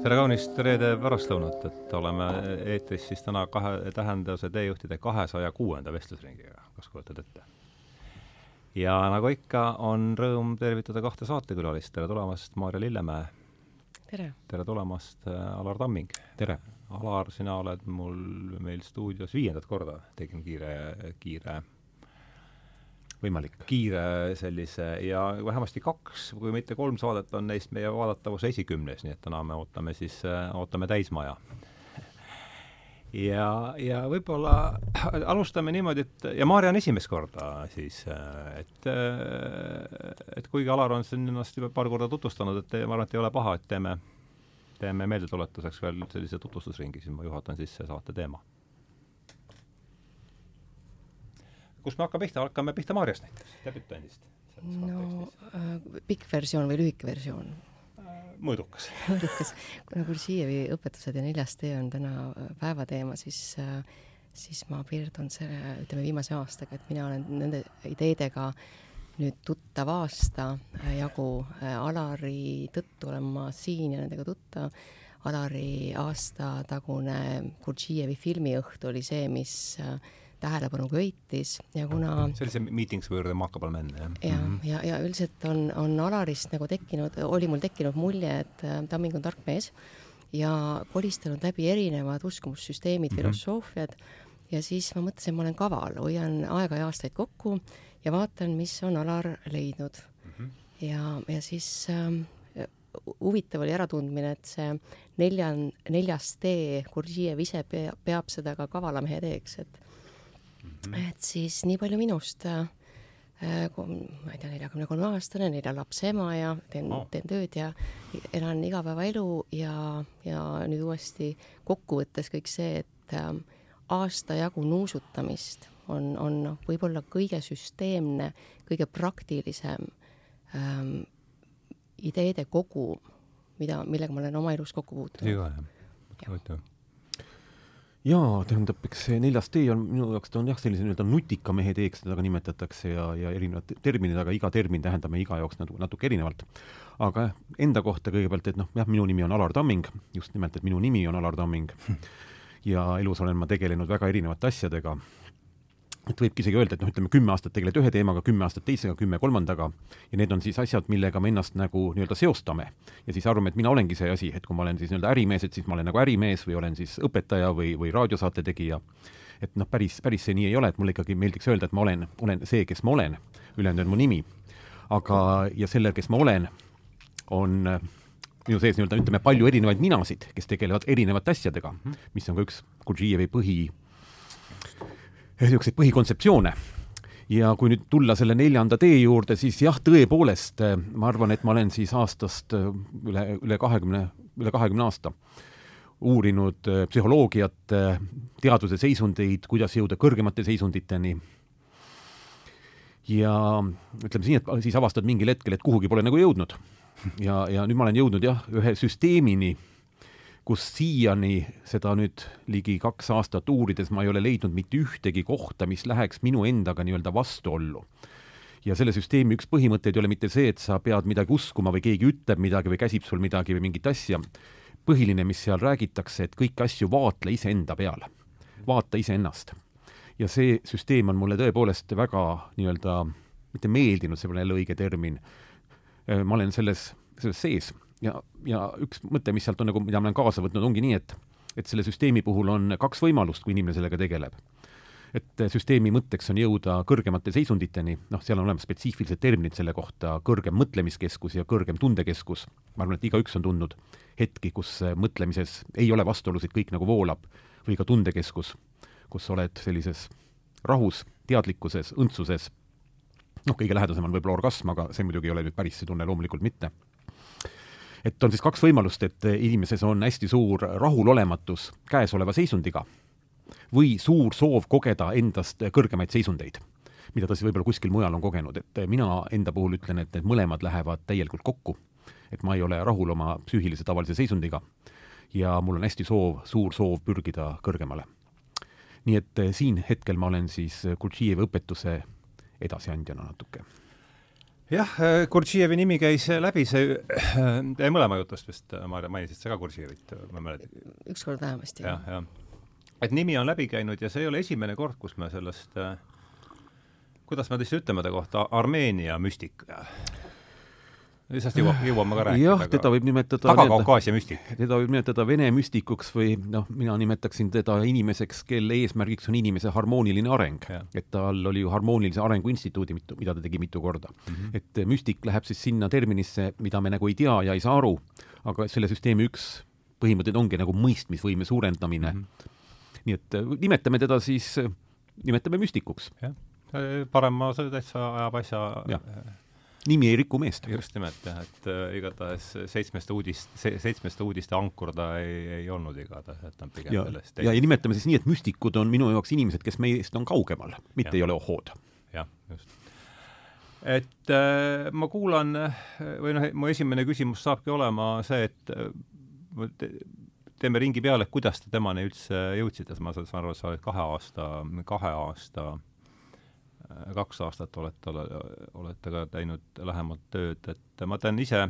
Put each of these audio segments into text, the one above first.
tere kaunist reede pärastlõunat, et oleme eetris siis täna kahe tähenduse teejuhtide kahesaja kuuenda vestlusringiga, kas kujutad ette? ja nagu ikka, on rõõm tervitada kahte saatekülalist, tere tulemast, Maarja Lillemäe! tere! tere tulemast, Alar Tamming! tere! Alar, sina oled mul meil stuudios viiendat korda, tegin kiire, kiire võimalik. kiire sellise ja vähemasti kaks, kui mitte kolm saadet on neist meie vaadatavuse esikümnes, nii et täna me ootame siis, ootame täismaja. ja, ja võib-olla alustame niimoodi, et ja Maarja on esimest korda siis, et et kuigi Alar on siin ennast juba paar korda tutvustanud, et ma arvan, et ei ole paha, et teeme, teeme meeldetuletuseks veel sellise tutvustusringi, siis ma juhatan sisse saate teema kust me hakkame pihta, hakkame pihta Maarjast näiteks, debütandist. no äh, pikk versioon või lühike versioon äh,? mõõdukas. mõõdukas. kuna Kursievi õpetused ja neljas tee on täna äh, päevateema, siis siis ma piirdun selle, ütleme, viimase aastaga, et mina olen nende ideedega nüüd tuttav aasta jagu. Alari tõttu olen ma siin ja nendega tuttav. Alari aastatagune Kursievi filmiõhtu oli see, mis tähelepanu köitis ja kuna see oli see Meetings were remarkable men, jah? ja, ja, ja üldiselt on, on Alarist nagu tekkinud, oli mul tekkinud mulje, et äh, Tamming on tark mees ja kolistanud läbi erinevad uskumussüsteemid mm, -hmm. filosoofiad ja siis ma mõtlesin, ma olen kaval, hoian aega ja aastaid kokku ja vaatan, mis on Alar leidnud mm. -hmm. ja, ja siis äh, huvitav oli äratundmine, et see nelja, neljas tee, Gurdjiev ise peab, seda ka kavala mehe teeks, et mm. -hmm. Et siis nii palju minust äh,, ma ei tea, neljakümne kolme aastane, nelja lapse ema ja teen oh., teen tööd ja elan igapäevaelu ja, ja nüüd uuesti kokkuvõttes kõik see, et äh, aasta jagu nuusutamist on, on noh, võib-olla kõige süsteemne, kõige praktilisem ähm, ideede kogu, mida, millega ma olen oma elus kokku puutunud. väga hea, huvitav jaa, tähendab, eks see neljas tee on minu jaoks, ta on jah, sellise nii-öelda nutika mehe teeks teda ka nimetatakse ja, ja erinevad terminid, aga iga termin tähendab meie iga jaoks nagu natuke erinevalt. aga enda kohta kõigepealt, et noh, jah, minu nimi on Alar Tamming, just nimelt, et minu nimi on Alar Tamming. Ja elus olen ma tegelenud väga erinevate asjadega et võibki isegi öelda, et noh, ütleme kümme aastat tegeled ühe teemaga, kümme aastat teisega, kümme kolmandaga ja need on siis asjad, millega me ennast nagu nii-öelda seostame. ja siis arvame, et mina olengi see asi, et kui ma olen siis nii-öelda ärimees, et siis ma olen nagu ärimees või olen siis õpetaja või, või raadiosaate tegija. et noh, päris, päris see nii ei ole, et mulle ikkagi meeldiks öelda, et ma olen, olen see, kes ma olen, ülejäänud on mu nimi. aga, ja selle, kes ma olen, on minu sees nii-öelda, ütleme, palju erinevaid minasid, kes tegelevad erinevate asjadega, mis on ka üks Gurdžijevi põhi niisuguseid põhikontseptsioone. ja kui nüüd tulla selle neljanda tee juurde, siis jah, tõepoolest ma arvan, et ma olen siis aastast äh, üle, üle kahekümne, üle kahekümne aasta uurinud psühholoogiat, teaduse seisundeid, kuidas jõuda kõrgemate seisunditeni. ja ütleme siin, et siis avastad mingil hetkel, et kuhugi pole nagu jõudnud. ja, ja nüüd ma olen jõudnud jah, ühe süsteemini kus siiani seda nüüd ligi kaks aastat uurides ma ei ole leidnud mitte ühtegi kohta, mis läheks minu endaga nii-öelda vastuollu. ja selle süsteemi üks põhimõtteid ei ole mitte see, et sa pead midagi uskuma või keegi ütleb midagi või käsib sul midagi või mingit asja. põhiline, mis seal räägitakse, et kõiki asju vaatle iseenda peal. vaata iseennast. ja see süsteem on mulle tõepoolest väga nii-öelda, mitte meeldinud, see pole jälle õige termin, ma olen selles, selles sees ja, ja üks mõte, mis sealt on nagu, mida ma olen kaasa võtnud, ongi nii, et et selle süsteemi puhul on kaks võimalust, kui inimene sellega tegeleb. et süsteemi mõtteks on jõuda kõrgemate seisunditeni, noh, seal on olemas spetsiifilised terminid selle kohta, kõrgem mõtlemiskeskus ja kõrgem tundekeskus. ma arvan, et igaüks on tundnud hetki, kus mõtlemises ei ole vastuolusid, kõik nagu voolab, või ka tundekeskus, kus oled sellises rahus, teadlikkuses, õndsuses, noh, kõige lähedasem on võib-olla orgasm, aga see muidugi ei ole nüüd päris see tunne, loomulikult mitte et on siis kaks võimalust, et inimeses on hästi suur rahulolematus käesoleva seisundiga või suur soov kogeda endast kõrgemaid seisundeid, mida ta siis võib-olla kuskil mujal on kogenud, et mina enda puhul ütlen, et need mõlemad lähevad täielikult kokku. et ma ei ole rahul oma psüühilise tavalise seisundiga ja mul on hästi soov, suur soov pürgida kõrgemale. nii et siin hetkel ma olen siis Gurdžijevi õpetuse edasiandjana natuke jah, Gurdžijevi nimi käis läbi, see teie mõlema jutust vist, Maarja, mainisid sa ka Gurdžijevit, ma mäletan? ükskord vähemasti ja,. jah, jah. et nimi on läbi käinud ja see ei ole esimene kord, kus me sellest äh, kuidas me tõesti ütleme ta kohta, Armeenia müstik? Sellest jõuab, jõuame ka rääkida. jah, teda võib nimetada Taga-Kaukaasia müstik. teda võib nimetada Vene müstikuks või noh, mina nimetaksin teda inimeseks, kelle eesmärgiks on inimese harmooniline areng. et tal oli ju Harmoonilise Arengu Instituudi mida ta tegi mitu korda mm. -hmm. et müstik läheb siis sinna terminisse, mida me nagu ei tea ja ei saa aru, aga selle süsteemi üks põhimõtteid ongi nagu mõistmisvõime suurendamine mm. -hmm. nii et äh, nimetame teda siis, äh, nimetame müstikuks. jah, parem ma täitsa ajab asja ja nimi ei riku meest. just nimelt jah, et äh, igatahes seitsmeste uudist se,, seitsmeste uudiste ankur ta ei, ei olnud igatahes, et ta on pigem ja, sellest ja, ja nimetame siis nii, et müstikud on minu jaoks inimesed, kes meist on kaugemal, mitte ja. ei ole ohood. jah, just. et äh, ma kuulan või noh, mu esimene küsimus saabki olema see, et äh, teeme ringi peale, et kuidas te temani üldse jõudsite, ma saan aru, sa oled kahe aasta, kahe aasta Äh, kaks aastat olete, olete ka teinud lähemalt tööd, et ma teen ise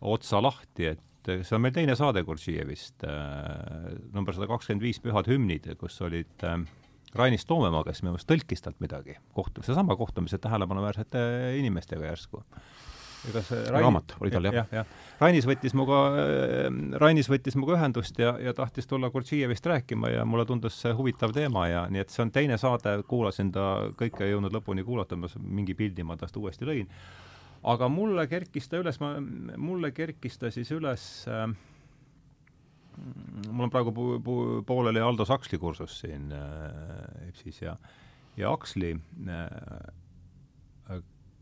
otsa lahti, et see on meil teine saade Gurdžijevist, äh, number sada kakskümmend viis Pühad hümnid, kus olid äh, Rainis Toomemaa, kes minu meelest tõlkis talt midagi, kohtu-, seesama kohtumise tähelepanuväärsete inimestega järsku see Rain... raamat oli tal, jah? jah, jah. Rainis võttis minuga, äh, Rainis võttis minuga ühendust ja, ja tahtis tulla Gurdžijevist rääkima ja mulle tundus see huvitav teema ja nii et see on teine saade, kuulasin ta, kõike ei jõudnud lõpuni kuulata, ma mingi pildi ma tast uuesti lõin. aga mulle kerkis ta üles, ma, mulle kerkis ta siis üles äh, mul on praegu pu-, pu-, pooleli Aldo Saksli kursus siin äh, EBS-is ja ja Aksli äh,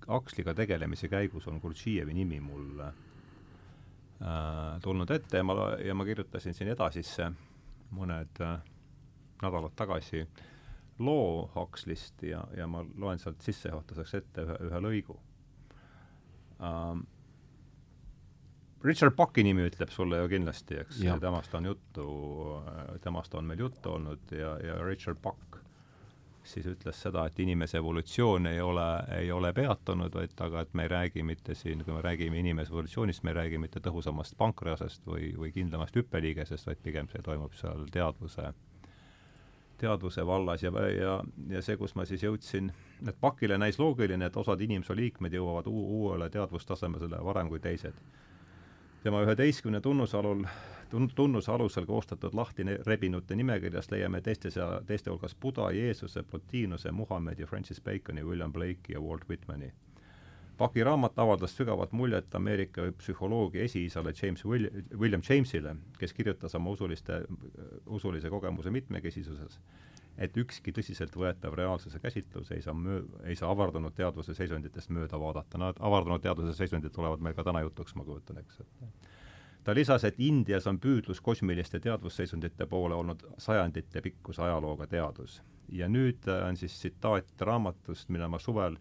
Aksliga tegelemise käigus on Gurdžijevi nimi mul äh, tulnud ette ja ma, ja ma kirjutasin siin edasisse mõned äh, nädalad tagasi loo Akslist ja, ja ma loen sealt sissejuhatuseks ette ühe, ühe lõigu ähm,. Richard Bucki nimi ütleb sulle ju kindlasti, eks, temast on juttu, temast on meil juttu olnud ja, ja Richard Buck siis ütles seda, et inimese evolutsioon ei ole, ei ole peatunud, vaid aga et me ei räägi mitte siin, kui me räägime inimese evolutsioonist, me ei räägi mitte tõhusamast pankreasest või, või kindlamast hüppeliigesest, vaid pigem see toimub seal teadvuse, teadvuse vallas ja, ja, ja see, kus ma siis jõudsin, et Pakile näis loogiline, et osad inimese liikmed jõuavad uuele teadvustasemele varem kui teised. tema üheteistkümne tunnusalul tun-, tunnuse alusel koostatud lahti rebinute nimekirjast leiame teiste sea-, teiste hulgas Buda, Jeesuse, Plotinuse, Muhamedi, Francis Baconi, William Blake'i ja Walt Whitmani. Paki raamat avaldas sügavat muljet Ameerika psühholoogia esiisale James Will-, William Jamesile, kes kirjutas oma usuliste, usulise kogemuse mitmekesisuses, et ükski tõsiseltvõetav reaalsuse käsitlus ei saa möö-, ei saa avardunud teadvuse seisunditest mööda vaadata, nad, avardunud teadvuse seisundid tulevad meil ka täna jutuks, ma kujutan, eks, et ta lisas, et Indias on püüdlus kosmiliste teadvusseisundite poole olnud sajandite pikkuse ajalooga teadus. ja nüüd äh, on siis tsitaat raamatust, mille ma suvel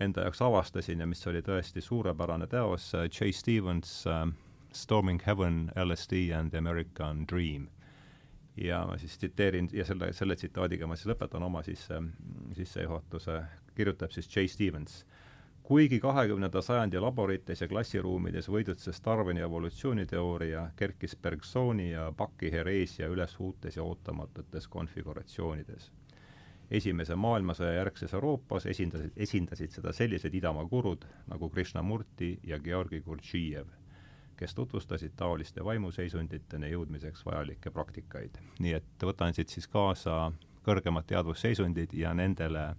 enda jaoks avastasin ja mis oli tõesti suurepärane teos, äh, J. Stevens uh, Storming Heaven, LSD and the American Dream. ja ma siis tsiteerin ja selle, selle tsitaadiga ma siis lõpetan oma sisse, sissejuhatuse, kirjutab siis J. Stevens kuigi kahekümnenda sajandi laborites ja klassiruumides võidutses Darwini evolutsiooniteooria, kerkis Bergsoni ja Bucki hereesia üles uutes ja ootamatutes konfiguratsioonides. esimese maailmasõja järgses Euroopas esindasid, esindasid seda sellised idamaa gurud nagu Krishnamurti ja Georgi Gurdžijev, kes tutvustasid taoliste vaimuseisunditeni jõudmiseks vajalikke praktikaid. nii et võtan siit siis kaasa kõrgemad teadvusseisundid ja nendele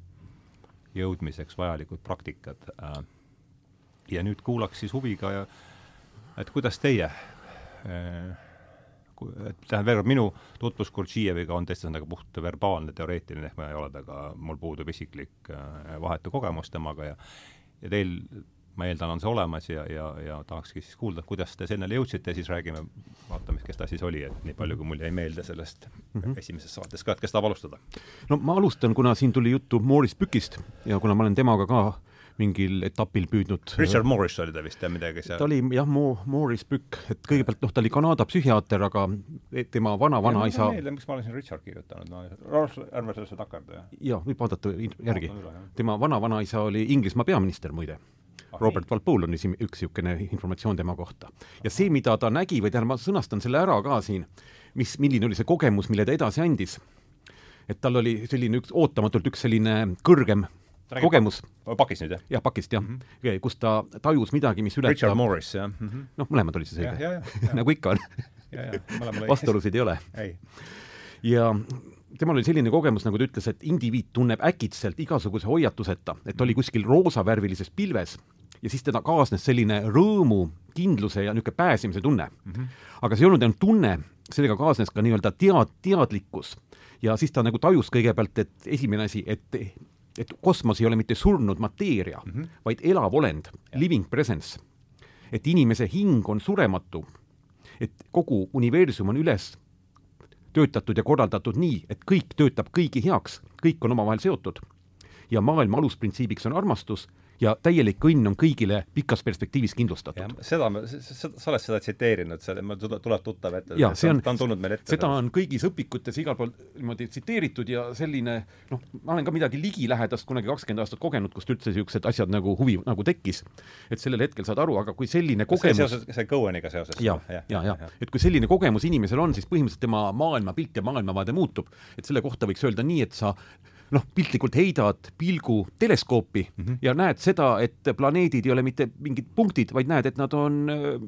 jõudmiseks vajalikud praktikad. Äh, ja nüüd kuulaks siis huviga, et kuidas teie äh, tähendab, veel kord, minu tutvus Gurdžijeviga on teiste sõnadega puht verbaalne, teoreetiline, ehk ma ei ole temaga, mul puudub isiklik äh, vahetu kogemus temaga ja ja teil ma eeldan, on see olemas ja, ja, ja tahakski siis kuulda, kuidas te sellele jõudsite, siis räägime, vaatame, kes ta siis oli, et nii palju, kui mul jäi meelde sellest mm -hmm. esimesest saatest ka, et kes tahab alustada? no ma alustan, kuna siin tuli juttu Morris Pükist ja kuna ma olen temaga ka mingil etapil püüdnud Richard Morris oli ta vist, jah, midagi seal. ta oli jah, Mo-, Morris Pükk, et kõigepealt noh, ta oli Kanada psühhiaater, aga tema vana-vanaisa miks ma olen siin Richard kirjutanud, no ärme sellesse takerdu, jah. jaa, võib vaadata järgi. tema vana-vanaisa oli Inglismaa peaminister, muide Robert Walpole on üks niisugune informatsioon tema kohta. ja see, mida ta nägi või tähendab, ma sõnastan selle ära ka siin, mis, milline oli see kogemus, mille ta edasi andis. et tal oli selline üks, ootamatult üks selline kõrgem Räägib kogemus. pakist nüüd, jah? jah, pakist, jah mm. -hmm. kus ta tajus midagi, mis ületab Richard Morris, jah mm -hmm.? noh, mõlemad olid siis õige. nagu ikka on vastuolusid ei ole. ja temal oli selline kogemus, nagu ta ütles, et indiviid tunneb äkitselt igasuguse hoiatuseta, et oli kuskil roosavärvilises pilves ja siis teda kaasnes selline rõõmu, kindluse ja niisugune pääsemise tunne mm. -hmm. aga see ei olnud ainult tunne, sellega kaasnes ka nii-öelda tead, teadlikkus. ja siis ta nagu tajus kõigepealt, et esimene asi, et et kosmos ei ole mitte surnud mateeria mm, -hmm. vaid elav olend, living presence. et inimese hing on surematu, et kogu universum on üles töötatud ja korraldatud nii, et kõik töötab kõigi heaks, kõik on omavahel seotud. ja maailma alusprintsiibiks on armastus ja täielik õnn on kõigile pikas perspektiivis kindlustatud. seda me, sa oled seda tsiteerinud, see, mul tuleb tuttav ette, see on, ta on tulnud meil ette. seda on kõigis õpikutes igal pool niimoodi tsiteeritud ja selline noh, ma olen ka midagi ligilähedast kunagi kakskümmend aastat kogenud, kust üldse niisugused asjad nagu huvi nagu tekkis. et sellel hetkel saad aru, aga kui selline kogemus seoses, see Coheniga seoses? ja, ja, ja, ja, ja., et kui selline kogemus inimesel on, siis põhimõtteliselt tema maailmapilt ja maailmavaade muutub. et selle kohta võiks öelda nii, et sa noh, piltlikult heidad pilgu teleskoopi mm -hmm. ja näed seda, et planeedid ei ole mitte mingid punktid, vaid näed, et nad on äh,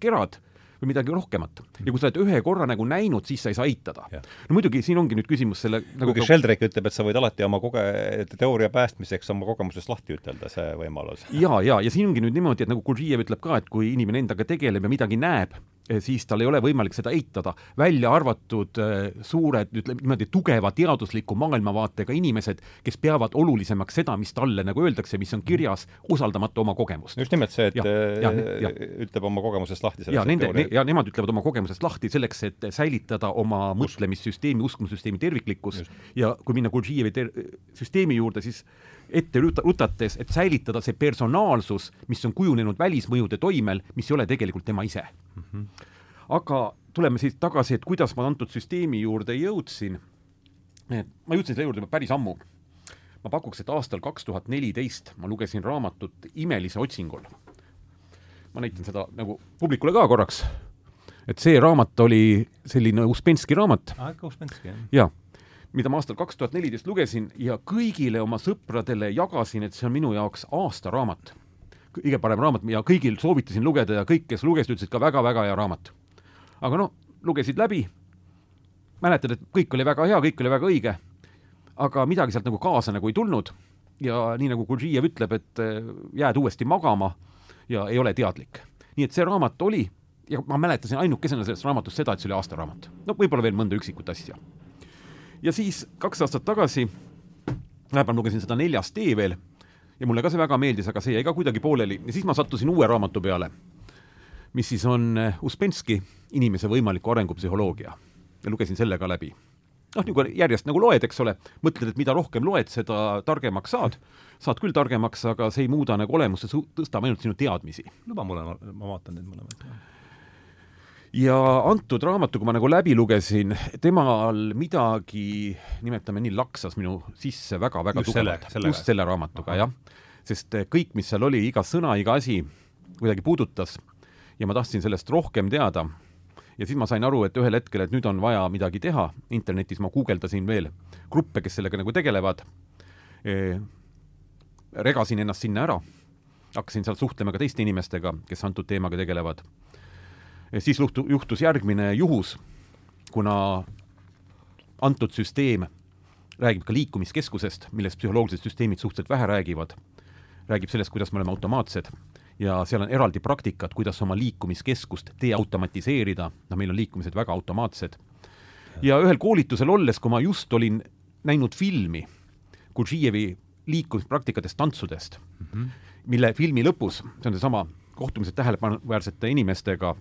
kerad või midagi rohkemat. ja kui sa oled ühe korra nagu näinud, siis sa ei saa eitada. no muidugi siin ongi nüüd küsimus selle nagu kuigi Sheldrake ütleb, et sa võid alati oma koge-, teooria päästmiseks oma kogemusest lahti ütelda, see võimalus. ja, ja, ja siin ongi nüüd niimoodi, et nagu Gurdjiev ütleb ka, et kui inimene endaga tegeleb ja midagi näeb, siis tal ei ole võimalik seda eitada, välja arvatud eh, suured, ütleme niimoodi, tugeva teadusliku maailmavaatega inimesed, kes peavad olulisemaks seda, mis talle nagu öeldakse, mis on kirjas, usaldamata oma kogemust. just nimelt see, et ja, ja, eh, ja. ütleb oma kogemusest lahti ja nende, ne, ja nemad ütlevad oma kogemusest lahti selleks, et säilitada oma mõtlemissüsteemi, uskumusüsteemi terviklikkus just. ja kui minna Gurdjijevi süsteemi juurde, siis ette rutates, et säilitada see personaalsus, mis on kujunenud välismõjude toimel, mis ei ole tegelikult tema ise mm. -hmm. aga tuleme siis tagasi, et kuidas ma antud süsteemi juurde jõudsin. ma jõudsin selle juurde päris ammu. ma pakuks, et aastal kaks tuhat neliteist ma lugesin raamatut Imelise otsingul. ma näitan seda nagu publikule ka korraks. et see raamat oli selline Uspenski raamat. Uspenski, jah? jaa mida ma aastal kaks tuhat neliteist lugesin ja kõigile oma sõpradele jagasin, et see on minu jaoks aastaraamat. kõige parem raamat ja kõigil soovitasin lugeda ja kõik, kes lugesid, ütlesid ka väga-väga hea raamat. aga noh, lugesid läbi, mäletad, et kõik oli väga hea, kõik oli väga õige, aga midagi sealt nagu kaasa nagu ei tulnud ja nii nagu Gurdjiev ütleb, et eh, jääd uuesti magama ja ei ole teadlik. nii et see raamat oli ja ma mäletasin ainukesena sellest raamatust seda, et see oli aastaraamat. no võib-olla veel mõnda üksikut asja ja siis kaks aastat tagasi, vahepeal lugesin seda Neljas tee veel ja mulle ka see väga meeldis, aga see jäi ka kuidagi pooleli. Ja siis ma sattusin uue raamatu peale, mis siis on eh, Uspenski Inimese võimaliku arengupsühholoogia. Ja lugesin selle ka läbi. noh, nagu järjest nagu loed, eks ole, mõtled, et mida rohkem loed, seda targemaks saad, saad küll targemaks, aga see ei muuda nagu olemust, see tõstab ainult sinu teadmisi. luba mulle, ma vaatan neid mõlemaid ja antud raamatu, kui ma nagu läbi lugesin, temal midagi, nimetame nii, laksas minu sisse väga-väga tugevalt. just selle raamatuga, jah. sest eh, kõik, mis seal oli, iga sõna, iga asi kuidagi puudutas ja ma tahtsin sellest rohkem teada. ja siis ma sain aru, et ühel hetkel, et nüüd on vaja midagi teha, internetis ma guugeldasin veel gruppe, kes sellega nagu tegelevad e,. regasin ennast sinna ära, hakkasin seal suhtlema ka teiste inimestega, kes antud teemaga tegelevad siis juhtu-, juhtus järgmine juhus, kuna antud süsteem räägib ka liikumiskeskusest, millest psühholoogilised süsteemid suhteliselt vähe räägivad, räägib sellest, kuidas me oleme automaatsed ja seal on eraldi praktikad, kuidas oma liikumiskeskust deautomatiseerida, noh, meil on liikumised väga automaatsed. ja ühel koolitusel olles, kui ma just olin näinud filmi Gurdžijevi liikumispraktikatest tantsudest mm, -hmm. mille filmi lõpus, see on seesama kohtumised tähelepanuväärsete inimestega,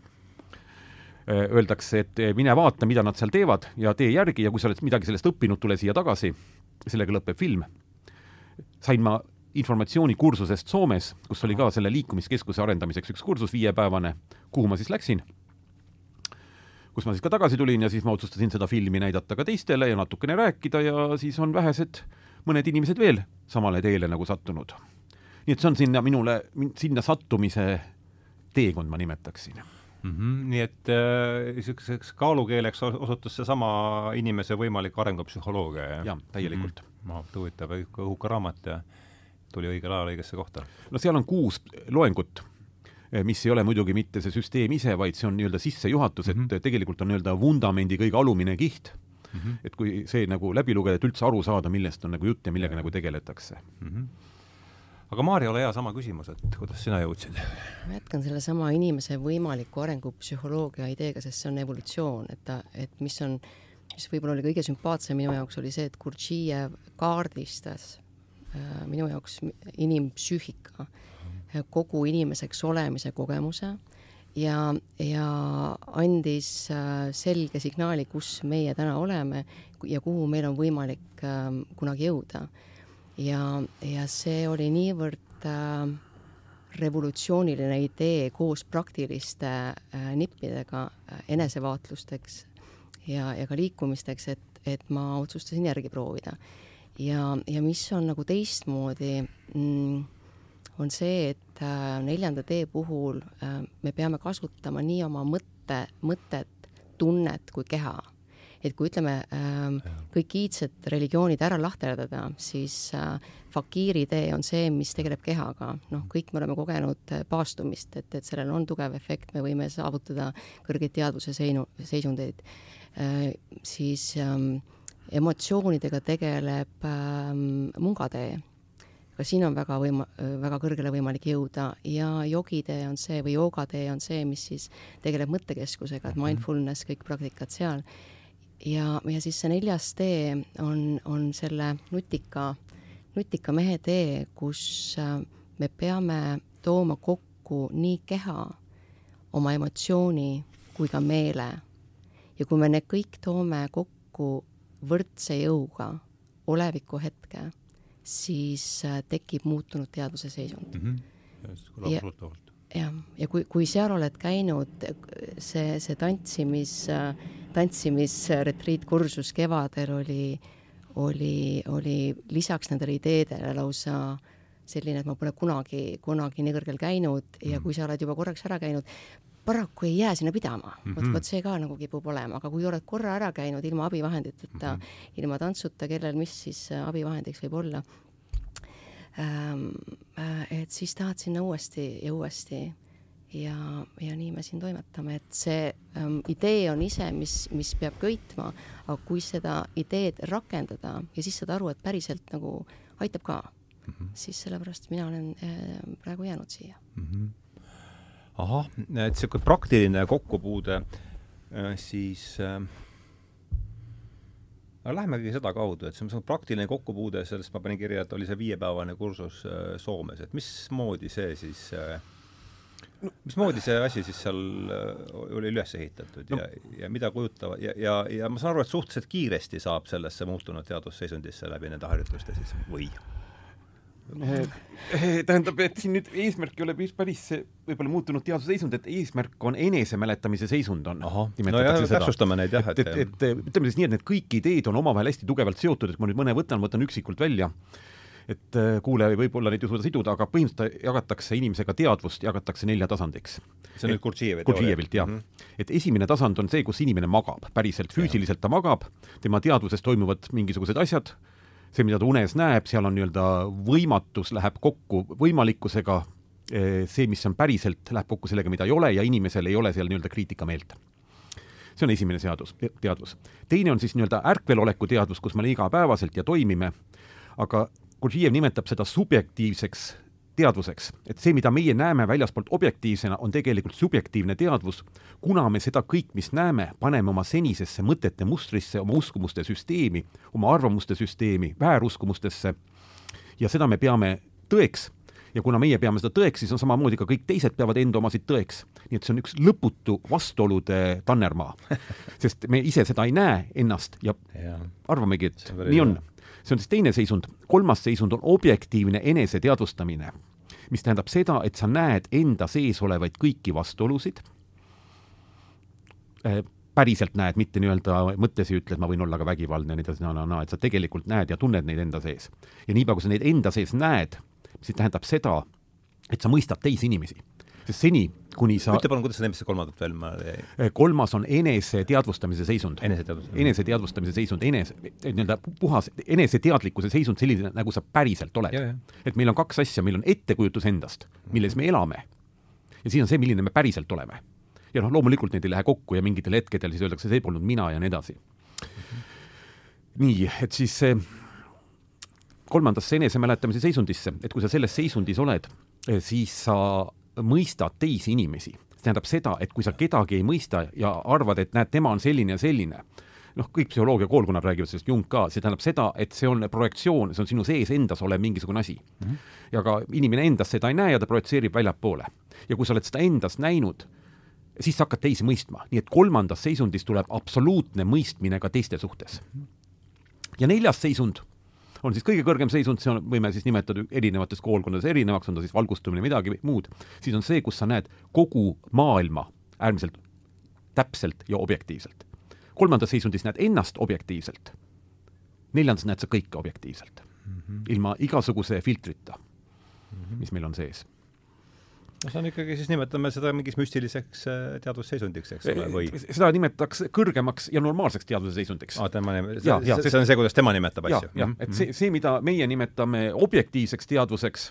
öeldakse, et äh, mine vaata, mida nad seal teevad ja tee järgi ja kui sa oled midagi sellest õppinud, tule siia tagasi. sellega lõpeb film. sain ma informatsioonikursusest Soomes, kus oli ka selle liikumiskeskuse arendamiseks üks kursus viiepäevane, kuhu ma siis läksin, kus ma siis ka tagasi tulin ja siis ma otsustasin seda filmi näidata ka teistele ja natukene rääkida ja siis on vähesed mõned inimesed veel samale teele nagu sattunud. nii et see on sinna minule, sinna sattumise teekond, ma nimetaksin mm. -hmm. nii et niisuguseks äh, kaalukeeleks osutus seesama inimese võimalik arengupsühholoogia, jah? jah, täielikult mm. -hmm. huvitav, õhuka raamat ja tuli õigel ajal õigesse kohta. no seal on kuus loengut, eh, mis ei ole muidugi mitte see süsteem ise, vaid see on nii-öelda sissejuhatus mm, -hmm. et mhm. tegelikult on nii-öelda vundamendi kõige alumine kiht mm. -hmm. et kui see nagu läbi lugeda, et üldse aru saada, millest on nagu jutt ja millega ja. nagu tegeletakse mm. -hmm aga Maarja, ole hea, sama küsimus, et kuidas sina jõudsid? ma jätkan sellesama inimese võimaliku arengupsühholoogia ideega, sest see on evolutsioon, et ta, et mis on, mis võib-olla oli kõige sümpaatsem minu jaoks, oli see, et Gurdjiev kaardistas Äh, minu jaoks inimpsüühika, äh, kogu inimeseks olemise kogemuse ja, ja andis äh, selge signaali, kus meie täna oleme ja kuhu meil on võimalik ähm, kunagi jõuda. Ja, ja see oli niivõrd revolutsiooniline idee koos praktiliste nippidega enesevaatlusteks ja, ja ka liikumisteks, et, et ma otsustasin järgi proovida ja, ja mis on nagu teistmoodi mm,, on see, et äh, neljanda tee puhul äh, me peame kasutama nii oma mõtte, mõtet, tunnet kui keha. Et kui ütleme äh, kõik iidsed religioonid ära lahterdada, siis äh, fakiiri tee on see, mis tegeleb kehaga. noh, kõik me oleme kogenud äh, paastumist, et, et sellel on tugev efekt, me võime saavutada kõrgeid teadvuse seinu, seisundeid äh,. siis ähm, emotsioonidega tegeleb ähm, mungatee. ka siin on väga võima-, väga kõrgele võimalik jõuda ja jogitee on see või joogatee on see, mis siis tegeleb mõttekeskusega, et mhm. mindfulness, kõik praktikad seal. Ja, ja siis see neljas tee on, on selle nutika, nutika mehe tee, kus äh, me peame tooma kokku nii keha, oma emotsiooni kui ka meele. ja kui me need kõik toome kokku võrdse jõuga oleviku hetke, siis äh, tekib muutunud teadvuse seisund mm. -hmm. ja, jah, ja kui, kui seal oled käinud, see, see tantsimis, tantsimisretriitkursus kevadel oli, oli, oli lisaks nendele ideedele lausa selline, et ma pole kunagi, kunagi nii kõrgel käinud ja mhm. kui sa oled juba korraks ära käinud, paraku ei jää sinna pidama mm. -hmm. vot, vot see ka nagu kipub olema, aga kui oled korra ära käinud ilma abivahenditeta mm, -hmm. ilma tantsuta, kellel mis siis abivahendiks võib olla et siis tahad sinna uuesti ja uuesti ja, ja nii me siin toimetame, et see ähm, idee on ise, mis, mis peab köitma, aga kui seda ideed rakendada ja siis saad aru, et päriselt nagu aitab ka mm, -hmm. siis sellepärast mina olen äh, praegu jäänud siia mm. -hmm ahah, et niisugune praktiline kokkupuude, äh, siis äh, aga lähmegi seda kaudu, et see on praktiline kokkupuude, sellest ma panin kirja, et oli see viiepäevane kursus äh, Soomes, et mismoodi see siis äh, mismoodi see asi siis seal oli üles ehitatud no. ja, ja mida kujutavad ja, ja, ja ma saan aru, et suhteliselt kiiresti saab sellesse muutunud teadvusseisundisse läbi nende harjutuste siis või? Tähendab, et siin nüüd eesmärk ei ole päris see võib-olla muutunud teadusseisund, et eesmärk on enesemäletamise seisund on. no jah, täpsustame neid jah, et, et, et, et ütleme siis nii, et need kõik ideed on omavahel hästi tugevalt seotud, et ma nüüd mõne võtan, võtan üksikult välja, et äh, kuulaja võib-olla neid ei suuda siduda, aga põhimõtteliselt jagatakse inimesega teadvust, jagatakse nelja tasandiks. see on nüüd Gurdjijevi Gurdjijevilt, jah mm. -hmm. et esimene tasand on see, kus inimene magab, päriselt füüsiliselt ta magab, tema teadvuses toimuvad mingisugused asjad, see, mida ta unes näeb, seal on nii-öelda võimatus läheb kokku võimalikkusega, eh, see, mis on päriselt, läheb kokku sellega, mida ei ole ja inimesel ei ole seal nii-öelda kriitikameelt. see on esimene seadus, teadvus. teine on siis nii-öelda ärkveloleku teadvus, kus me igapäevaselt ja toimime, aga Gurdjiev nimetab seda subjektiivseks teadvuseks, et see, mida meie näeme väljaspoolt objektiivsena, on tegelikult subjektiivne teadvus, kuna me seda kõik, mis näeme, paneme oma senisesse mõtete mustrisse, oma uskumuste süsteemi, oma arvamuste süsteemi, vääruskumustesse ja seda me peame tõeks ja kuna meie peame seda tõeks, siis on samamoodi ka kõik teised peavad enda omasid tõeks. nii et see on üks lõputu vastuolude tannermaa. sest me ise seda ei näe ennast ja, ja. arvamegi, et nii on. See on siis teine seisund, kolmas seisund on objektiivne eneseteadvustamine, mis tähendab seda, et sa näed enda sees olevaid kõiki vastuolusid äh, päriselt näed, mitte nii-öelda mõttes ei ütle, et ma võin olla ka vägivaldne ja nii edasi, no, et sa tegelikult näed ja tunned neid enda sees. ja niipea, kui sa neid enda sees näed, siis tähendab seda, et sa mõistad teisi inimesi. Sest seni, kuni sa ütle palun, kuidas sa nimetasid kolmandat veel, ma Eh, kolmas on eneseteadvustamise seisund. eneseteadvustamine. eneseteadvustamise seisund, enese, nii-öelda puhas eneseteadlikkuse seisund, selline, nagu sa päriselt oled. Et meil on kaks asja, meil on ettekujutus endast, milles me elame, ja siis on see, milline me päriselt oleme. ja noh, loomulikult need ei lähe kokku ja mingitel hetkedel siis öeldakse, see polnud mina ja nii edasi. nii, et siis see kolmandasse enesemäletamise seisundisse, et kui sa selles seisundis oled, siis sa mõistad teisi inimesi. see tähendab seda, et kui sa kedagi ei mõista ja arvad, et näed, tema on selline ja selline, noh, kõik psühholoogiakoolkonnad räägivad sellest, Jung ka, see tähendab seda, et see on projektsioon, see on sinu sees endas olev mingisugune asi mm. -hmm. ja ka inimene endas seda ei näe ja ta projitseerib väljapoole. ja kui sa oled seda endas näinud, siis sa hakkad teisi mõistma, nii et kolmandas seisundis tuleb absoluutne mõistmine ka teiste suhtes. ja neljas seisund on siis kõige kõrgem seisund, see on, võime siis nimetada erinevates koolkondades erinevaks, on ta siis valgustumine, midagi muud, siis on see, kus sa näed kogu maailma äärmiselt täpselt ja objektiivselt. kolmandas seisundis näed ennast objektiivselt, neljandas näed sa kõike objektiivselt mm, -hmm. ilma igasuguse filtrita mm, -hmm. mis meil on sees no see on ikkagi, siis nimetame seda mingiks müstiliseks äh, teadvusseisundiks, eks ole, või? seda nimetatakse kõrgemaks ja normaalseks teadvuse seisundiks aa, tema nim-, Ja, see, see, see on see, kuidas tema nimetab asju? jah, et see, see, mida meie nimetame objektiivseks teadvuseks,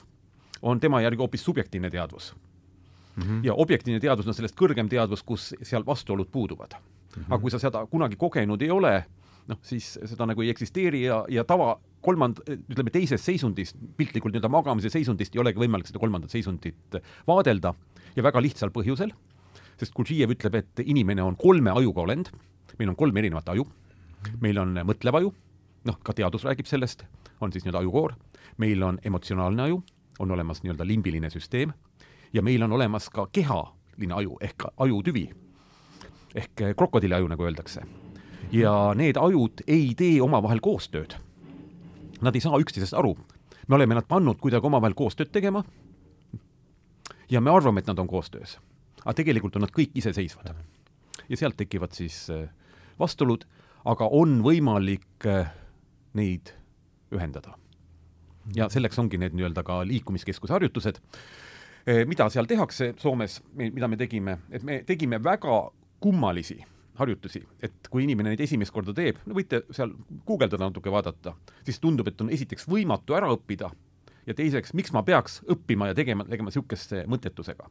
on tema järgi hoopis subjektiivne teadvus mm. -hmm. ja objektiivne teadvus on sellest kõrgem teadvus, kus seal vastuolud puuduvad mm. -hmm. aga kui sa seda kunagi kogenud ei ole, noh, siis seda nagu ei eksisteeri ja, ja tava kolmand-, ütleme teises seisundis, piltlikult nii-öelda magamise seisundist ei olegi võimalik seda kolmandat seisundit vaadelda ja väga lihtsal põhjusel, sest Gurdjiev ütleb, et inimene on kolme ajuga olend, meil on kolm erinevat aju, meil on mõtlev aju, noh, ka teadus räägib sellest, on siis nii-öelda ajukoor, meil on emotsionaalne aju, on olemas nii-öelda limbiline süsteem ja meil on olemas ka kehaline aju ehk ajutüvi ehk krokodilliaju, nagu öeldakse. Ja need ajud ei tee omavahel koostööd. Nad ei saa üksteisest aru. me oleme nad pannud kuidagi omavahel koostööd tegema ja me arvame, et nad on koostöös. aga tegelikult on nad kõik iseseisvad. ja sealt tekivad siis äh, vastuolud, aga on võimalik äh, neid ühendada. ja selleks ongi need nii-öelda ka liikumiskeskuse harjutused, mida seal tehakse Soomes, mida me tegime, et me tegime väga kummalisi harjutusi, et kui inimene neid esimest korda teeb, no võite seal guugeldada natuke, vaadata, siis tundub, et on esiteks võimatu ära õppida ja teiseks, miks ma peaks õppima ja tegema, tegema niisuguse mõttetusega.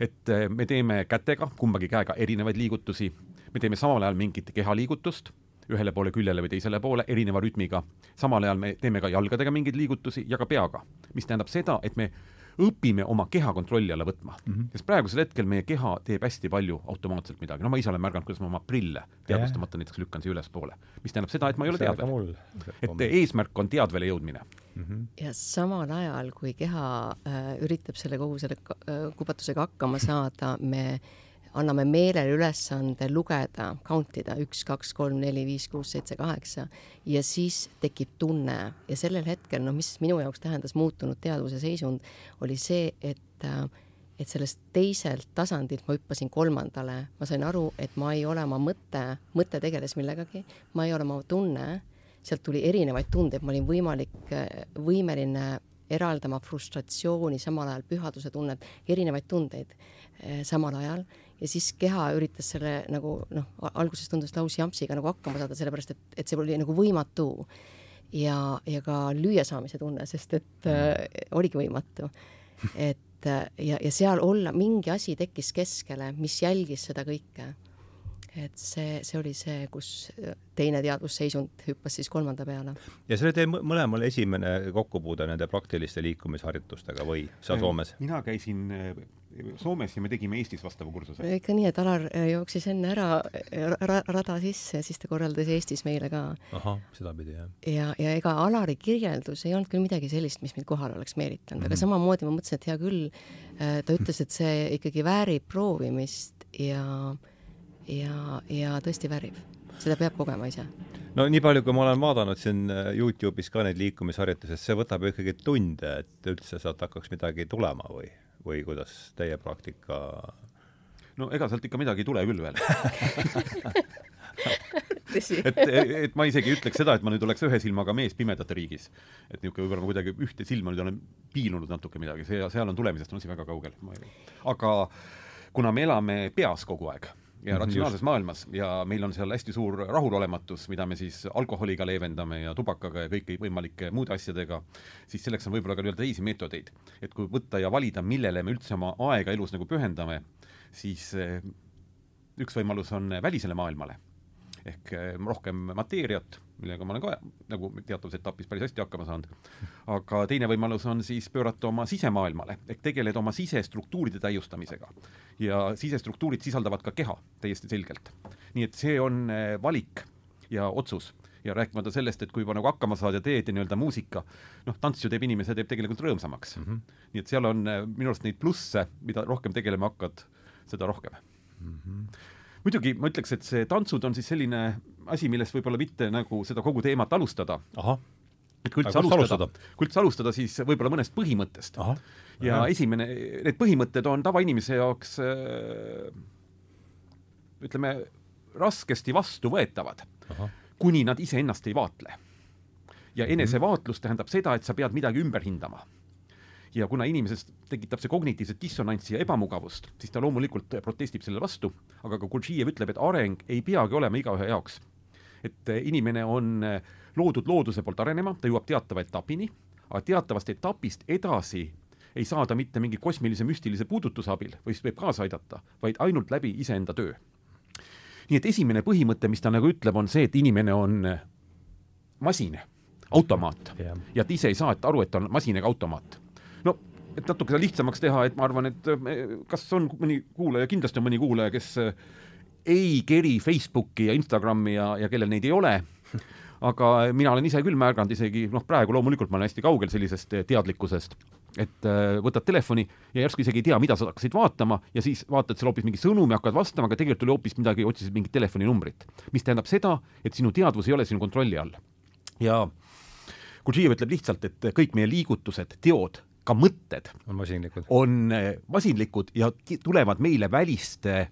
et eh, me teeme kätega, kumbagi käega erinevaid liigutusi, me teeme samal ajal mingit kehaliigutust, ühele poole küljele või teisele poole erineva rütmiga, samal ajal me teeme ka jalgadega mingeid liigutusi ja ka peaga, mis tähendab seda, et me õpime oma keha kontrolli alla võtma mm. -hmm. sest praegusel hetkel meie keha teeb hästi palju automaatselt midagi, no ma ise olen märganud, kuidas ma oma prille teadvustamata näiteks lükkan siia ülespoole, mis tähendab seda, et ma ei ole teadvel. et eesmärk on teadvele jõudmine mm. -hmm. ja samal ajal, kui keha äh, üritab selle kogu selle äh, kubatusega hakkama saada, me anname meelele ülesande lugeda, count ida üks, kaks, kolm, neli, viis, kuus, seitse, kaheksa. Ja siis tekib tunne. Ja sellel hetkel, noh, mis minu jaoks tähendas muutunud teadvuse seisund, oli see, et et sellest teiselt tasandilt ma hüppasin kolmandale, ma sain aru, et ma ei ole oma mõte, mõte tegeles millegagi, ma ei ole oma tunne, sealt tuli erinevaid tundeid, ma olin võimalik, võimeline eraldama frustratsiooni, samal ajal pühaduse tunnet, erinevaid tundeid samal ajal ja siis keha üritas selle nagu noh, alguses tundus lausjampsiga nagu hakkama saada, sellepärast et, et see oli nagu võimatu. ja, ja ka lüüasaamise tunne, sest et äh, oligi võimatu. et äh, ja, ja seal olla, mingi asi tekkis keskele, mis jälgis seda kõike. et see, see oli see, kus teine teadvusseisund hüppas siis kolmanda peale. ja see oli teil mõlemal esimene kokkupuude nende praktiliste liikumisharjutustega või sa Soomes? mina käisin Soomes ja me tegime Eestis vastava kursuse. ikka nii, et Alar jooksis enne ära ra rada sisse ja siis ta korraldas Eestis meile ka. ahah, sedapidi jah. ja, ja ega Alari kirjeldus ei olnud küll midagi sellist, mis mind kohale oleks meelitanud mm, -hmm. aga samamoodi ma mõtlesin, et hea küll, ta ütles, et see ikkagi väärib proovimist ja, ja, ja tõesti väärib, seda peab kogema ise no nii palju, kui ma olen vaadanud siin Youtube'is ka neid liikumisharjutusi, see võtab ju ikkagi tunde, et üldse sealt hakkaks midagi tulema või, või kuidas teie praktika? No ega sealt ikka midagi ei tule küll veel. Et, et ma isegi ei ütleks seda, et ma nüüd oleks ühe silmaga mees pimedate riigis. et niisugune võib-olla ma kuidagi ühte silma nüüd olen piilunud natuke midagi, see, seal on tulemisest on asi väga kaugel. aga kuna me elame peas kogu aeg ja mhm, ratsionaalses Just. maailmas ja meil on seal hästi suur rahulolematus, mida me siis alkoholiga leevendame ja tubakaga ja kõikvõimalike muude asjadega, siis selleks on võib-olla ka nii-öelda teisi meetodeid. et kui võtta ja valida, millele me üldse oma aega elus nagu pühendame, siis eh, üks võimalus on välisele maailmale ehk eh, rohkem mateeriat, millega ma olen ka nagu teatavas etapis päris hästi hakkama saanud. aga teine võimalus on siis pöörata oma sisemaailmale ehk tegeleda oma sisestruktuuride täiustamisega. ja sisestruktuurid sisaldavad ka keha täiesti selgelt. nii et see on eh, valik ja otsus ja rääkimata sellest, et kui juba nagu hakkama saad ja teed ja nii-öelda muusika, noh, tants ju teeb inimese, teeb tegelikult rõõmsamaks mm. -hmm. nii et seal on eh, minu arust neid plusse, mida rohkem tegelema hakkad, seda rohkem mm. -hmm muidugi ma ütleks, et see tantsud on siis selline asi, millest võib-olla mitte nagu seda kogu teemat alustada. et kui üldse alustada, kui üldse alustada, siis võib-olla mõnest põhimõttest. ja esimene, need põhimõtted on tavainimese jaoks äh, ütleme, raskesti vastuvõetavad, kuni nad iseennast ei vaatle. ja mhm. enesevaatlus tähendab seda, et sa pead midagi ümber hindama ja kuna inimeses tekitab see kognitiivset dissonantsi ja ebamugavust, siis ta loomulikult protestib selle vastu, aga ka Gurdjiev ütleb, et areng ei peagi olema igaühe jaoks. Et eh, inimene on eh, loodud looduse poolt arenema, ta jõuab teatava etapini, aga teatavast etapist edasi ei saa ta mitte mingi kosmilise müstilise puudutuse abil või siis võib kaasa aidata, vaid ainult läbi iseenda töö. nii et esimene põhimõte, mis ta nagu ütleb, on see, et inimene on eh, masin, automaat yeah. ja ta ise ei saa aru, et ta on masin ega automaat no et natuke seda lihtsamaks teha, et ma arvan, et kas on mõni kuulaja, kindlasti on mõni kuulaja, kes ei keri Facebooki ja Instagrami ja, ja kellel neid ei ole, aga mina olen ise küll märganud isegi, noh, praegu loomulikult ma olen hästi kaugel sellisest eh, teadlikkusest, et äh, võtad telefoni ja järsku isegi ei tea, mida sa hakkasid vaatama ja siis vaatad seal hoopis mingi sõnumi, hakkad vastama, aga tegelikult oli hoopis midagi, otsisid mingit telefoninumbrit. mis tähendab seda, et sinu teadvus ei ole sinu kontrolli all. ja Gurdjiev ütleb lihtsalt, et kõik meie liigutused, teod ka mõtted on masinlikud, on eh, masinlikud ja tulevad meile väliste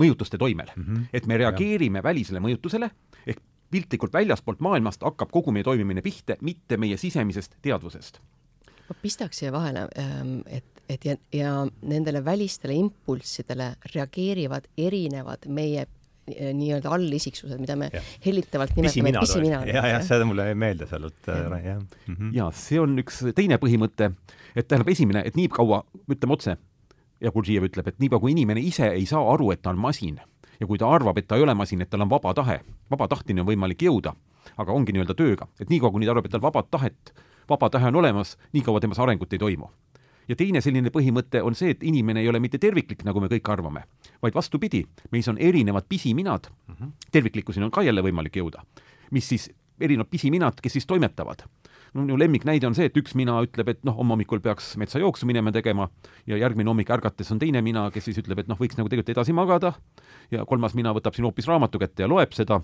mõjutuste toimel mm. -hmm. et me reageerime ja. välisele mõjutusele ehk piltlikult väljaspoolt maailmast hakkab kogu meie toimimine pihta, mitte meie sisemisest teadvusest. ma pistaks siia vahele, ähm, et, et ja, ja nendele välistele impulssidele reageerivad erinevad meie Eh, nii-öelda allisiksused, mida me ja. hellitavalt nimetame pisiminad. ja, jah, see mulle jäi meelde sealt, äh, jah -hmm.. ja see on üks teine põhimõte, et tähendab, esimene, et nii kaua, ütleme otse, ja Gurdjiev ütleb, et niipea kui inimene ise ei saa aru, et ta on masin ja kui ta arvab, et ta ei ole masin, et tal on vaba tahe, vaba tahtini on võimalik jõuda, aga ongi nii-öelda tööga, et niikaua, kuni ta arvab, et tal vabat tahet, vaba tahe on olemas, niikaua temas arengut ei toimu ja teine selline põhimõte on see, et inimene ei ole mitte terviklik, nagu me kõik arvame, vaid vastupidi, meis on erinevad pisiminad mm, -hmm. terviklikkuseni on ka jälle võimalik jõuda, mis siis, erinevad pisiminad, kes siis toimetavad. No minu lemmiknäide on see, et üks mina ütleb, et noh, homme hommikul peaks metsajooksu minema tegema ja järgmine hommik ärgates on teine mina, kes siis ütleb, et noh, võiks nagu tegelikult edasi magada. Ja kolmas mina võtab siin hoopis raamatu kätte ja loeb seda,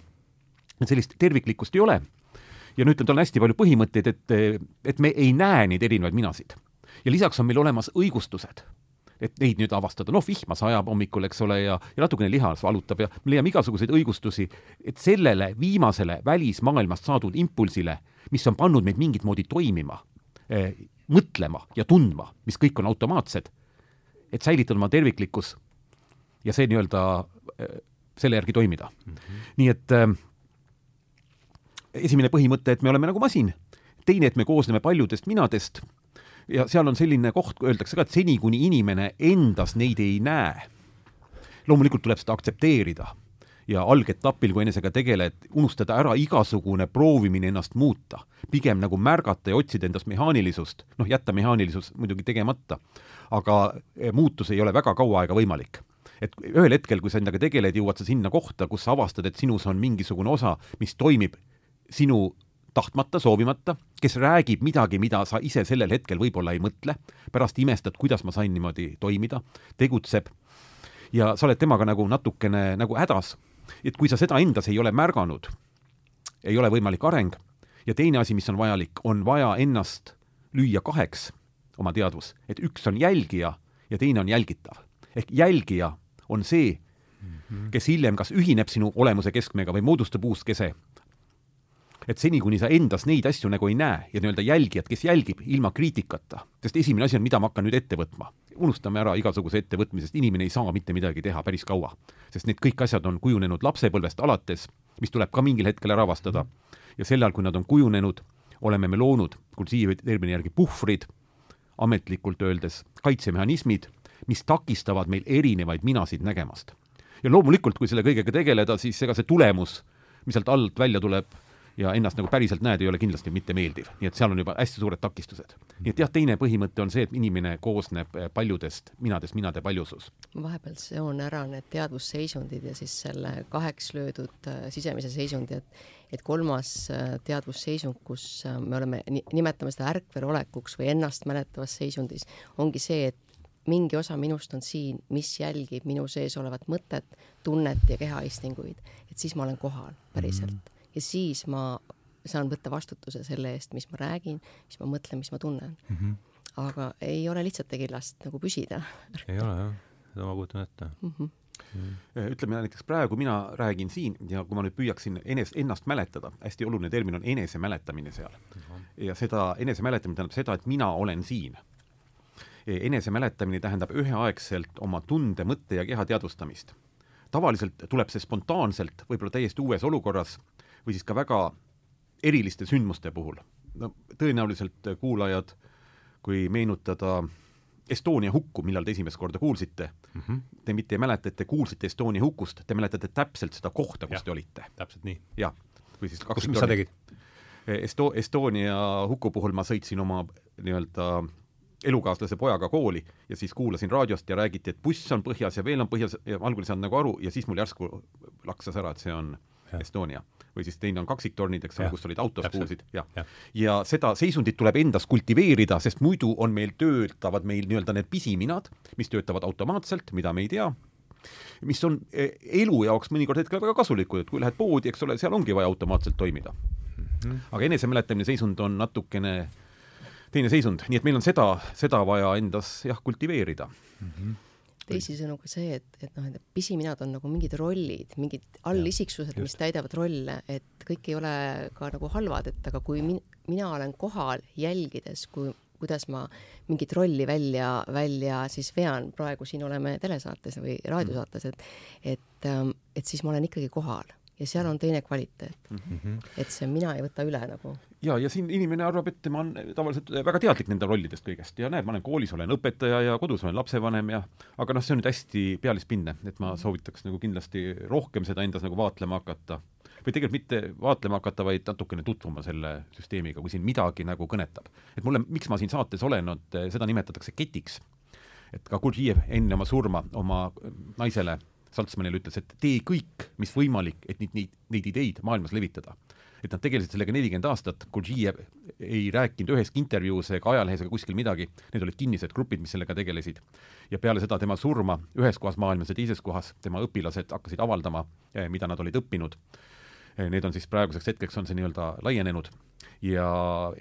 sellist terviklikkust ei ole. Ja ütleme, tal on hästi palju põhimõtteid, et, et me ei näe neid erinevaid minasid. Ja lisaks on meil olemas õigustused et neid nüüd avastada, noh, vihma sajab hommikul, eks ole, ja, ja natukene lihas valutab ja me leiame igasuguseid õigustusi, et sellele viimasele välismaailmast saadud impulsile, mis on pannud meid mingit moodi toimima eh,, mõtlema ja tundma, mis kõik on automaatsed, et säilitada oma terviklikkus ja see nii-öelda eh, selle järgi toimida mm. -hmm. nii et eh, esimene põhimõte, et me oleme nagu masin, teine, et me koosneme paljudest minadest ja seal on selline koht, öeldakse ka, et seni, kuni inimene endas neid ei näe, loomulikult tuleb seda aktsepteerida ja algetapil, kui enesega tegeled, unustada ära igasugune proovimine ennast muuta, pigem nagu märgata ja otsida endast mehaanilisust, noh, jätta mehaanilisus muidugi tegemata, aga eh, muutus ei ole väga kaua aega võimalik. Et ühel hetkel, kui sa endaga tegeled, jõuad sa sinna kohta, kus sa avastad, et sinus on mingisugune osa, mis toimib sinu tahtmata, soovimata, kes räägib midagi, mida sa ise sellel hetkel võib-olla ei mõtle, pärast imestad, kuidas ma sain niimoodi toimida, tegutseb. Ja sa oled temaga nagu natukene nagu hädas. Et kui sa seda endas ei ole märganud, ei ole võimalik areng ja teine asi, mis on vajalik, on vaja ennast lüüa kaheks, oma teadvus, et üks on jälgija ja teine on jälgitav. ehk jälgija on see, kes hiljem kas ühineb sinu olemuse keskmega või moodustab uus kese et seni, kuni sa endas neid asju nagu ei näe ja nii-öelda jälgijat, kes jälgib ilma kriitikata, sest esimene asi on, mida ma hakkan nüüd ette võtma. unustame ära igasuguse ettevõtmise, sest inimene ei saa mitte midagi teha päris kaua. sest need kõik asjad on kujunenud lapsepõlvest alates, mis tuleb ka mingil hetkel ära avastada. ja sel ajal, kui nad on kujunenud, oleme me loonud Kulsiivi termini järgi puhvrid, ametlikult öeldes kaitsemehhanismid, mis takistavad meil erinevaid minasid nägemast. ja loomulikult, kui selle kõigega tegeleda, siis ega see tulemus, mis sealt alt välja tuleb, ja ennast nagu päriselt näed, ei ole kindlasti mitte meeldiv. nii et seal on juba hästi suured takistused. nii et jah, teine põhimõte on see, et inimene koosneb eh, paljudest minadest, minade paljusus. vahepeal seon ära need teadvusseisundid ja siis selle kaheks löödud äh, sisemise seisundi, et et kolmas äh, teadvusseisund, kus me oleme, nimetame seda ärkvelolekuks või ennast mäletavas seisundis, ongi see, et mingi osa minust on siin, mis jälgib minu sees olevat mõtet, tunnet ja kehaistinguid, et siis ma olen kohal päriselt mm. -hmm ja siis ma saan võtta vastutuse selle eest, mis ma räägin, mis ma mõtlen, mis ma tunnen mm. -hmm. aga ei ole lihtsate killast nagu püsida. ei ole jah, seda ma kujutan ette mm. -hmm ütleme näiteks praegu mina räägin siin ja kui ma nüüd püüaksin enes-, ennast mäletada, hästi oluline termin on enesemäletamine seal. ja seda enesemäletamine tähendab seda, et mina olen siin. enesemäletamine tähendab üheaegselt oma tunde, mõtte ja keha teadvustamist. tavaliselt tuleb see spontaanselt, võib-olla täiesti uues olukorras või siis ka väga eriliste sündmuste puhul. no tõenäoliselt kuulajad, kui meenutada Estonia hukku, millal te esimest korda kuulsite mm, -hmm. te mitte ei mäleta, et te kuulsite Estonia hukust, te mäletate täpselt seda kohta, kus ja, te olite. täpselt nii. jah, või siis kus, mis sa tegid? Esto-, Estonia huku puhul ma sõitsin oma nii-öelda elukaaslase pojaga kooli ja siis kuulasin raadiost ja räägiti, et buss on põhjas ja veel on põhjas ja algul ei saanud nagu aru ja siis mul järsku laksas ära, et see on ja. Estonia või siis teine on kaksiktornid, eks ole, kus olid autos kuulsid, jah ja. ja seda seisundit tuleb endas kultiveerida, sest muidu on meil, töötavad meil nii-öelda need pisiminad, mis töötavad automaatselt, mida me ei tea, mis on e, elu jaoks mõnikord hetkel väga kasulikud, et kui lähed poodi, eks ole, seal ongi vaja automaatselt toimida mm. -hmm. aga enesemäletamine seisund on natukene teine seisund, nii et meil on seda, seda vaja endas jah, kultiveerida mm. -hmm teisisõnu ka see, et, et noh, et pisiminad on nagu mingid rollid, mingid allisiksused, mis täidavad rolle, et kõik ei ole ka nagu halvad, et aga kui min, mina olen kohal jälgides, kui kuidas ma mingit rolli välja, välja siis vean, praegu siin oleme telesaates või raadiosaates, et et, ähm, et siis ma olen ikkagi kohal ja seal on teine kvaliteet mm. -hmm. et see mina ei võta üle nagu. ja, ja siin inimene arvab, et tema on tavaliselt väga teadlik nende rollidest kõigest ja näed, ma olen koolis, olen õpetaja ja kodus olen lapsevanem ja aga noh, see on nüüd hästi pealispindne, et ma soovitaks nagu kindlasti rohkem seda endas nagu vaatlema hakata. või tegelikult mitte vaatlema hakata, vaid natukene tutvuma selle süsteemiga, kui siin midagi nagu kõnetab. et mulle, miks ma siin saates olen, et seda nimetatakse ketiks. et ka Gurdjiev enne oma surma oma naisele Saltsmanile ütles, et tee kõik, mis võimalik, et neid, neid, neid ideid maailmas levitada. et nad tegelesid sellega nelikümmend aastat, Gurdjiev ei rääkinud üheski intervjuus ega ajalehes ega kuskil midagi, need olid kinnised grupid, mis sellega tegelesid. ja peale seda tema surma ühes kohas maailmas ja teises kohas tema õpilased hakkasid avaldama, eh, mida nad olid õppinud. Eh, need on siis praeguseks hetkeks on see nii-öelda laienenud ja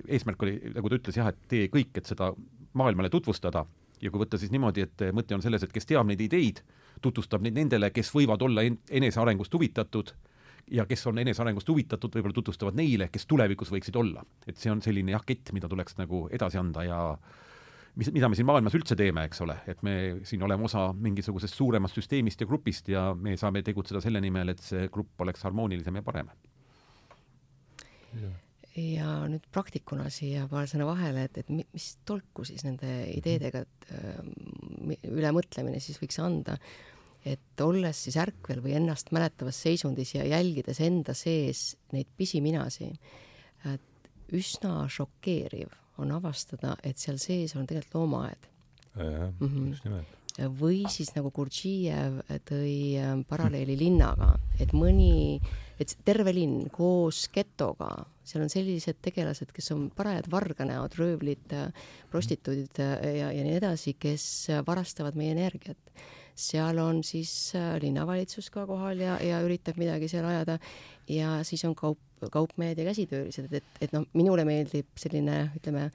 eesmärk oli, nagu ta ütles jah, et tee kõik, et seda maailmale tutvustada ja kui võtta siis niimoodi, et mõte on selles, et kes teab neid ideid, tutvustab neid nendele, kes võivad olla enesearengust huvitatud ja kes on enesearengust huvitatud, võib-olla tutvustavad neile, kes tulevikus võiksid olla. et see on selline jah, kett, mida tuleks nagu edasi anda ja mis, mida me siin maailmas üldse teeme, eks ole, et me siin oleme osa mingisugusest suuremast süsteemist ja grupist ja me saame tegutseda selle nimel, et see grupp oleks harmoonilisem ja parem. ja nüüd praktikuna siia paar sõna vahele, et, et mis tolku siis nende ideedega, et äh, ülemõtlemine siis võiks anda et olles siis ärkvel või ennast mäletavas seisundis ja jälgides enda sees neid pisiminasi, et üsna šokeeriv on avastada, et seal sees on tegelikult loomaaed. jah -hmm., just nimelt või siis nagu Gurdjiev tõi ähm, paralleeli linnaga, et mõni, et terve linn koos getoga, seal on sellised tegelased, kes on parajad varganäod, röövlid, prostituudid äh, ja, ja nii edasi, kes varastavad meie energiat seal on siis äh, linnavalitsus ka kohal ja, ja üritab midagi seal ajada. Ja siis on kaup kaupmehed ja käsitöölised, et, et noh, minule meeldib selline, ütleme,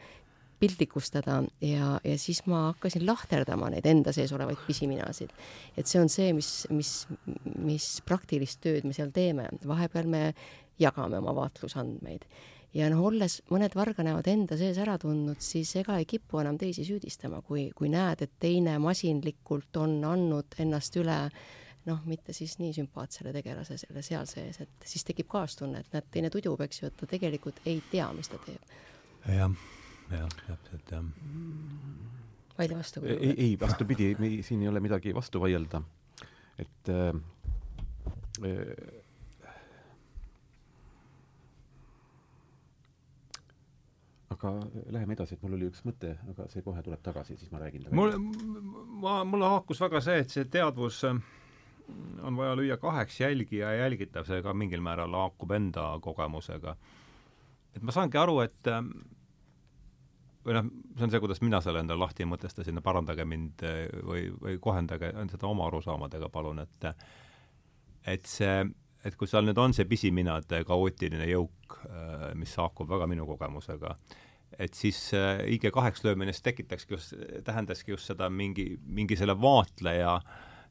piltlikustada ja, ja siis ma hakkasin lahterdama neid enda sees olevaid pisiminasid. et see on see, mis, mis, mis praktilist tööd me seal teeme, vahepeal me jagame oma vaatlusandmeid ja noh, olles mõned varga näevad enda sees ära tundnud, siis ega ei kipu enam teisi süüdistama, kui, kui näed, et teine masinlikult on andnud ennast üle noh, mitte siis nii sümpaatsele tegelasele seal sees, et siis tekib kaastunne, et näed, teine tudjub, eks ju, et ta tegelikult ei tea, mis ta teeb. jah jah, täpselt, jah. vaidle vastu. ei, ei, vastupidi, siin ei ole midagi vastu vaielda. et äh, aga läheme edasi, et mul oli üks mõte, aga see kohe tuleb tagasi, siis ma räägin. mul, ma, mulle haakus väga see, et see teadvus äh, on vaja lüüa kaheks jälgi ja jälgitav, see ka mingil määral haakub enda kogemusega. et ma saangi aru, et äh, või noh, see on see, kuidas mina selle endale lahti mõtestasin, parandage mind eh, või, või kohendage seda oma arusaamadega, palun, et et see, et kui seal nüüd on see pisiminade kaootiline jõuk, mis haakub väga minu kogemusega, et siis IG kaheks löömine siis tekitakski just, tähendaski just seda mingi, mingi selle vaatleja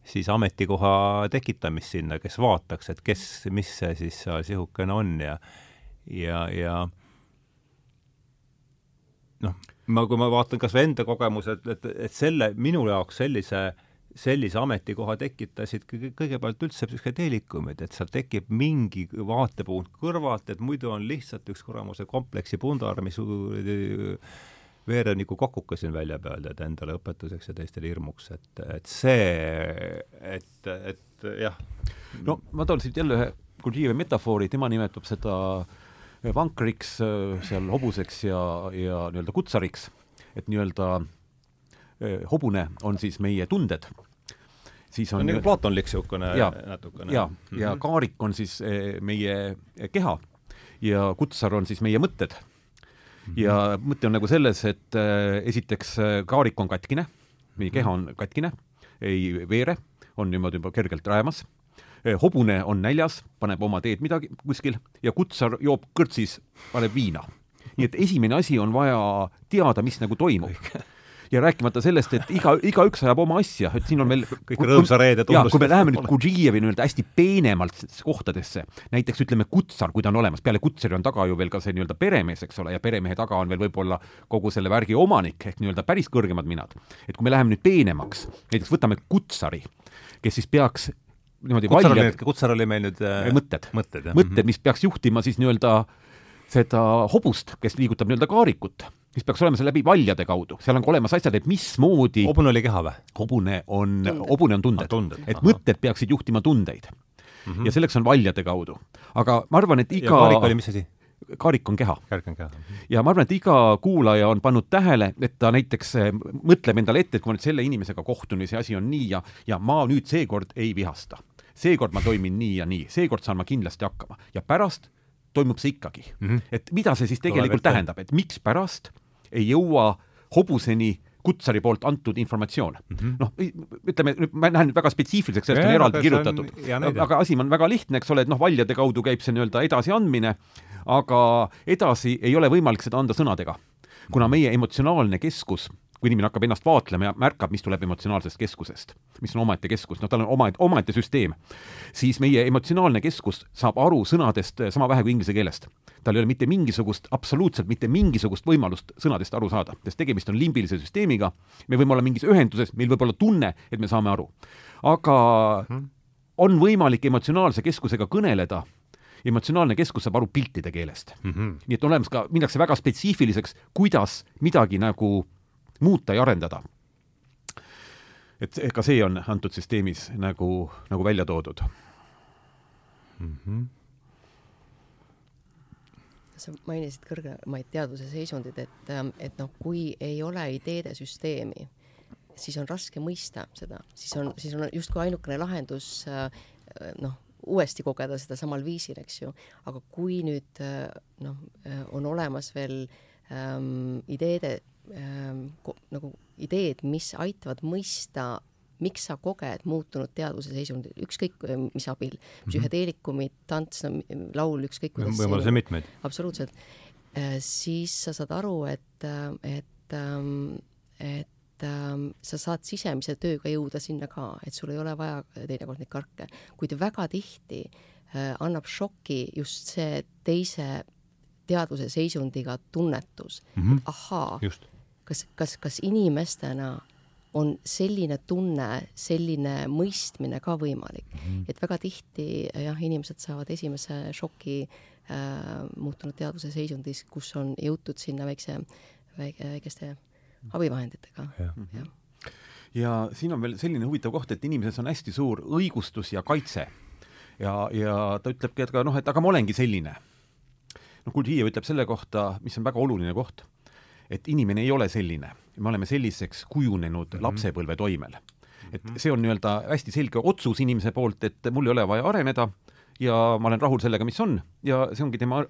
siis ametikoha tekitamist sinna, kes vaataks, et kes, mis see siis seal sihukene on ja ja, ja noh, ma, kui ma vaatan kas või enda kogemused, et, et selle, minu jaoks sellise sellise ametikoha tekitasid kõige, kõigepealt üldse psühhedeelikumid, et seal tekib mingi vaatepunkt kõrvalt, et muidu on lihtsalt üks kuramuse kompleksi pundar, mis veereb nagu kokuka siin välja peal, tead, endale õpetuseks ja teistele hirmuks, et, et see, et, et jah. no ma toon siit jälle ühe Gurdjievi metafoori, tema nimetab seda äh, vankriks, äh, seal hobuseks ja, ja nii-öelda kutsariks, et nii-öelda äh, hobune on siis meie tunded. Siis on, on nagu plaatonlik niisugune natukene. ja, ja, ja mhm. kaarik on siis äh, meie keha. Ja kutsar on siis meie mõtted. Mm. -hmm. ja mõte on nagu selles, et äh, esiteks kaarik on katkine, meie keha on katkine, ei veere, on niimoodi juba kergelt raemas Eh, hobune on näljas, paneb oma teed midagi kuskil. Ja kutsar joob kõrtsis, paneb viina. nii et esimene asi on vaja teada, mis nagu toimub ja rääkimata sellest, et iga, igaüks ajab oma asja, et siin on meil kõik rõõmsa reede tunnustus. kui me läheme nüüd Gurdžijevi nii-öelda hästi peenemalt kohtadesse, näiteks ütleme kutsar, kui ta on olemas, peale kutsari on taga ju veel ka see nii-öelda peremees, eks ole, ja peremehe taga on veel võib-olla kogu selle värgi omanik ehk nii-öelda päris kõrgemad minad. et kui me läheme nüüd peenemaks, näiteks võtame kutsari, kes siis peaks niimoodi kutsar oli, kutsar oli meil nüüd äh, mõtted, mõtted, mõtted, mis peaks juhtima siis nii-öelda seda hobust, kes liigutab nii-öelda kaarikut, mis peaks olema seal läbi valjade kaudu, seal on ka olemas asjad, et mismoodi hobune oli keha või? hobune on, hobune on tunded, ah, tunded., et Aha. mõtted peaksid juhtima tundeid mm. -hmm. ja selleks on valjade kaudu. aga ma arvan, et iga ja kaarik oli mis asi? kaarik on keha. kaarik on keha. ja ma arvan, et iga kuulaja on pannud tähele, et ta näiteks eh, mõtleb endale ette, et kui ma nüüd selle inimesega kohtun ja see asi on nii ja, ja ma nüüd seekord ei vihasta seekord ma toimin nii ja nii, seekord saan ma kindlasti hakkama ja pärast toimub see ikkagi mm. -hmm. et mida see siis tegelikult tähendab, et mikspärast ei jõua hobuseni kutsari poolt antud informatsioon. Mm -hmm.. noh, ütleme, ma lähen nüüd väga spetsiifiliseks, sellest on eraldi kirjutatud, aga asi on väga lihtne, eks ole, et noh, valjade kaudu käib see nii-öelda edasiandmine, aga edasi ei ole võimalik seda anda sõnadega. kuna meie emotsionaalne keskus kui inimene hakkab ennast vaatlema ja märkab, mis tuleb emotsionaalsest keskusest, mis on omaette keskus, noh, tal on oma, omaette süsteem, siis meie emotsionaalne keskus saab aru sõnadest eh, sama vähe kui inglise keelest. tal ei ole mitte mingisugust, absoluutselt mitte mingisugust võimalust sõnadest aru saada, sest tegemist on limbilise süsteemiga, me võime olla mingis ühenduses, meil võib olla tunne, et me saame aru. aga hmm. on võimalik emotsionaalse keskusega kõneleda emotsionaalne keskus saab aru piltide keelest mm. -hmm. nii et olemas ka, minnakse väga spetsiifiliseks, kuidas midagi nagu muuta ja arendada. et ka see on antud süsteemis nagu, nagu välja toodud mm. -hmm sa mainisid kõrgemaid teaduse seisundid, et, et noh, kui ei ole ideede süsteemi, siis on raske mõista seda, siis on, siis on justkui ainukene lahendus noh, uuesti kogeda seda samal viisil, eks ju. aga kui nüüd noh, on olemas veel ähm, ideede ähm, nagu ideed, mis aitavad mõista miks sa koged muutunud teadvuse seisundit, ükskõik mis abil, psühhedeelikumid, tants, laul, ükskõik kuidas võimalusi on mitmeid. absoluutselt. siis sa saad aru, et, et, et sa saad sisemise tööga jõuda sinna ka, et sul ei ole vaja teinekord neid karke, kuid väga tihti annab šoki just see teise teadvuse seisundiga tunnetus mm, -hmm. et ahaa, kas, kas, kas inimestena on selline tunne, selline mõistmine ka võimalik mm. -hmm. et väga tihti jah, inimesed saavad esimese šoki äh, muutunud teadvuse seisundis, kus on jõutud sinna väikse, väike, väikeste abivahenditega, jah ja. ja siin on veel selline huvitav koht, et inimeses on hästi suur õigustus ja kaitse. ja, ja ta ütlebki, et aga noh, et aga ma olengi selline noh, Gurdjiev ütleb selle kohta, mis on väga oluline koht, et inimene ei ole selline, me oleme selliseks kujunenud mm -hmm. lapsepõlve toimel. et mhm. see on nii-öelda hästi selge otsus inimese poolt, et mul ei ole vaja areneda ja ma olen rahul sellega, mis on ja see ongi tema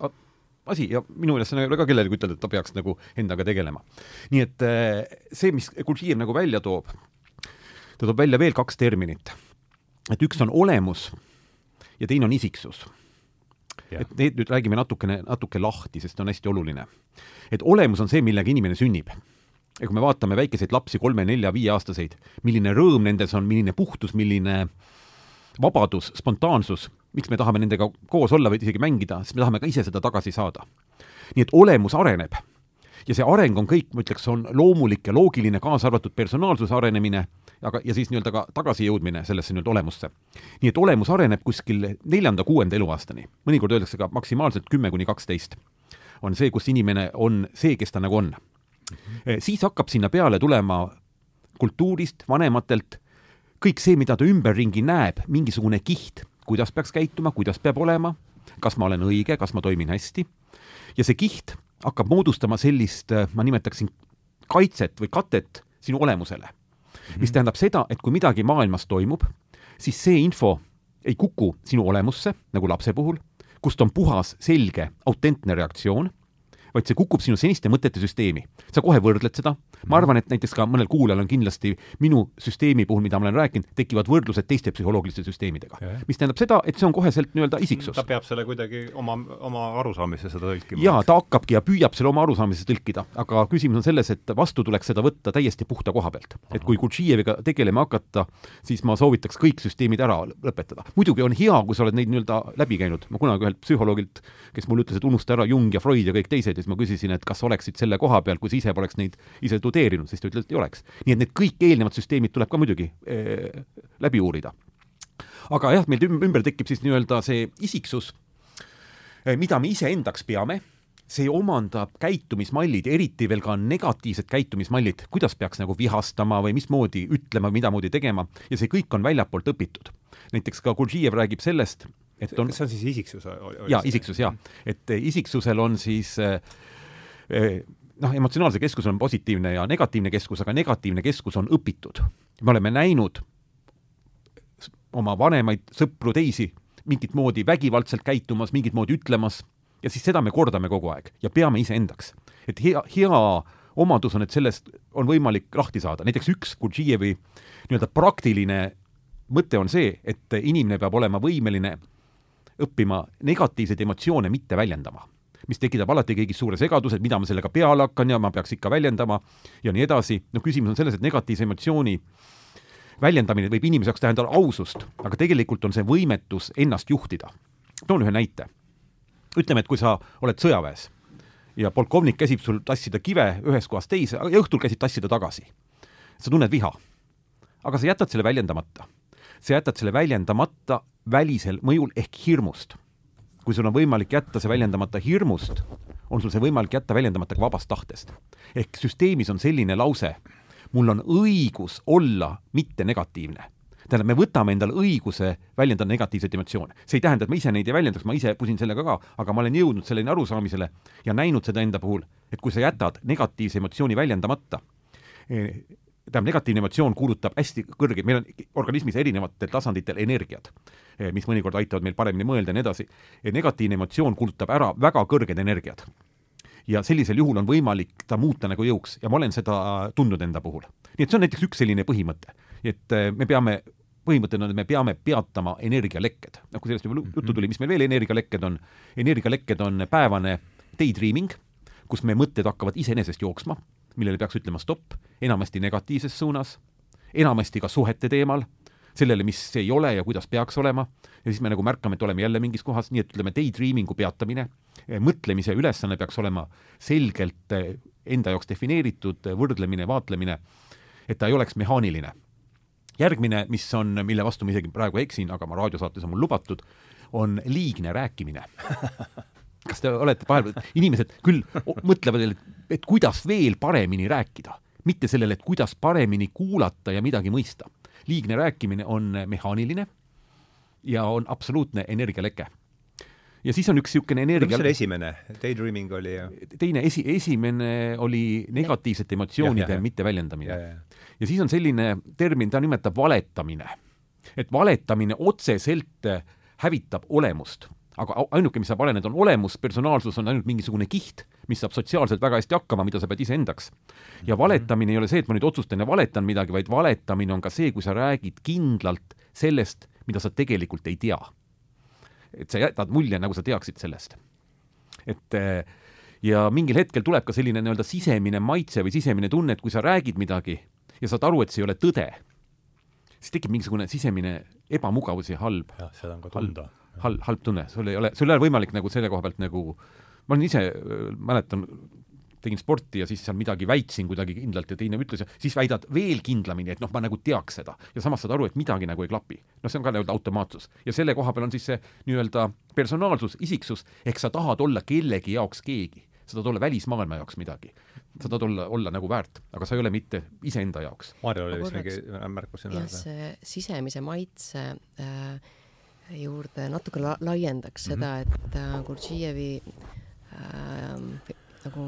asi ja minu ülesanne ei ole ka kellelegi ütelda, et ta peaks nagu endaga tegelema. nii et eh, see, mis Gurdjiev nagu välja toob, ta toob välja veel kaks terminit. et üks on olemus ja teine on isiksus et need nüüd räägime natukene, natuke lahti, sest on hästi oluline. et olemus on see, millega inimene sünnib. ja kui me vaatame väikeseid lapsi, kolme-nelja-viieaastaseid, milline rõõm nendes on, milline puhtus, milline vabadus, spontaansus, miks me tahame nendega koos olla või isegi mängida, sest me tahame ka ise seda tagasi saada. nii et olemus areneb. ja see areng on kõik, ma ütleks, on loomulik ja loogiline, kaasa arvatud personaalsuse arenemine aga, ja siis nii-öelda ka tagasijõudmine sellesse nii-öelda olemusse. nii et olemus areneb kuskil neljanda-kuuenda eluaastani, mõnikord öeldakse ka maksimaalselt kümme kuni kaksteist, on see, kus inimene on see, kes ta nagu on mm. -hmm. siis hakkab sinna peale tulema kultuurist, vanematelt, kõik see, mida ta ümberringi näeb, mingisugune kiht, kuidas peaks käituma, kuidas peab olema, kas ma olen õige, kas ma toimin hästi, ja see kiht hakkab moodustama sellist, ma nimetaksin kaitset või katet sinu olemusele. Mis tähendab seda, et kui midagi maailmas toimub, siis see info ei kuku sinu olemusse, nagu lapse puhul, kust on puhas, selge, autentne reaktsioon vaid see kukub sinu seniste mõtete süsteemi. sa kohe võrdled seda, ma arvan, et näiteks ka mõnel kuulajal on kindlasti minu süsteemi puhul, mida ma olen rääkinud, tekivad võrdlused teiste psühholoogiliste süsteemidega. mis tähendab seda, et see on koheselt nii-öelda isiksus. ta peab selle kuidagi oma, oma arusaamise seda tõlkima. jaa, ta hakkabki ja püüab selle oma arusaamise tõlkida, aga küsimus on selles, et vastu tuleks seda võtta täiesti puhta koha pealt. et kui Gurdžijeviga tegelema hakata, siis ma soovitaks kõik süsteemid ära lõpetada. muidugi on hea, kui sa oled neid nii-öelda läbi käinud, ma kunagi ühelt psühholoogilt, kes mulle ütles, et unusta ära Jung ja Freud ja kõik teised ja siis ma küsisin, et kas oleksid selle koha peal, kui sa ise poleks neid ise tudeerinud, siis ta ütles, et ei oleks. nii et need kõik eelnevad süsteemid tuleb ka muidugi äh, läbi uurida. aga jah, meil ümber tekib siis nii-öelda see isiksus, eh, mida me iseendaks peame, see omandab käitumismallid, eriti veel ka negatiivsed käitumismallid, kuidas peaks nagu vihastama või mismoodi ütlema, midamoodi tegema ja see kõik on väljapoolt õpitud. näiteks ka Gurdjiev räägib sellest, et on see on siis isiksus? jaa, isiksus jaa. et eh, isiksusel on siis äh, noh, emotsionaalse keskus on positiivne ja negatiivne keskus, aga negatiivne keskus on õpitud. me oleme näinud oma vanemaid sõpru, teisi mingit moodi vägivaldselt käitumas, mingit moodi ütlemas ja siis seda me kordame kogu aeg ja peame iseendaks. et hea, hea omadus on, et sellest on võimalik lahti saada, näiteks üks Gurdžijevi nii-öelda praktiline mõte on see, et inimene peab olema võimeline õppima negatiivseid emotsioone mitte väljendama mis tekitab alati kõigis suure segaduse, et mida ma sellega peale hakkan ja ma peaks ikka väljendama ja nii edasi. no küsimus on selles, et negatiivse emotsiooni väljendamine võib inimese jaoks tähendada ausust, aga tegelikult on see võimetus ennast juhtida. toon ühe näite. ütleme, et kui sa oled sõjaväes ja polkovnik käsib sul tassida kive ühest kohast teise ja õhtul käsib tassida tagasi. sa tunned viha. aga sa jätad selle väljendamata. sa jätad selle väljendamata välisel mõjul ehk hirmust kui sul on võimalik jätta see väljendamata hirmust, on sul see võimalik jätta väljendamata ka vabast tahtest. ehk süsteemis on selline lause, mul on õigus olla mitte negatiivne. tähendab, me võtame endale õiguse väljendada negatiivseid emotsioone. see ei tähenda, et ma ise neid ei väljendaks, ma ise pusin sellega ka, aga ma olen jõudnud selleni arusaamisele ja näinud seda enda puhul, et kui sa jätad negatiivse emotsiooni väljendamata, eh, tähendab, negatiivne emotsioon kuulutab hästi kõrgeid, meil on organismis erinevatel tasanditel energiat, eh, mis mõnikord aitavad meil paremini mõelda ja nii edasi. negatiivne emotsioon kuulutab ära väga kõrged energiad. ja sellisel juhul on võimalik ta muuta nagu jõuks ja ma olen seda tundnud enda puhul. nii et see on näiteks üks selline põhimõte. et äh, me peame põhimõtteliselt on, et me peame peatama energialekked. noh, kui sellest juba juttu Mhm. tuli, mis meil veel energialekked on? energialekked on päevane daydreaming, kus meie mõtted hakkavad iseenesest jooksma, millele peaks ütlema stopp, enamasti negatiivses suunas, enamasti ka suhete teemal, sellele, mis ei ole ja kuidas peaks olema, ja siis me nagu märkame, et oleme jälle mingis kohas, nii et ütleme, daydreamingu peatamine, mõtlemise ülesanne peaks olema selgelt eh, enda jaoks defineeritud, võrdlemine, vaatlemine, et ta ei oleks mehaaniline järgmine, mis on, mille vastu ma isegi praegu eksin, aga ma raadiosaates on mul lubatud, on liigne rääkimine. kas te olete vahel, inimesed küll mõtlevad, et kuidas veel paremini rääkida, mitte sellele, et kuidas paremini kuulata ja midagi mõista. Liigne rääkimine on mehaaniline ja on absoluutne energialeke. ja siis on üks niisugune mis energia oli esimene? Daydreaming oli ja teine esi, esimene oli negatiivsete emotsioonide mitteväljendamine ja, siis on selline termin, ta nimetab valetamine. et valetamine otseselt hävitab olemust, aga ainuke, mis saab areneda, on olemus, personaalsus on ainult mingisugune kiht, mis saab sotsiaalselt väga hästi hakkama, mida sa pead iseendaks. ja valetamine ei ole see, et ma nüüd otsustan ja valetan midagi, vaid valetamine on ka see, kui sa räägid kindlalt sellest, mida sa tegelikult ei tea. et sa jätad mulje, nagu sa teaksid sellest. et äh, ja mingil hetkel tuleb ka selline nii-öelda sisemine maitse või sisemine tunne, et kui sa räägid midagi ja saad aru, et see ei ole tõde, siis tekib mingisugune sisemine ebamugavus ja halb, jah, seda on ka halb tunda., halb, halb tunne, sul ei ole, sul ei ole võimalik nagu selle koha pealt nagu, ma olen ise, mäletan, tegin sporti ja siis seal midagi väitsin kuidagi kindlalt ja teine ütles ja siis väidad veel kindlamini, et noh, ma nagu teaks seda. ja samas saad aru, et midagi nagu ei klapi. noh, see on ka nii-öelda automaatsus. ja selle koha peal on siis see nii-öelda personaalsus, isiksus, ehk sa tahad olla kellegi jaoks keegi. sa tahad olla välismaailma jaoks midagi. sa tahad olla, olla nagu väärt, aga sa ei ole mitte iseenda jaoks. Maarjal oli Ma vist mingi märkus sinna jah, see sisemise maitse äh, juurde natuke la laiendaks Mhm. seda, et äh, Gurdžijevi äh, nagu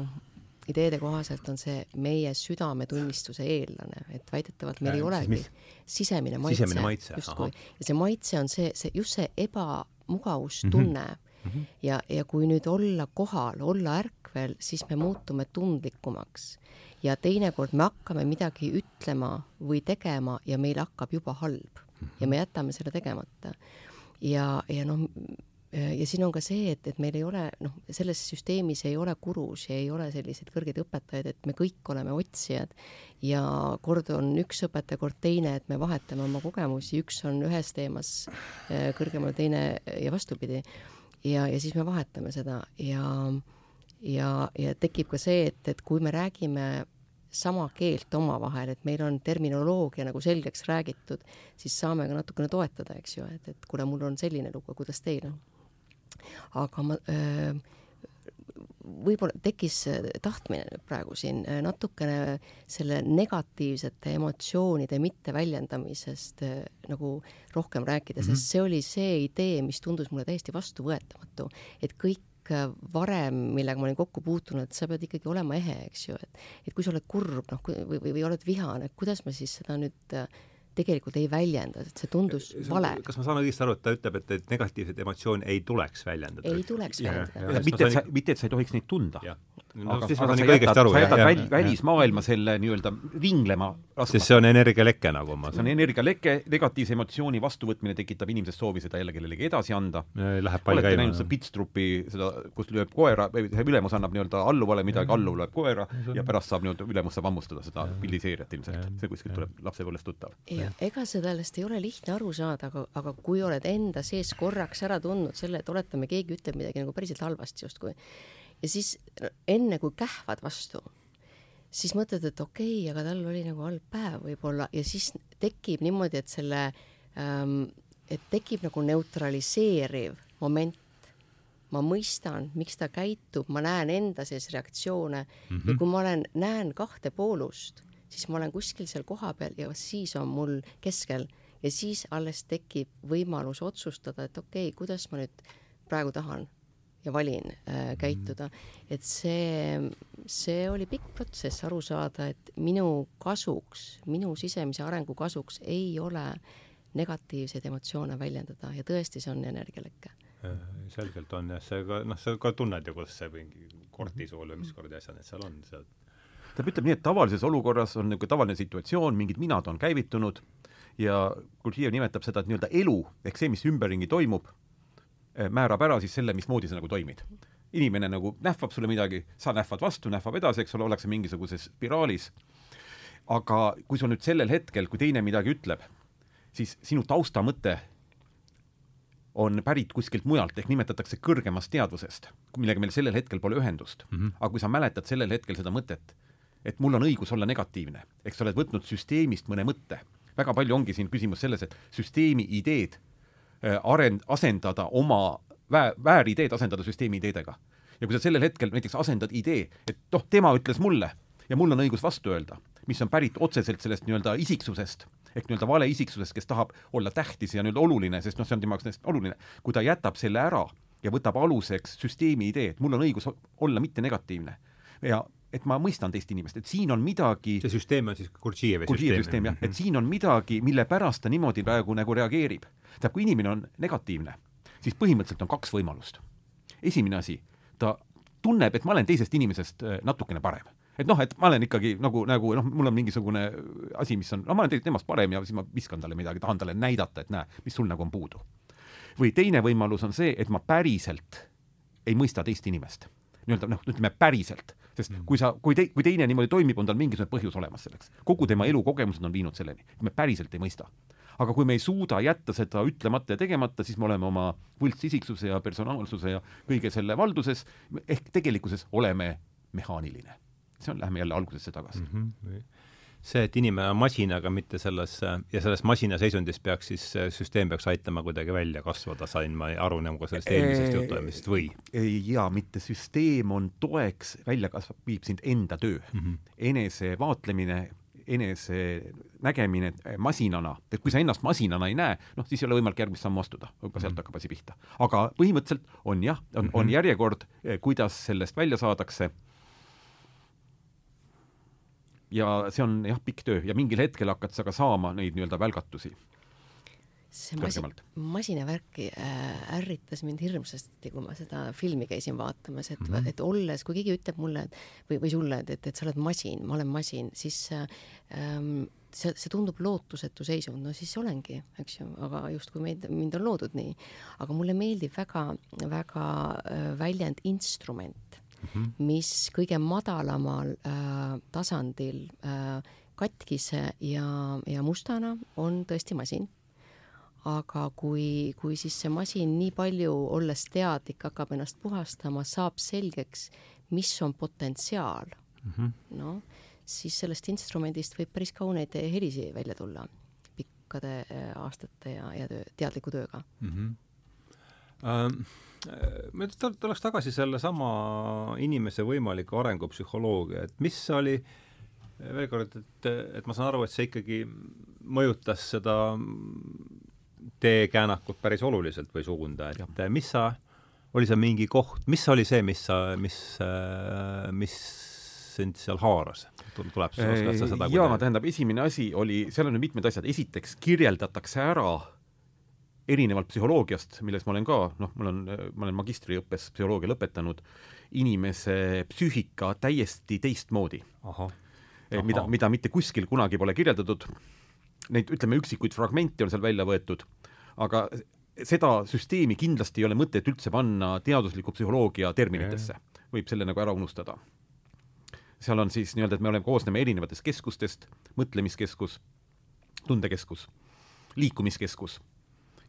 ideede kohaselt on see meie südametunnistuse eellane, et väidetavalt meil Äh, ei siis olegi sisemine maitse, Sisemine maitse, justkui ja see maitse on see, see just see ebamugavustunne mm. Mhm. -hmm. ja, ja kui nüüd olla kohal, olla ärkvel, siis me muutume tundlikumaks ja teinekord me hakkame midagi ütlema või tegema ja meil hakkab juba halb ja me jätame selle tegemata. ja, ja noh, ja siin on ka see, et, et meil ei ole noh, selles süsteemis ei ole kurus ja ei ole selliseid kõrgeid õpetajaid, et me kõik oleme otsijad ja kord on üks õpetaja, kord teine, et me vahetame oma kogemusi, üks on ühes teemas äh, kõrgemal, teine ja vastupidi. ja, ja siis me vahetame seda ja ja, ja tekib ka see, et, et kui me räägime sama keelt omavahel, et meil on terminoloogia nagu selgeks räägitud, siis saame ka natukene toetada, eks ju, et, et kuule, mul on selline lugu, kuidas teil on. Aga ma öö, võib-olla tekkis äh, tahtmine praegu siin äh, natukene selle negatiivsete emotsioonide mitteväljendamisest äh, nagu rohkem rääkida mm, -hmm. sest see oli see idee, mis tundus mulle täiesti vastuvõetamatu, et kõik äh, varem, millega ma olin kokku puutunud, sa pead ikkagi olema ehe, eks ju, et et kui sa oled kurb, noh, või, või, või oled vihane, kuidas ma siis seda nüüd äh, tegelikult ei väljenda, et see tundus vale. kas ma saan õigesti aru, et ta ütleb, et, et negatiivseid emotsioone ei tuleks väljendada? ei tuleks väljendada. mitte, et sa, mitte, et sa ei tohiks neid tunda jah, aga, no siis ma saan sa ikka õigesti aru, sa jätad jah, väl, jah, välismaailma selle nii-öelda ringlema laskma sest see on energialeke, nagu ma see on energialeke, negatiivse emotsiooni vastuvõtmine tekitab inimesest soovi seda jälle kellelegi edasi anda. Läheb pall olete käima näinud seda. Pitstrupi, seda, kus lööb koera, ülemus annab nii-öelda alluvale midagi, alluv lööb koera ja pärast saab nii-öelda, ülemus saab hammustada seda pilliseeriat ilmselt. see kuskilt tuleb lapsepõlvest tuttav. ja ega sellest ei ole lihtne aru saada, aga, aga kui oled enda sees korraks ära tundnud selle, et oletame, keegi ütleb midagi nagu päriselt halvasti justkui ja siis no, enne kui kähvad vastu, siis mõtled, et okei okay,, aga tal oli nagu halb päev võib-olla ja siis tekib niimoodi, et selle ähm,, et tekib nagu neutraliseeriv moment. ma mõistan, miks ta käitub, ma näen enda sees reaktsioone mm -hmm. ja kui ma olen, näen kahte poolust, siis ma olen kuskil seal kohapeal ja siis on mul keskel ja siis alles tekib võimalus otsustada, et okei okay,, kuidas ma nüüd praegu tahan ja valin äh, käituda, et see, see oli pikk protsess aru saada, et minu kasuks, minu sisemise arengu kasuks ei ole negatiivseid emotsioone väljendada ja tõesti, see on energialekke. selgelt on jah, see ka, noh, sa ka tunned ju, kuidas see mingi kortisool või mis kuradi asjad need seal on, seal tähendab, ütleme nii, et tavalises olukorras on niisugune tavaline situatsioon, mingid minad on käivitunud ja Gurdjiev nimetab seda, et nii-öelda elu ehk see, mis ümberringi toimub, määrab ära siis selle, mismoodi sa nagu toimid. inimene nagu nähvab sulle midagi, sa nähvad vastu, nähvab edasi, eks ole, ollakse mingisuguses spiraalis. aga kui sul nüüd sellel hetkel, kui teine midagi ütleb, siis sinu taustamõte on pärit kuskilt mujalt, ehk nimetatakse kõrgemast teadvusest, millega meil sellel hetkel pole ühendust mm. -hmm. aga kui sa mäletad sellel hetkel seda mõtet, et mul on õigus olla negatiivne, ehk sa oled võtnud süsteemist mõne mõtte, väga palju ongi siin küsimus selles, et süsteemi ideed arend-, asendada oma vää-, väärideed asendada süsteemi ideedega. ja kui sa sellel hetkel näiteks asendad idee, et noh, tema ütles mulle ja mul on õigus vastu öelda, mis on pärit otseselt sellest nii-öelda isiksusest, ehk nii-öelda valeisiksusest, kes tahab olla tähtis ja nii-öelda oluline, sest noh, see on tema jaoks oluline, kui ta jätab selle ära ja võtab aluseks süsteemi idee, et mul on õigus olla mitte negatiivne ja et ma mõistan teist inimest, et siin on midagi see süsteem on siis Gurdžijevi süsteem, süsteem, jah, et siin on midagi, mille pärast ta niimoodi praegu nagu reageerib. tähendab, kui inimene on negatiivne, siis põhimõtteliselt on kaks võimalust. esimene asi, ta tunneb, et ma olen teisest inimesest äh, natukene parem et noh, et ma olen ikkagi nagu, nagu noh, mul on mingisugune asi, mis on, no ma olen tegelikult temast parem ja siis ma viskan talle midagi, tahan talle näidata, et näe, mis sul nagu on puudu. või teine võimalus on see, et ma päriselt ei mõista teist inimest. Nii-öelda noh, ütleme päriselt, sest mm. kui sa, kui te-, kui teine niimoodi toimib, on tal mingisugune põhjus olemas selleks. kogu tema elukogemused on viinud selleni, et me päriselt ei mõista aga kui me ei suuda jätta seda ütlemata ja tegemata, siis me oleme oma võltsisikssuse ja personaalsuse ja kõige selle valduses, ehk tegelikkuses oleme mehaaniline see on, lähme jälle algusesse tagasi mm. -hmm. See, et inimene on masinaga, mitte selles, ja selles masina seisundis peaks siis, süsteem peaks aitama kuidagi välja kasvada, sain ma aru nagu sellest eelmisest jutuajamisest või? jaa, mitte süsteem on toeks, välja kasvab, viib sind enda töö mm. -hmm. enese vaatlemine, enese nägemine masinana, et kui sa ennast masinana ei näe, noh, siis ei ole võimalik järgmist sammu astuda, juba sealt mhm. hakkab asi pihta. aga põhimõtteliselt on jah, on mm, -hmm. on järjekord, kuidas sellest välja saadakse ja see on jah, pikk töö ja mingil hetkel hakkad sa ka saama neid nii-öelda välgatusi. see masi-, masinavärk äh, ärritas mind hirmsasti, kui ma seda filmi käisin vaatamas, et mm, -hmm. et olles, kui keegi ütleb mulle või, või sulle, et, et, et sa oled masin, ma olen masin, siis ähm, see, see tundub lootusetu seisund, no siis olengi, eks ju, aga justkui meid, mind on loodud nii. aga mulle meeldib väga, väga äh, väljend instrument -hmm. mis kõige madalamal äh, tasandil äh, katkise ja, ja mustana on tõesti masin. aga kui, kui siis see masin nii palju, olles teadlik, hakkab ennast puhastama, saab selgeks, mis on potentsiaal mm, -hmm. noh, siis sellest instrumendist võib päris kauneid helisi välja tulla pikkade äh, aastate ja, ja töö, teadliku tööga mm. -hmm. Um me tuleks tagasi sellesama inimese võimaliku arengupsühholoogia, et mis oli, veel kord, et, et ma saan aru, et see ikkagi mõjutas seda teekäänakut päris oluliselt või suunda, et ja. mis sa, oli seal mingi koht, mis oli see, mis sa, mis, mis sind seal haaras? tuleb, oskad sa seda jaa, tähendab, esimene asi oli, seal on nüüd mitmed asjad, esiteks kirjeldatakse ära erinevalt psühholoogiast, milles ma olen ka, noh, mul on, ma olen magistriõppes psühholoogia lõpetanud, inimese psüühika täiesti teistmoodi. Mida, mida mitte kuskil kunagi pole kirjeldatud, neid, ütleme, üksikuid fragmente on seal välja võetud, aga seda süsteemi kindlasti ei ole mõtet üldse panna teadusliku psühholoogia terminitesse, võib selle nagu ära unustada. seal on siis nii-öelda, et me oleme, koosneme erinevatest keskustest, mõtlemiskeskus, tundekeskus, liikumiskeskus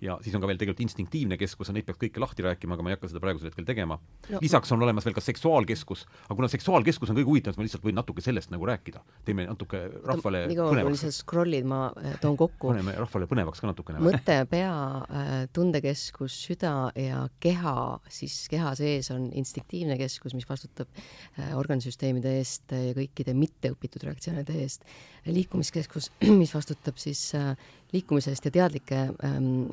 ja siis on ka veel tegelikult instinktiivne keskus ja neid peaks kõike lahti rääkima, aga ma ei hakka seda praegusel hetkel tegema no.. lisaks on olemas veel ka seksuaalkeskus, aga kuna seksuaalkeskus on kõige huvitavam, siis ma lihtsalt võin natuke sellest nagu rääkida. teeme natuke rahvale nii kaua, kui sa scroll'id, ma äh, toon kokku. paneme rahvale põnevaks ka natukene. mõte, pea, äh, tundekeskus, süda ja keha, siis keha sees on instinktiivne keskus, mis vastutab äh, organisüsteemide eest ja kõikide mitteõpitud reaktsioonide eest. liikumiskeskus, mis vastutab siis liikumisest ja teadlike ähm,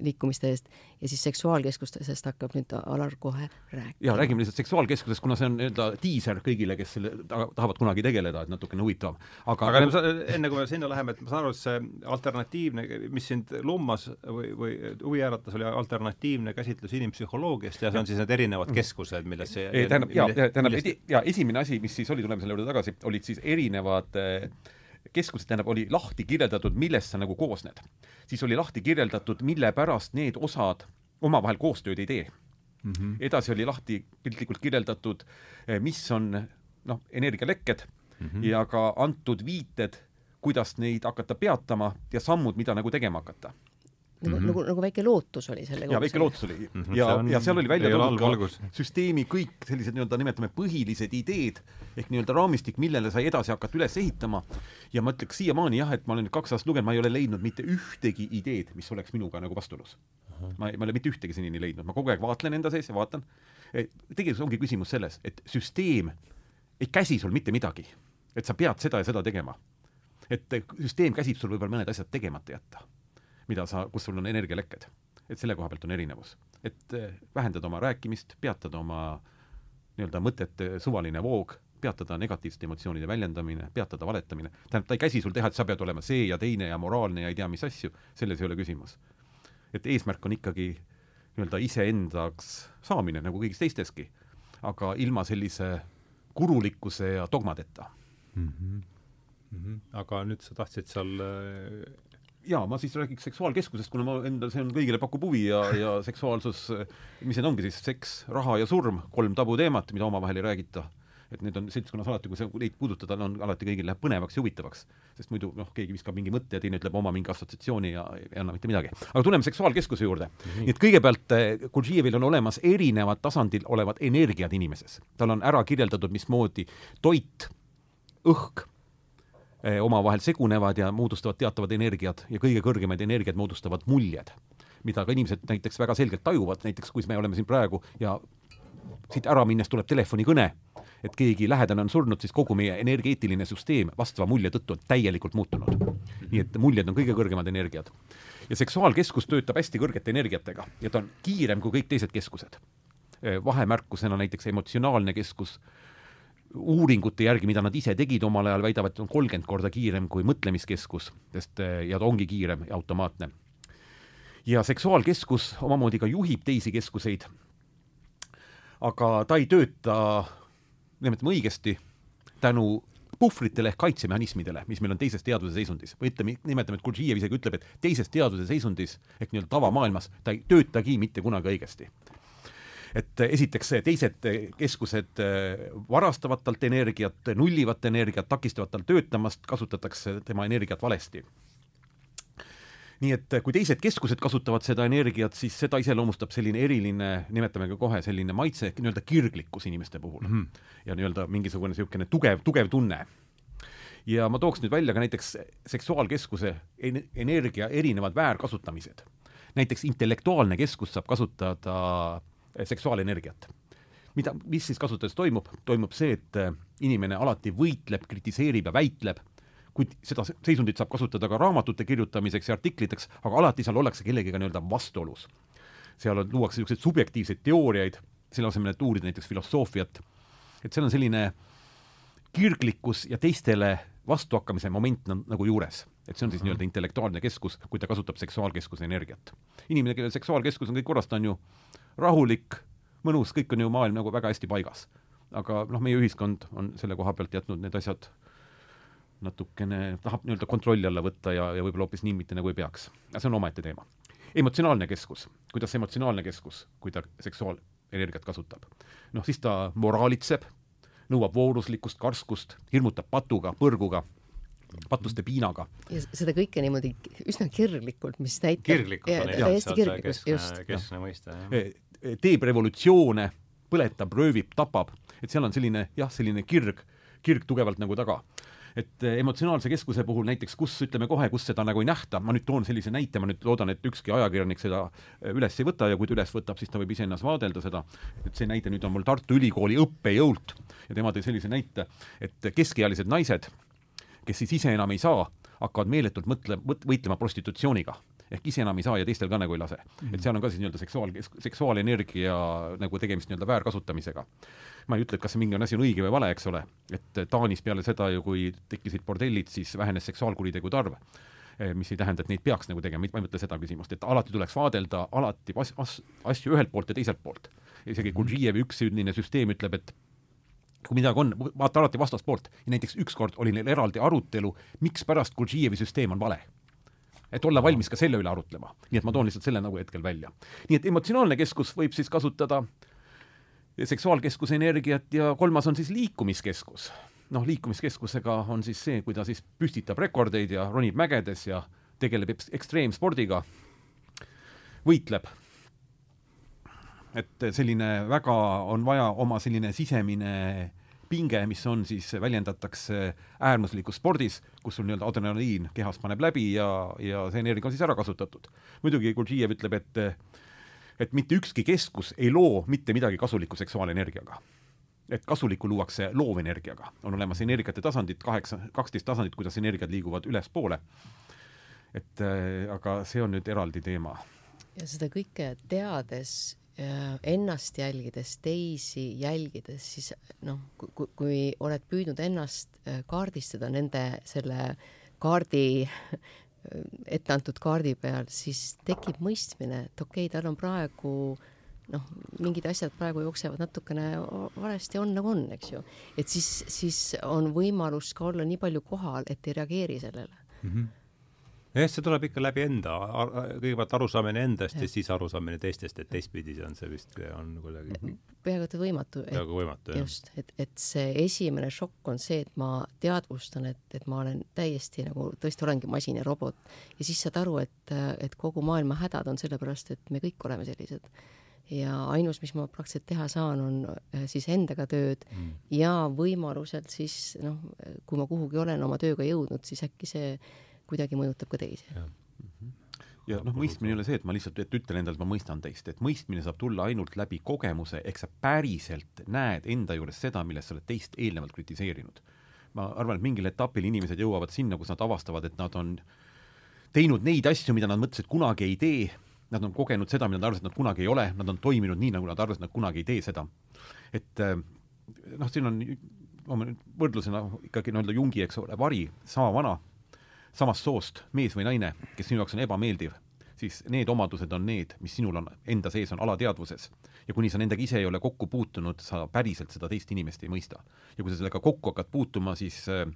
liikumiste eest ja siis seksuaalkeskustest hakkab nüüd Alar kohe rääkima. ja räägime lihtsalt seksuaalkeskusest, kuna see on nii-öelda diiser kõigile, kes selle tahavad kunagi tegeleda, et natukene huvitavam. aga, aga ma, enne kui me sinna läheme, et ma saan aru, et see alternatiivne, mis sind lummas või, või huvi äratas, oli alternatiivne käsitlus inimpsühholoogiast ja see on siis need erinevad keskused, milles see tähendab, jaa, tähendab, ja esimene asi, mis siis oli, tuleme selle juurde tagasi, olid siis erinevad äh, keskused, tähendab, oli lahti kirjeldatud, millest sa nagu koosned. siis oli lahti kirjeldatud, mille pärast need osad omavahel koostööd ei tee mm. -hmm. edasi oli lahti piltlikult kirjeldatud, eh, mis on noh, energialekked mm -hmm. ja ka antud viited, kuidas neid hakata peatama ja sammud, mida nagu tegema hakata nagu mm, -hmm. nagu, nagu väike lootus oli selle jaa, väike lootus oli mm. -hmm. ja, ja seal oli välja toodud ka süsteemi kõik sellised nii-öelda nimetame põhilised ideed ehk nii-öelda raamistik, millele sai edasi hakata üles ehitama. ja ma ütleks siiamaani jah, et ma olen kaks aastat lugenud, ma ei ole leidnud mitte ühtegi ideed, mis oleks minuga nagu vastuolus uh. -huh. ma, ma ei ole mitte ühtegi senini leidnud, ma kogu aeg vaatlen enda sees ja vaatan. tegelikult ongi küsimus selles, et süsteem ei käsi sul mitte midagi. et sa pead seda ja seda tegema. et süsteem käsib sul võib-olla mõned asjad tegemata jätta mida sa, kus sul on energialekked. et selle koha pealt on erinevus. et eh, vähendada oma rääkimist, peatada oma nii-öelda mõtete suvaline voog, peatada negatiivsete emotsioonide väljendamine, peatada valetamine, tähendab, ta ei käsi sul teha, et sa pead olema see ja teine ja moraalne ja ei tea mis asju, selles ei ole küsimus. et eesmärk on ikkagi nii-öelda iseendaks saamine, nagu kõigis teisteski, aga ilma sellise kurulikkuse ja dogmadeta mm. -hmm. Mm -hmm. aga nüüd sa tahtsid seal jaa, ma siis räägiks seksuaalkeskusest, kuna ma endal, see on kõigile pakub huvi ja, ja seksuaalsus, mis need ongi siis, seks, raha ja surm, kolm tabuteemat, mida omavahel ei räägita. et need on seltskonnas alati, kui sa neid puudutada, on alati kõigil läheb põnevaks ja huvitavaks. sest muidu noh, keegi viskab mingi mõtte ja teine ütleb oma mingi assotsiatsiooni ja ei anna mitte midagi. aga tuleme seksuaalkeskuse juurde mm. -hmm. nii et kõigepealt eh, Gurdžievil on olemas erinevad tasandil olevad energiad inimeses. tal on ära kirjeldatud, mismoodi toit, õhk omavahel segunevad ja moodustavad teatavad energiad ja kõige kõrgemad energiad moodustavad muljed, mida ka inimesed näiteks väga selgelt tajuvad, näiteks kui me oleme siin praegu ja siit ära minnes tuleb telefonikõne, et keegi lähedane on surnud, siis kogu meie energeetiline süsteem vastava mulje tõttu on täielikult muutunud. nii et muljed on kõige kõrgemad energiad. ja seksuaalkeskus töötab hästi kõrgete energiatega ja ta on kiirem kui kõik teised keskused. Eh, vahemärkusena näiteks emotsionaalne keskus uuringute järgi, mida nad ise tegid omal ajal, väidavad, et on kolmkümmend korda kiirem kui mõtlemiskeskus, sest ja ta ongi kiirem ja automaatne. ja seksuaalkeskus omamoodi ka juhib teisi keskuseid, aga ta ei tööta, nimetame õigesti, tänu puhvritele ehk kaitsemehhanismidele, mis meil on teises teaduse seisundis. Või ütleme, nimetame, et Gurdžiev isegi ütleb, et teises teaduse seisundis ehk nii-öelda tavamaailmas ta ei töötagi mitte kunagi õigesti et esiteks teised keskused äh, varastavad talt energiat, nullivad energiat, takistavad tal töötamast, kasutatakse tema energiat valesti nii et kui teised keskused kasutavad seda energiat, siis seda iseloomustab selline eriline, nimetame ka kohe selline maitse, nii-öelda kirglikkus inimeste puhul mm. -hmm. ja nii-öelda mingisugune niisugune tugev, tugev tunne. ja ma tooks nüüd välja ka näiteks seksuaalkeskuse energia erinevad väärkasutamised. näiteks intellektuaalne keskus saab kasutada Eh, seksuaalenergiat. mida, mis siis kasutades toimub, toimub see, et eh, inimene alati võitleb, kritiseerib ja väitleb, kuid seda seisundit saab kasutada ka raamatute kirjutamiseks ja artikliteks, aga alati seal ollakse kellegagi nii-öelda vastuolus. seal on, luuakse niisuguseid subjektiivseid teooriaid, selle asemel, et uurida näiteks filosoofiat, et seal on selline kirglikkus ja teistele vastuhakkamise moment on nagu juures. et see on siis nii-öelda intellektuaalne keskus, kui ta kasutab seksuaalkeskuse energiat. inimene, kellel seksuaalkeskus on kõik korras, ta on ju rahulik, mõnus, kõik on ju maailm nagu väga hästi paigas. aga noh, meie ühiskond on selle koha pealt jätnud need asjad natukene, tahab nii-öelda kontrolli alla võtta ja, ja võib-olla hoopis nii mitte nagu ei peaks. aga see on omaette teema. emotsionaalne keskus, kuidas emotsionaalne keskus, kui ta seksuaalenergiat kasutab? noh, siis ta moraalitseb, nõuab vooruslikkust, karskust, hirmutab patuga, põrguga patuste piinaga. ja seda kõike niimoodi üsna kirglikult, mis näitab kirglikult on täiesti kirglikult, just. keskne mõiste, jah. E, e, teeb revolutsioone, põletab, röövib, tapab, et seal on selline jah, selline kirg, kirg tugevalt nagu taga. Et e, emotsionaalse keskuse puhul näiteks, kus ütleme kohe, kus seda nagu ei nähta, ma nüüd toon sellise näite, ma nüüd loodan, et ükski ajakirjanik seda üles ei võta ja kui ta üles võtab, siis ta võib iseennast vaadelda seda, et see näide nüüd on mul Tartu Ülikooli õppejõult ja tema tõi sellise näite, et keskealised naised kes siis ise enam ei saa, hakkavad meeletult mõtle, võitlema prostitutsiooniga. Ehk ise enam ei saa ja teistel ka nagu ei lase mm. -hmm. et seal on ka siis nii-öelda seksuaal, seksuaalenergia nagu tegemist nii-öelda väärkasutamisega. ma ei ütle, et kas see mingi on asi on õige või vale, eks ole, et Taanis peale seda ju, kui tekkisid bordellid, siis vähenes seksuaalkuritegude arv eh, mis ei tähenda, et neid peaks nagu tegema, ma ei mõtle seda küsimust, et alati tuleks vaadelda alati as-, as-, asju ühelt poolt ja teiselt poolt. isegi Gurdžijevi üks selline süsteem ütleb, et kui midagi on, vaata alati vastaspoolt ja näiteks ükskord oli neil eraldi arutelu, mikspärast Gurdžijevi süsteem on vale et olla valmis ka selle üle arutlema. nii et ma toon lihtsalt selle nagu hetkel välja. nii et emotsionaalne keskus võib siis kasutada seksuaalkeskuse energiat ja kolmas on siis liikumiskeskus. noh, liikumiskeskusega on siis see, kui ta siis püstitab rekordeid ja ronib mägedes ja tegeleb ekstreemspordiga, võitleb et selline väga on vaja oma selline sisemine pinge, mis on siis, väljendatakse äärmuslikus spordis, kus sul nii-öelda adrenaliin kehas paneb läbi ja, ja see energia on siis ära kasutatud. muidugi Gurdžijev ütleb, et et mitte ükski keskus ei loo mitte midagi kasulikku seksuaalenergiaga. et kasulikku luuakse loovenergiaga. on olemas energiate tasandid, kaheksa, kaksteist tasandit, kuidas energiad liiguvad ülespoole. et äh, aga see on nüüd eraldi teema. ja seda kõike teades ennast jälgides, teisi jälgides, siis noh, kui, kui oled püüdnud ennast äh, kaardistada nende selle kaardi, ette antud kaardi peal, siis tekib mõistmine, et okei okay,, tal on praegu noh, mingid asjad praegu jooksevad natukene valesti, on nagu on, eks ju. et siis, siis on võimalus ka olla nii palju kohal, et ei reageeri sellele mm. -hmm jah, see tuleb ikka läbi enda, kõigepealt arusaamine endast ja. ja siis arusaamine teistest, et teistpidi on see vist, on kuidagi mhm. peaaegu et võimatu. peaaegu võimatu, jah. just, et, et see esimene šokk on see, et ma teadvustan, et, et ma olen täiesti nagu, tõesti olengi masin ja robot. ja siis saad aru, et, et kogu maailma hädad on sellepärast, et me kõik oleme sellised ja ainus, mis ma praktiliselt teha saan, on äh, siis endaga tööd mm. ja võimaluselt siis noh, kui ma kuhugi olen oma tööga jõudnud, siis äkki see kuidagi mõjutab ka teisi. ja noh, mõistmine ei ole see, et ma lihtsalt, et ütlen endale, et ma mõistan teist, et mõistmine saab tulla ainult läbi kogemuse, ehk sa päriselt näed enda juures seda, millest sa oled teist eelnevalt kritiseerinud. ma arvan, et mingil etapil inimesed jõuavad sinna, kus nad avastavad, et nad on teinud neid asju, mida nad mõtlesid kunagi ei tee, nad on kogenud seda, mida nad arvasid, et nad kunagi ei ole, nad on toiminud nii, nagu nad arvasid, nad kunagi ei tee seda. et eh, noh, siin on, võrdlusena ikkagi nii-öelda Jungi, eks ole, vari, sama vana, samast soost mees või naine, kes sinu jaoks on ebameeldiv, siis need omadused on need, mis sinul on enda sees, on alateadvuses. ja kuni sa nendega ise ei ole kokku puutunud, sa päriselt seda teist inimest ei mõista. ja kui sa sellega kokku hakkad puutuma, siis äh,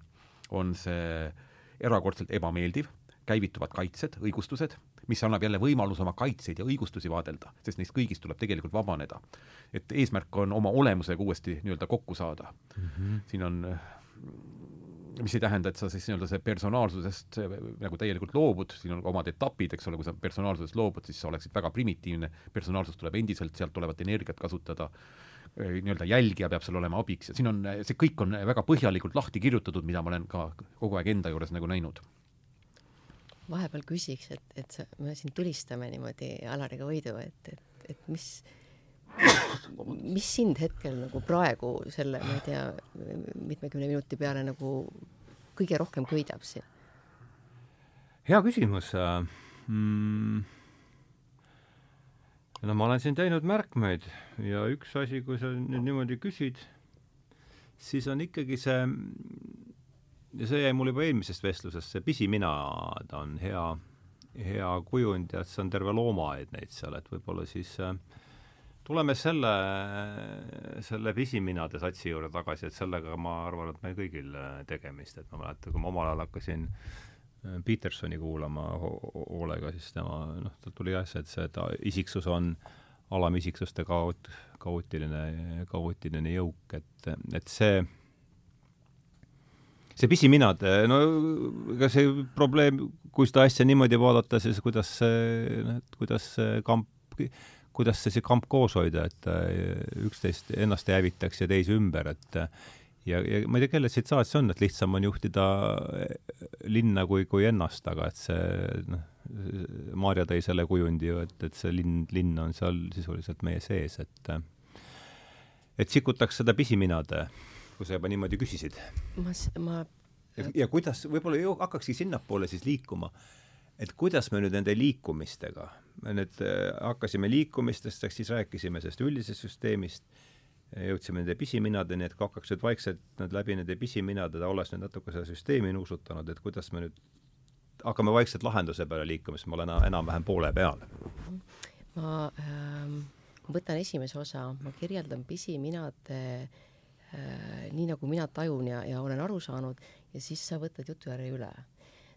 on see erakordselt ebameeldiv, käivituvad kaitsed, õigustused, mis annab jälle võimaluse oma kaitseid ja õigustusi vaadelda, sest neist kõigist tuleb tegelikult vabaneda. et eesmärk on oma olemusega uuesti nii-öelda kokku saada mm. -hmm. siin on mis ei tähenda, et sa siis nii-öelda see personaalsusest nagu täielikult loobud, siin on omad etapid, eks ole, kui sa personaalsusest loobud, siis sa oleksid väga primitiivne, personaalsus tuleb endiselt sealt olevat energiat kasutada, nii-öelda jälgija peab seal olema abiks ja siin on, see kõik on väga põhjalikult lahti kirjutatud, mida ma olen ka kogu aeg enda juures nagu näinud. vahepeal küsiks, et, et sa, me siin tulistame niimoodi Alariga võidu, et, et, et mis mis sind hetkel nagu praegu selle, ma ei tea, mitmekümne minuti peale nagu kõige rohkem köidab siin? hea küsimus mm.. no ma olen siin teinud märkmeid ja üks asi, kui sa nüüd niimoodi küsid, siis on ikkagi see, ja see jäi mul juba eelmisest vestlusest, see pisimina, ta on hea, hea kujund ja see on terve loomaaed neid seal, et võib-olla siis äh, tuleme selle, selle pisiminade satsi juurde tagasi, et sellega ma arvan, et meil kõigil äh, tegemist, et ma mäletan, kui ma omal ajal hakkasin äh, Petersoni kuulama ho hoolega, siis tema, noh, tal tuli see, et see, ta isiksus on alamisiksuste kaoot-, kaootiline, kaootiline jõuk, et, et see see pisiminade, no ega see probleem, kui seda asja niimoodi vaadata, siis kuidas see, noh, kuidas see kamp kuidas see, see kamp koos hoida, et äh, üksteist, ennast ei hävitaks ja teisi ümber, et äh, ja, ja ma ei tea, kellelt siit saad see on, et lihtsam on juhtida äh, linna kui, kui ennast, aga et see noh, Maarja tõi selle kujundi ju, et, et see linn, linn on seal sisuliselt meie sees, et et sikutaks seda pisiminade, kui sa juba niimoodi küsisid. ma, ma ja, ja kuidas, võib-olla hakkakski sinnapoole siis liikuma et kuidas me nüüd nende liikumistega, me nüüd äh, hakkasime liikumistest, ehk siis rääkisime sellest üldisest süsteemist, jõudsime nende pisiminadeni, et hakkaks nüüd vaikselt nad läbi nende pisiminade, olles nüüd natuke seda süsteemi nuusutanud, et kuidas me nüüd hakkame vaikselt lahenduse peale liikuma, siis ma olen enam-vähem poole peal. ma ähm, võtan esimese osa, ma kirjeldan pisiminade äh, nii, nagu mina tajun ja, ja olen aru saanud ja siis sa võtad jutujärje üle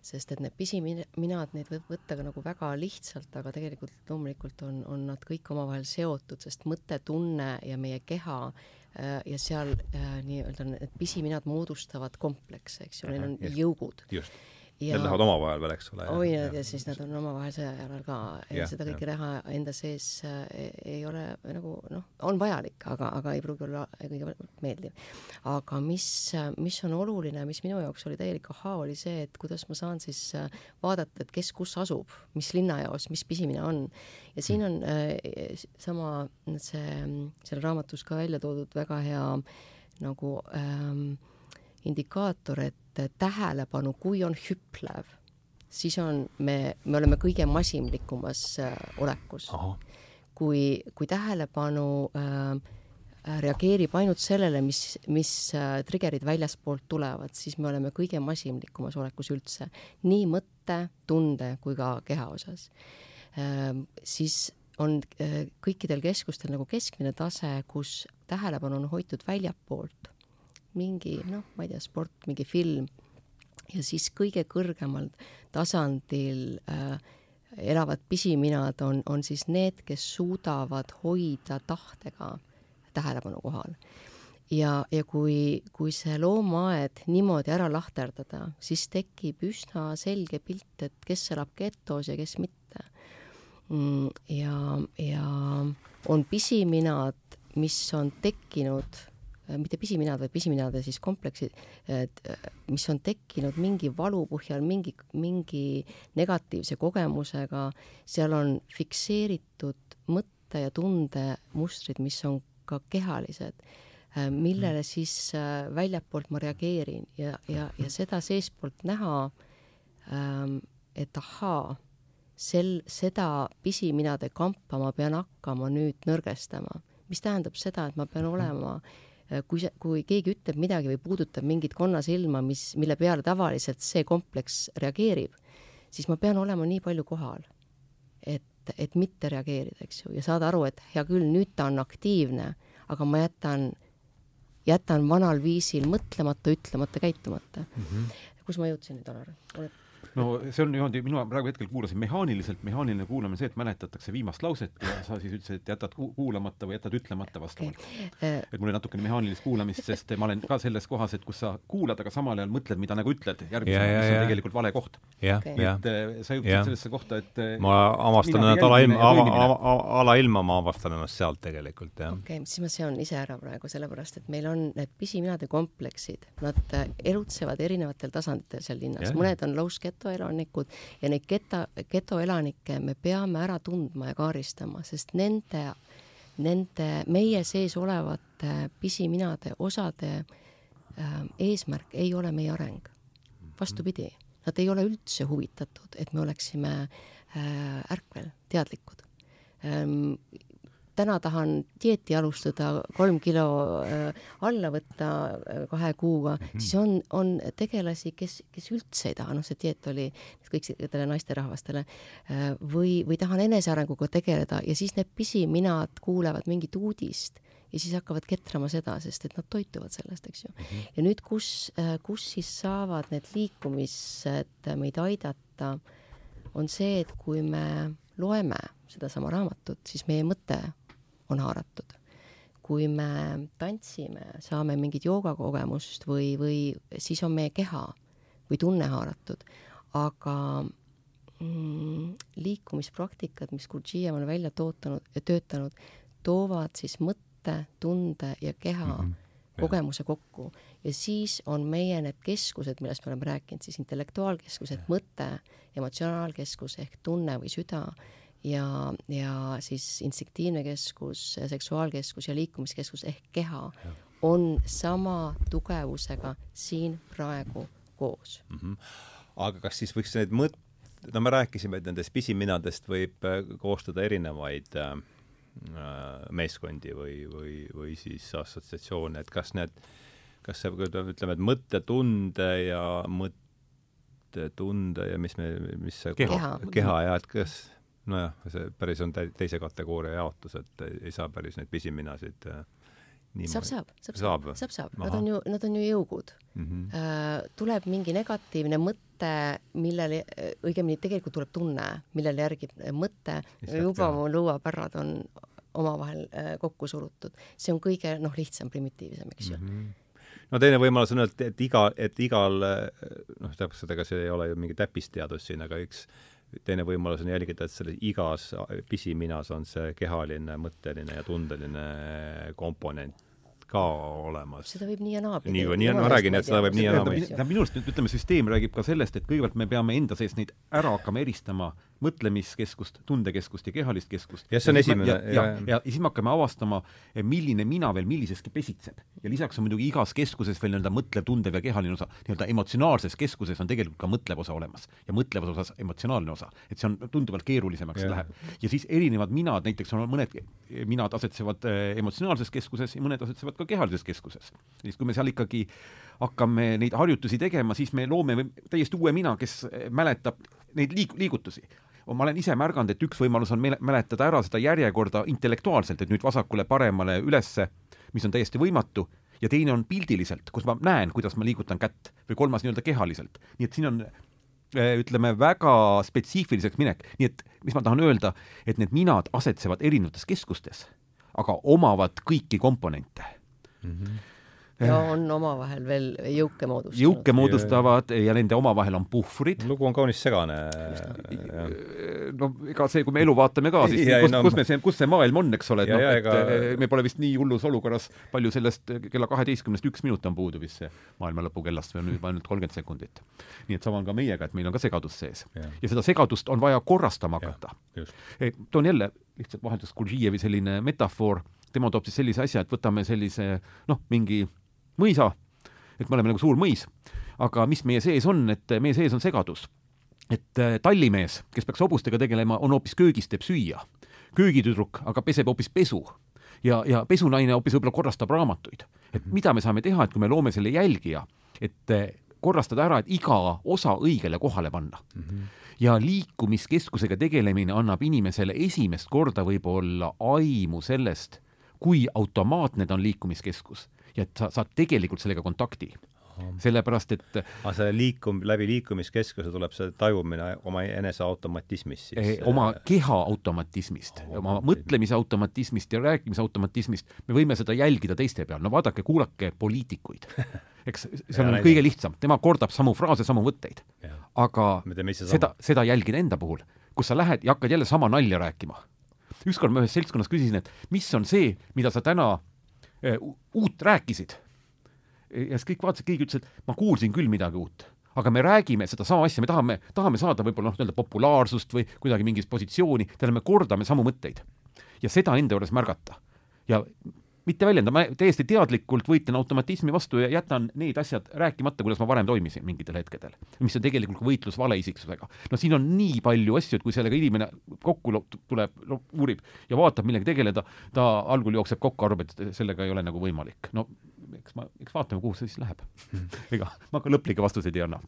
sest et need pisiminad, neid võib võtta ka nagu väga lihtsalt, aga tegelikult loomulikult on, on nad kõik omavahel seotud, sest mõte, tunne ja meie keha äh, ja seal äh, nii-öelda need pisiminad moodustavad komplekse, eks ju, neil on just, jõugud. just ja... Need lähevad omavahel veel, eks ole. oi, ja siis nad on omavahel sõja jalal ka ja, ja seda kõike näha enda sees äh, ei ole nagu noh, on vajalik, aga, aga ei pruugi olla kõige meeldiv. aga mis, mis on oluline, mis minu jaoks oli täielik ahhaa, oli see, et kuidas ma saan siis äh, vaadata, et kes kus asub, mis linnajaos, mis pisimine on. ja siin on äh, sama see, seal raamatus ka välja toodud väga hea nagu ähm, indikaator, et tähelepanu, kui on hüplev, siis on, me, me oleme kõige masinlikumas äh, olekus. kui, kui tähelepanu äh, reageerib ainult sellele, mis, mis äh, trigger'id väljaspoolt tulevad, siis me oleme kõige masinlikumas olekus üldse, nii mõtte, tunde kui ka keha osas äh,. siis on äh, kõikidel keskustel nagu keskmine tase, kus tähelepanu on hoitud väljapoolt mingi noh, ma ei tea, sport, mingi film ja siis kõige kõrgemal tasandil äh, elavad pisiminad on, on siis need, kes suudavad hoida tahtega tähelepanu kohal. ja, ja kui, kui see loomaaed niimoodi ära lahterdada, siis tekib üsna selge pilt, et kes elab getos ja kes mitte. Mm, ja, ja on pisiminad, mis on tekkinud mitte pisiminad, vaid pisiminade siis kompleksid, et äh, mis on tekkinud mingi valu põhjal, mingi, mingi negatiivse kogemusega, seal on fikseeritud mõtte ja tundemustrid, mis on ka kehalised, äh, millele mm. siis väljapoolt ma reageerin ja, ja, ja seda seestpoolt näha, ähm, et ahaa, sel, seda pisiminade kampa ma pean hakkama nüüd nõrgestama, mis tähendab seda, et ma pean mhm. olema mm Äh, kui see, kui keegi ütleb midagi või puudutab mingit konnasilma, mis, mille peale tavaliselt see kompleks reageerib, siis ma pean olema nii palju kohal, et, et mitte reageerida, eks ju, ja saada aru, et hea küll, nüüd ta on aktiivne, aga ma jätan, jätan vanal viisil mõtlemata, ütlemata, käitumata mm. -hmm. kus ma jõudsin nüüd, Alar? oled no see on niimoodi, mina praegu hetkel kuulasin mehaaniliselt, mehaaniline kuulamine, see, et mäletatakse viimast lauset ja sa siis ütlesid, et jätad ku kuulamata või jätad ütlemata vastavalt. Okay.. Äh, et mul oli natukene mehaanilist kuulamist, sest ma olen ka selles kohas, et kus sa kuulad, aga samal ajal mõtled, mida nagu ütled. Järgmisena, mis on tegelikult vale koht. Okay. et äh, sa jõudsid sellesse kohta, et äh, ma avastan ennast alailma, alailma ma avastan ennast sealt tegelikult, jah. okei okay,, siis ma seon ise ära praegu, sellepärast et meil on need pisiminade kompleksid, nad elutsevad erinevatel tasanditel seal linnas, mõned on low sketo getoelanikud ja neid geta, getoelanikke me peame ära tundma ja kaardistama, sest nende, nende meie sees olevate pisiminade osade äh, eesmärk ei ole meie areng. vastupidi, nad ei ole üldse huvitatud, et me oleksime äh, ärkvel, teadlikud ähm, täna tahan dieeti alustada, kolm kilo äh, alla võtta äh, kahe kuuga mm, -hmm. siis on, on tegelasi, kes, kes üldse ei taha, noh, see dieet oli kõikidele naisterahvastele äh,, või, või tahan enesearenguga tegeleda ja siis need pisiminad kuulevad mingit uudist ja siis hakkavad ketrama seda, sest et nad toituvad sellest, eks ju mm. -hmm. ja nüüd, kus, kus siis saavad need liikumised meid aidata, on see, et kui me loeme sedasama raamatut, siis meie mõte on haaratud. kui me tantsime, saame mingit joogakogemust või, või siis on meie keha või tunne haaratud, aga mm, liikumispraktikad, mis Gurdjiev on välja tootanud, töötanud, toovad siis mõtte, tunde ja keha mm -hmm kogemuse kokku. Ja siis on meie need keskused, millest me oleme rääkinud, siis intellektuaalkeskused, mõte, emotsionaalkeskus ehk tunne või süda ja, ja siis instinktiivne keskus, seksuaalkeskus ja liikumiskeskus ehk keha ja. on sama tugevusega siin praegu koos mm. -hmm. aga kas siis võiks need mõt-, no me rääkisime, et nendest pisiminadest võib äh, koostada erinevaid äh, meeskondi või, või, või siis assotsiatsioone, et kas need, kas see, ütleme, et mõttetunde ja mõttetunde ja mis me, mis see keha, keha ja et kas nojah, see päris on teise kategooria jaotus, et ei saa päris neid pisiminasid äh, niimoodi. saab, saab, saab, saab, saab, saab, nad on ju, nad on ju jõugud mm. -hmm. tuleb mingi negatiivne mõte, millele, õigemini tegelikult tuleb tunne, millele järgib mõte, juba mu lõuapärrad on omavahel äh, kokku surutud. see on kõige, noh, lihtsam, primitiivsem, eks ju mm. -hmm no teine võimalus on, et, et iga, et igal noh, täpselt, ega see ei ole ju mingi täppisteadus siin, aga üks teine võimalus on jälgida, et selles igas pisiminas on see kehaline, mõtteline ja tundeline komponent ka olemas. seda võib nii ja naapidi. nii või nii, ma räägin, et seda võib nii ja tähendab, minu arust ütleme, süsteem räägib ka sellest, et kõigepealt me peame enda sees neid ära hakkama eristama mõtlemiskeskust, tundekeskust ja kehalist keskust. jah, see on esimene. ja, ja, ja, ja siis me hakkame avastama, milline mina veel milliseski pesitseb. ja lisaks on muidugi igas keskuses veel nii-öelda mõtlev, tundev ja kehaline osa. nii-öelda emotsionaalses keskuses on tegelikult ka mõtlev osa olemas ja mõtlevas osas emotsionaalne osa. et see on tunduvalt keerulisemaks ja. läheb. ja siis erinevad minad, näiteks on mõned minad asetsevad äh, emotsionaalses keskuses ja mõned asetsevad ka kehalises keskuses. siis kui me seal ikkagi hakkame neid harjutusi tegema, siis me loome täiesti uue mina, kes mäletab neid liig-, liigutusi ma olen ise märganud, et üks võimalus on mäletada ära seda järjekorda intellektuaalselt, et nüüd vasakule-paremale ülesse, mis on täiesti võimatu, ja teine on pildiliselt, kus ma näen, kuidas ma liigutan kätt, või kolmas nii-öelda kehaliselt. nii et siin on äh, ütleme, väga spetsiifiliseks minek, nii et mis ma tahan öelda, et need minad asetsevad erinevates keskustes, aga omavad kõiki komponente mm. -hmm ja on omavahel veel jõuke moodustavad. jõuke moodustavad ja nende omavahel on puhvrid. lugu on kaunis segane. no ega see, kui me elu vaatame ka, siis ja, kus, no, kus me see, kus see maailm on, eks ole, et noh, et ega... Eh, me pole vist nii hullus olukorras, palju sellest kella kaheteistkümnest üks minut on puudu vist see maailma lõpu kellast või on juba ainult kolmkümmend sekundit. nii et sama on ka meiega, et meil on ka segadus sees. ja seda segadust on vaja korrastama hakata. Eh, toon jälle lihtsalt vahelduseks Gurdžijevi selline metafoor, tema toob siis sellise asja, et võtame sellise noh, mingi mõisa, et me oleme nagu suur mõis, aga mis meie sees on, et meie sees on segadus. et äh, tallimees, kes peaks hobustega tegelema, on hoopis köögis, teeb süüa. köögitüdruk aga peseb hoopis pesu ja, ja pesunaine hoopis võib-olla korrastab raamatuid. et mhm. mida me saame teha, et kui me loome selle jälgija, et äh, korrastada ära, et iga osa õigele kohale panna mm. -hmm. ja liikumiskeskusega tegelemine annab inimesele esimest korda võib-olla aimu sellest, kui automaatne ta on liikumiskeskus ja et sa saad tegelikult sellega kontakti. Sellepärast, et aga see liikum-, läbi liikumiskeskuse tuleb see tajumine oma enese automatismist siis? Eh, oma keha automatismist oh,, oma mõtlemise automatismist ja rääkimise automatismist, me võime seda jälgida teiste peal, no vaadake, kuulake poliitikuid. eks see on kõige lihtsam, tema kordab samu fraase, samu võtteid. aga seda, seda jälgida enda puhul, kus sa lähed ja hakkad jälle sama nalja rääkima. ükskord ma ühes seltskonnas küsisin, et mis on see, mida sa täna uut rääkisid. ja siis kõik vaatasid, keegi ütles, et ma kuulsin küll midagi uut, aga me räägime sedasama asja, me tahame, tahame saada võib-olla noh, nii-öelda populaarsust või kuidagi mingit positsiooni, tähendab, me kordame samu mõtteid. ja seda enda juures märgata. ja mitte väljenda, ma täiesti teadlikult võitlen automatismi vastu ja jätan need asjad rääkimata, kuidas ma varem toimisin mingitel hetkedel. mis on tegelikult võitlus valeisiksusega. no siin on nii palju asju, et kui sellega inimene kokku tuleb, uurib ja vaatab millega tegeleda, ta algul jookseb kokku, arvab, et sellega ei ole nagu võimalik. no eks ma, eks vaatame, kuhu see siis läheb ega ma ka lõplikke vastuseid ei anna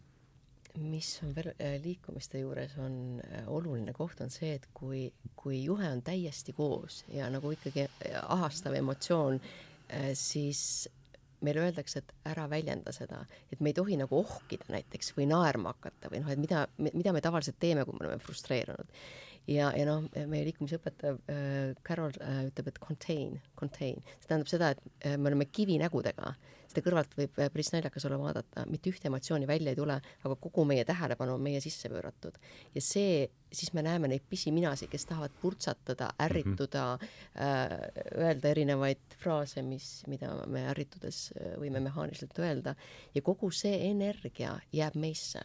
mis on veel äh, liikumiste juures on äh, oluline koht, on see, et kui, kui juhe on täiesti koos ja nagu ikkagi äh, ahastav emotsioon, siis meile öeldakse, et ära väljenda seda, et me ei tohi nagu ohkida näiteks või naerma hakata või noh, et mida, mida me tavaliselt teeme, kui me oleme frustreerunud. ja, ja noh, meie liikumisõpetaja äh, Carol äh, ütleb, et contain, contain, see tähendab seda, et äh, me oleme kivinägudega. äh, seda kõrvalt võib äh, päris naljakas olla vaadata, mitte ühte emotsiooni välja ei tule, aga kogu meie tähelepanu on meie sisse pööratud. ja see, siis me näeme neid pisiminasid, kes tahavad purtsatada, ärrituda mm, -hmm. äh, öelda erinevaid fraase, mis, mida me ärritudes äh, võime mehaaniliselt öelda ja kogu see energia jääb meisse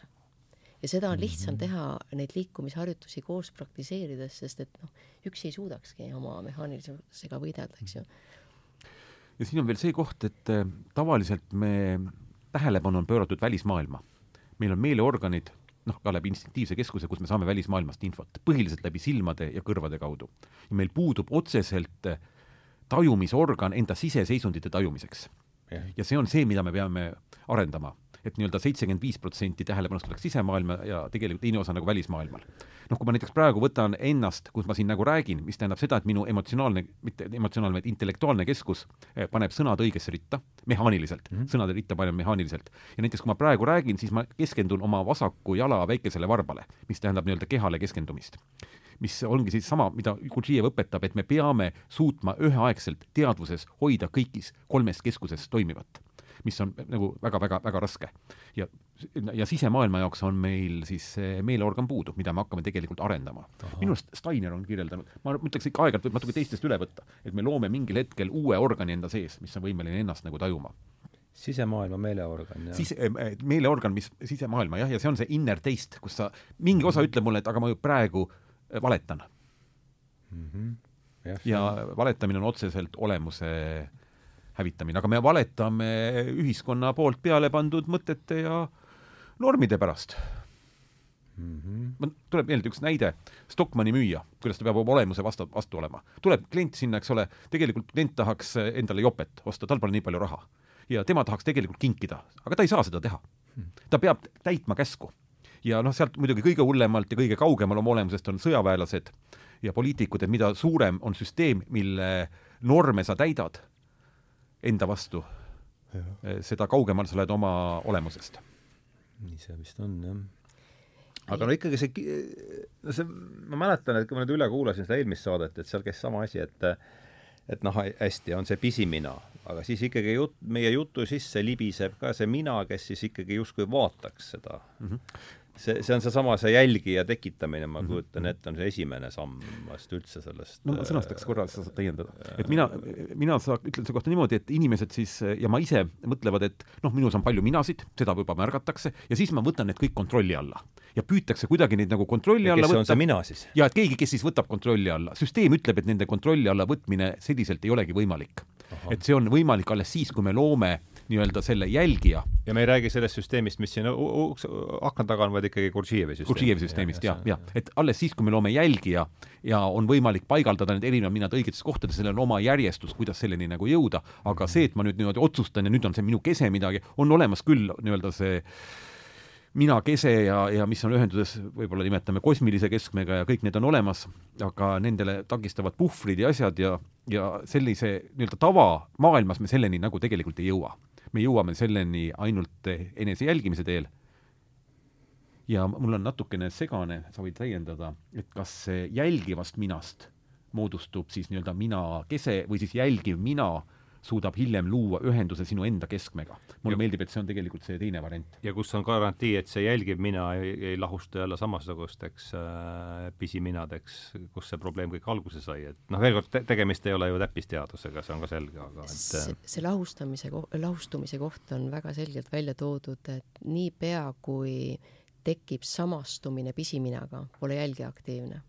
ja seda on lihtsam mhm. teha, neid liikumisharjutusi koos praktiseerides, sest et noh, üksi ei suudakski oma mehaanilisusega võidelda, eks ju ja siin on veel see koht, et äh, tavaliselt me, tähelepanu on pööratud välismaailma. meil on meeleorganid noh, ka läbi instinktiivse keskuse, kus me saame välismaailmast infot, põhiliselt läbi silmade ja kõrvade kaudu. ja meil puudub otseselt tajumisorgan enda siseseisundite tajumiseks. Ja see on see, mida me peame arendama et nii-öelda seitsekümmend viis protsenti tähelepanust oleks sisemaailma ja tegelikult teine osa nagu välismaailmal. noh, kui ma näiteks praegu võtan ennast, kus ma siin nagu räägin, mis tähendab seda, et minu emotsionaalne, mitte emotsionaalne, vaid intellektuaalne keskus eh, paneb sõnad õigesse ritta, mehaaniliselt mm, -hmm. sõnade ritta panen mehaaniliselt. ja näiteks, kui ma praegu räägin, siis ma keskendun oma vasaku jala väikesele varbale, mis tähendab nii-öelda kehale keskendumist mis ongi siis sama, mida Gurdjiev õpetab, et me peame suutma üheaegselt teadvuses hoida kõigis kolmes keskuses toimivat mis on nagu väga-väga-väga raske. ja, ja sisemaailma jaoks on meil siis see meeleorgan puudu, mida me hakkame tegelikult arendama. minu arust Steiner on kirjeldanud, ma ütleks ikka aeg-ajalt võib natuke teistest üle võtta, et me loome mingil hetkel uue organi enda sees, mis on võimeline ennast nagu tajuma sisemaailma meeleorgan, jah? siis meeleorgan, mis sisemaailma jah, ja see on see inner taste, kus sa, mingi osa ütleb mulle, et aga ma ju praegu valetan mm. -hmm. Ja, ja valetamine on otseselt olemuse hävitamine, aga me valetame ühiskonna poolt peale pandud mõtete ja normide pärast mm. -hmm. tuleb meelde üks näide, Stockmanni müüja, kuidas ta peab oma olemuse vastu, vastu olema. tuleb klient sinna, eks ole, tegelikult klient tahaks endale jopet osta, tal pole nii palju raha. ja tema tahaks tegelikult kinkida, aga ta ei saa seda teha. ta peab täitma käsku. Ja noh, sealt muidugi kõige hullemalt ja kõige kaugemal oma olemusest on sõjaväelased ja poliitikud, et mida suurem on süsteem, mille norme sa täidad, enda vastu, eh, seda kaugemal sa oled oma olemusest. nii see vist on, jah. aga no ikkagi see, no see, ma mäletan, et kui ma nüüd üle kuulasin seda eelmist saadet, et seal käis sama asi, et et noh, hästi, on see pisimina, aga siis ikkagi jut-, meie jutu sisse libiseb ka see mina, kes siis ikkagi justkui vaataks seda mm. -hmm see, see on seesama, see jälgija tekitamine, ma mhm. kujutan ette, on see esimene samm vast üldse sellest no ma sõnastaks korra, sa saad täiendada. et mina, mina sa-, ütlen selle kohta niimoodi, et inimesed siis ja ma ise mõtlevad, et noh, minus on palju minasid, seda juba märgatakse, ja siis ma võtan need kõik kontrolli alla. ja püütakse kuidagi neid nagu kontrolli ja alla võtta. kes on see mina siis? ja et keegi, kes siis võtab kontrolli alla. süsteem ütleb, et nende kontrolli alla võtmine selliselt ei olegi võimalik. et see on võimalik alles siis, kui me loome nii-öelda selle jälgija. ja me ei räägi sellest süsteemist, mis siin akna taga on, vaid ikkagi Gurdžijevi süsteem. Gurdžijevi süsteemist ja, ja, ja., et alles siis, kui me loome jälgija ja on võimalik paigaldada need erinevad minad õigetes kohtades, sellel on oma järjestus, kuidas selleni nagu jõuda, aga see, et ma nüüd niimoodi otsustan ja nüüd on see minu kese midagi, on olemas küll nii-öelda see mina kese ja, ja mis on ühenduses, võib-olla nimetame kosmilise keskmega ja kõik need on olemas, aga nendele takistavad puhvrid ja asjad ja, ja sellise nii-öelda tavamaailmas me selleni nagu tegelikult ei jõua me jõuame selleni ainult enese jälgimise teel. ja mul on natukene segane, sa võid täiendada, et kas jälgivast minast moodustub siis nii-öelda mina kese või siis jälgiv mina suudab hiljem luua ühenduse sinu enda keskmega. mulle ja. meeldib, et see on tegelikult see teine variant. ja kus on garantii, et see jälgiv mina ei, ei lahustu jälle samasugusteks äh, pisiminadeks, kus see probleem kõik alguse sai, et noh, veel kord te, tegemist ei ole ju täppisteadusega, see on ka selge, aga et see, see lahustamise, lahustumise koht on väga selgelt välja toodud, et niipea, kui tekib samastumine pisiminaga, pole jälgija aktiivne.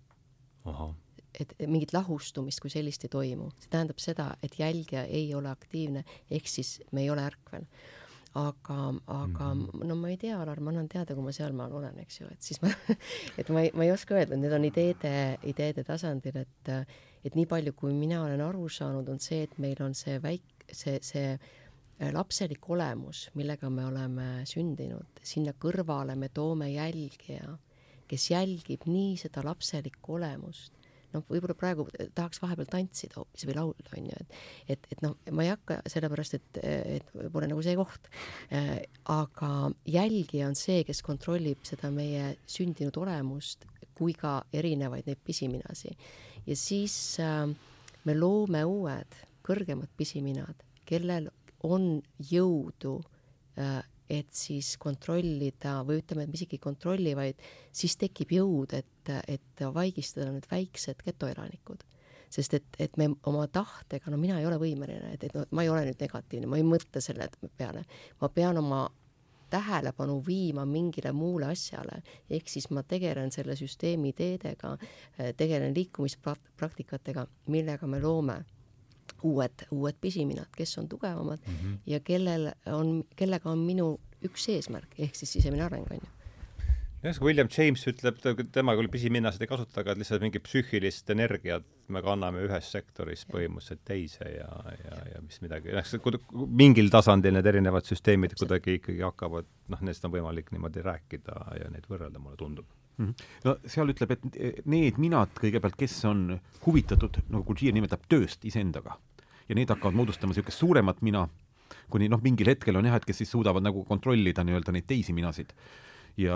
ahah et mingit lahustumist kui sellist ei toimu. see tähendab seda, et jälgija ei ole aktiivne, ehk siis me ei ole ärkvel. aga, aga mm -hmm. no ma ei tea, Alar, ma annan teada, kui ma sealmaal olen, eks ju, et siis ma et ma ei, ma ei oska öelda, need on ideede, ideede tasandil, et et nii palju, kui mina olen aru saanud, on see, et meil on see väik-, see, see lapselik olemus, millega me oleme sündinud, sinna kõrvale me toome jälgija, kes jälgib nii seda lapselikku olemust noh, võib-olla praegu tahaks vahepeal tantsida hoopis või laulda, on ju, et et, et noh, ma ei hakka sellepärast, et, et pole nagu see koht aga jälgija on see, kes kontrollib seda meie sündinud olemust kui ka erinevaid neid pisiminasi. ja siis äh, me loome uued kõrgemad pisiminad, kellel on jõudu äh, et siis kontrollida või ütleme, et me isegi ei kontrolli, vaid siis tekib jõud, et, et vaigistada need väiksed getoelanikud. sest et, et me oma tahtega, no mina ei ole võimeline, et, et no ma ei ole nüüd negatiivne, ma ei mõtle selle peale, ma pean oma tähelepanu viima mingile muule asjale, ehk siis ma tegelen selle süsteemi ideedega, tegelen liikumispraktikatega, millega me loome uued, uued pisiminad, kes on tugevamad mm -hmm. ja kellel on, kellega on minu üks eesmärk ehk siis sisemine areng on ju. Jah, William James ütleb, tema küll pisiminnasid ei kasuta, aga lihtsalt mingit psüühilist energiat me kanname ühest sektorist põhimõtteliselt teise ja, ja, ja mis midagi, noh, mingil tasandil need erinevad süsteemid kuidagi ikkagi hakkavad, noh, nendest on võimalik niimoodi rääkida ja neid võrrelda, mulle tundub. -hmm. no seal ütleb, et need minad kõigepealt, kes on huvitatud, nagu Gurdjieff nimetab, tööst iseendaga. Ja need hakkavad moodustama niisugust suuremat mina, kuni noh, mingil hetkel on jah, et kes siis suudavad nagu kontrollida nii-öelda neid teisi minasid ja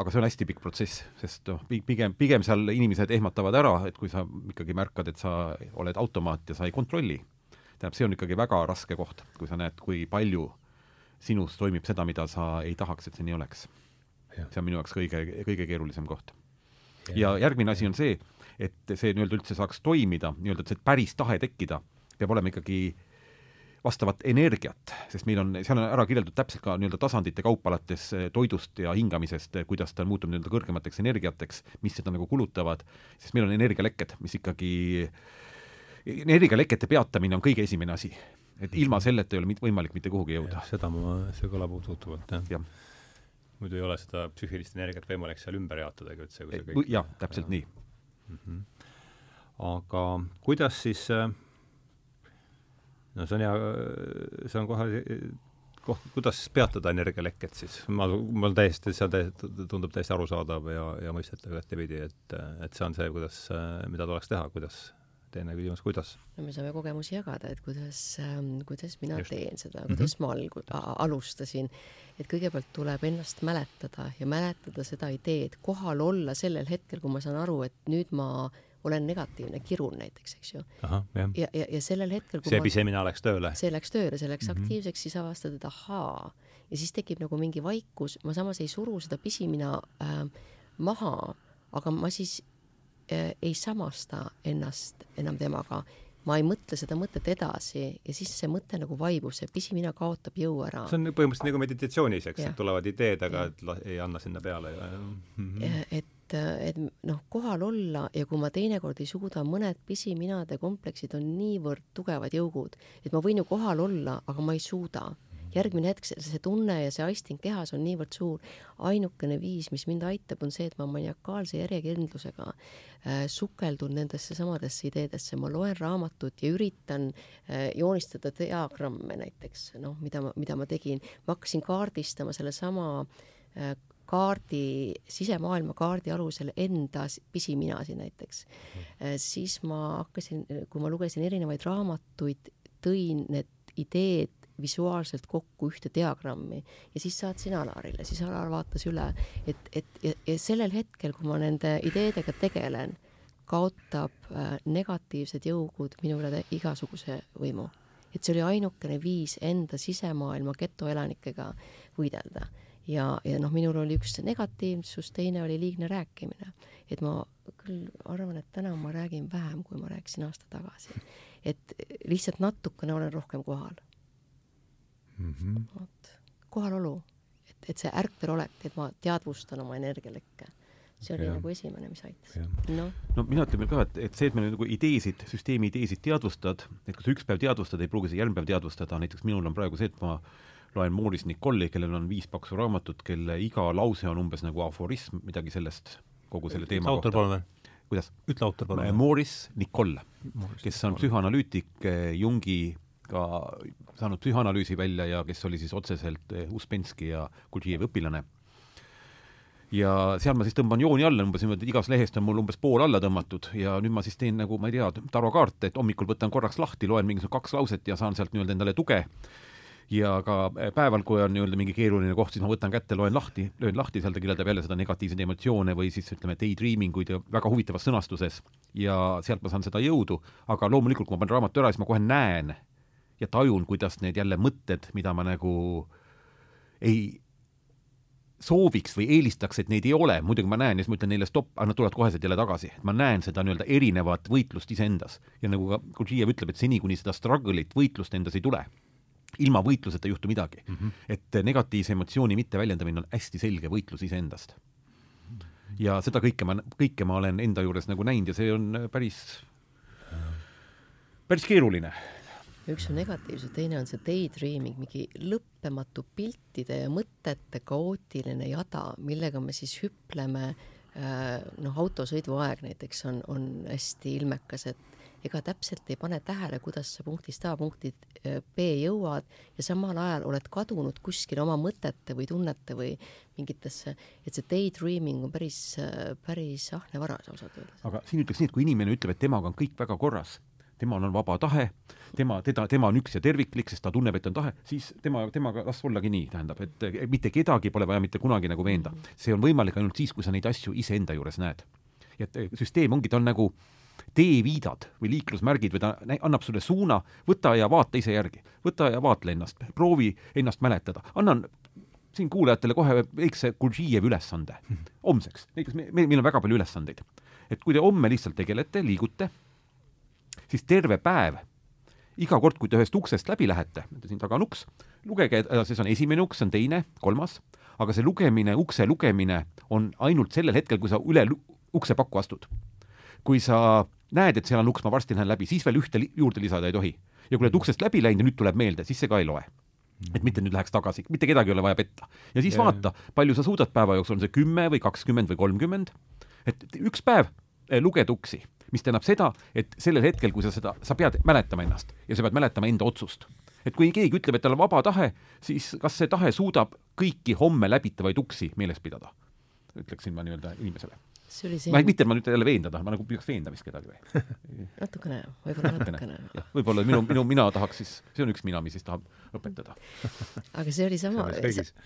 aga see on hästi pikk protsess, sest noh, pigem, pigem seal inimesed ehmatavad ära, et kui sa ikkagi märkad, et sa oled automaat ja sa ei kontrolli. tähendab, see on ikkagi väga raske koht, kui sa näed, kui palju sinus toimib seda, mida sa ei tahaks, et see nii oleks. see on minu jaoks kõige, kõige keerulisem koht. ja järgmine asi on see, et see nii-öelda üldse saaks toimida, nii-öelda, et see päris tahe tekkida, peab olema ikkagi äh, vastavat energiat, sest meil on, seal on ära kirjeldatud täpselt ka nii-öelda tasandite kaupa alates eh, toidust ja hingamisest, eh, kuidas ta muutub nii-öelda kõrgemateks energiateks, mis seda nagu kulutavad, sest meil on energialekked, mis ikkagi, energialekete peatamine on kõige esimene asi. et ilma selleta ei ole mit, võimalik mitte kuhugi jõuda. seda ma, see kõlab usutavalt, jah ja. muidu ei ole seda psüühilist energiat võimalik seal ümber jaotadagi üldse, kui see kõik jah, täpselt ja. nii mm. -hmm. aga kuidas siis äh, no see on hea, see on kohe koht, kuidas peatada energialekket siis, ma, mul täiesti, see on täiesti, tundub täiesti arusaadav ja, ja mõistetav igatepidi, et, et see on see, kuidas, mida tuleks teha, kuidas, teine küsimus, kuidas? no me saame kogemusi jagada, et kuidas ähm,, kuidas mina Just. teen seda, kuidas mm -hmm. ma alg-, alustasin. et kõigepealt tuleb ennast mäletada ja mäletada seda ideed, kohal olla sellel hetkel, kui ma saan aru, et nüüd ma äh, olen negatiivne, kirun näiteks, eks ju. ja, ja, ja sellel hetkel see pisemine läks tööle? see läks tööle, see läks mm -hmm. aktiivseks, siis avastad, et ahaa, ja siis tekib nagu mingi vaikus, ma samas ei suru seda pisimina äh, maha, aga ma siis äh, ei samasta ennast enam temaga, ma ei mõtle seda mõtet edasi ja siis see mõte nagu vaibub, see pisimina kaotab jõu ära. see on põhimõtteliselt nagu meditatsioonis, eks, et tulevad ideed, aga et ei anna sinna peale ja mm. -hmm. et et, et noh, kohal olla ja kui ma teinekord ei suuda, mõned pisiminade kompleksid on niivõrd tugevad jõugud, et ma võin ju kohal olla, aga ma ei suuda. järgmine hetk see tunne ja see aisting kehas on niivõrd suur. ainukene viis, mis mind aitab, on see, et ma maniakaalse järjekindlusega äh, sukeldun nendesse samadesse ideedesse, ma loen raamatut ja üritan äh, joonistada diagramme näiteks, noh, mida ma, mida ma tegin, ma hakkasin kaardistama sellesama äh, kaardi, sisemaailma kaardi alusel enda pisiminasid näiteks. Mm.. siis ma hakkasin, kui ma lugesin erinevaid raamatuid, tõin need ideed visuaalselt kokku ühte diagrammi ja siis saatsin Alarile, siis Alar vaatas üle, et, et ja, ja sellel hetkel, kui ma nende ideedega tegelen, kaotab äh, negatiivsed jõugud minu üle igasuguse võimu. et see oli ainukene viis enda sisemaailma getoelanikega võidelda ja, ja noh, minul oli üks negatiivsus, teine oli liigne rääkimine. et ma küll arvan, et täna ma räägin vähem, kui ma rääkisin aasta tagasi. et lihtsalt natukene olen rohkem kohal mm. -hmm. vot, kohalolu, et, et see ärkvelolek, et ma teadvustan oma energialekke see oli ja. nagu esimene, mis aitas. no, no mina ütlen veel ka, et, et see, et me nagu ideesid, süsteemi ideesid teadvustad, et kui sa üks päev teadvustad, ei pruugi sa järgmine päev teadvustada, näiteks minul on praegu see, et ma loen Maurice Nicolli, kellel on viis paksu raamatut, kelle iga lause on umbes nagu aforism, midagi sellest, kogu selle teema autor kohta. kuidas? ütle autor palun. Maurice Nicol, kes on psühhanalüütik, äh, Jungi ka saanud psühhanalüüsi välja ja kes oli siis otseselt äh, Uspenski ja Gurdjieffi õpilane ja seal ma siis tõmban jooni alla umbes niimoodi, et igast lehest on mul umbes pool alla tõmmatud ja nüüd ma siis teen nagu, ma ei tea, tarokaarte, et hommikul võtan korraks lahti, loen mingisugune kaks lauset ja saan sealt nii-öelda endale tuge ja ka päeval, kui on nii-öelda mingi keeruline koht, siis ma võtan kätte, loen lahti, löön lahti, seal ta kirjeldab jälle seda negatiivseid emotsioone või siis ütleme, daydreaming uid ja väga huvitavas sõnastuses ja sealt ma saan seda jõudu, aga loomulikult, kui ma panen raamatu ära, siis ma kohe näen ja tajun, kuidas need jälle mõtted, mida ma nagu ei sooviks või eelistaks, et neid ei ole, muidugi ma näen ja siis ma ütlen neile stopp, aga nad tulevad koheselt jälle tagasi. ma näen seda nii-öelda erinevat võitlust iseendas. ja nagu ka Gurdjieff ütleb, et seni, kuni seda struggle'it, võitlust endas ei tule, ilma võitluseta ei juhtu midagi mm. -hmm. et negatiivse emotsiooni mitteväljendamine on hästi selge võitlus iseendast. ja seda kõike ma, kõike ma olen enda juures nagu näinud ja see on päris, päris keeruline. üks on negatiivsus, teine on see daydreaming, mingi lõppematu piltide ja mõtete kaootiline jada, millega me siis hüpleme äh, noh, autosõiduaeg näiteks on, on hästi ilmekas, et ega täpselt ei pane tähele, kuidas sa punktist A punkti äh, B jõuad ja samal ajal oled kadunud kuskile oma mõtete või tunnete või mingitesse, et see daydreaming on päris, äh, päris ahne varas ausalt öeldes. aga siin ütleks nii, et kui inimene ütleb, et temaga on kõik väga korras, temal on vaba tahe, tema, teda, tema on üks ja terviklik, sest ta tunneb, et on tahe, siis tema, temaga las ollagi nii, tähendab, et mitte kedagi pole vaja mitte kunagi nagu veenda. see on võimalik ainult siis, kui sa neid asju iseenda juures näed. et süsteem ongi, ta on nagu teeviidad või liiklusmärgid või ta annab sulle suuna, võta ja vaata ise järgi, võta ja vaatle ennast, proovi ennast mäletada, annan siin kuulajatele kohe väikse Gurdžijevi ülesande homseks, näiteks me, meil on väga palju ülesandeid. et kui te homme lihtsalt tegelete, liigute, siis terve päev, iga kord, kui te ühest uksest läbi lähete, siin taga on uks, lugege edasi, see on esimene uks, see on teine, kolmas, aga see lugemine, ukse lugemine on ainult sellel hetkel, kui sa üle uksepakku astud kui sa näed, et seal on uks, ma varsti lähen läbi, siis veel ühte li juurde lisada ei tohi. ja kui oled uksest läbi läinud ja nüüd tuleb meelde, siis see ka ei loe. et mitte nüüd läheks tagasi, mitte kedagi ei ole vaja petta. ja siis ja, vaata, palju sa suudad päeva jooksul, on see kümme või kakskümmend või kolmkümmend, et üks päev eh, luged uksi, mis tähendab seda, et sellel hetkel, kui sa seda, sa pead mäletama ennast ja sa pead mäletama enda otsust. et kui keegi ütleb, et tal on vaba tahe, siis kas see tahe suudab kõiki homme läbitavaid uksi meeles pidada? ütleksin ma nii-öelda inimesele see oli see ma ei, mitte, et ma nüüd jälle veenda tahan, ma nagu püüaks veenda vist kedagi või? Natukene, võib-olla natukene. võib-olla minu, minu, mina tahaks siis, see on üks mina, mis siis tahab õpetada. aga see oli sama,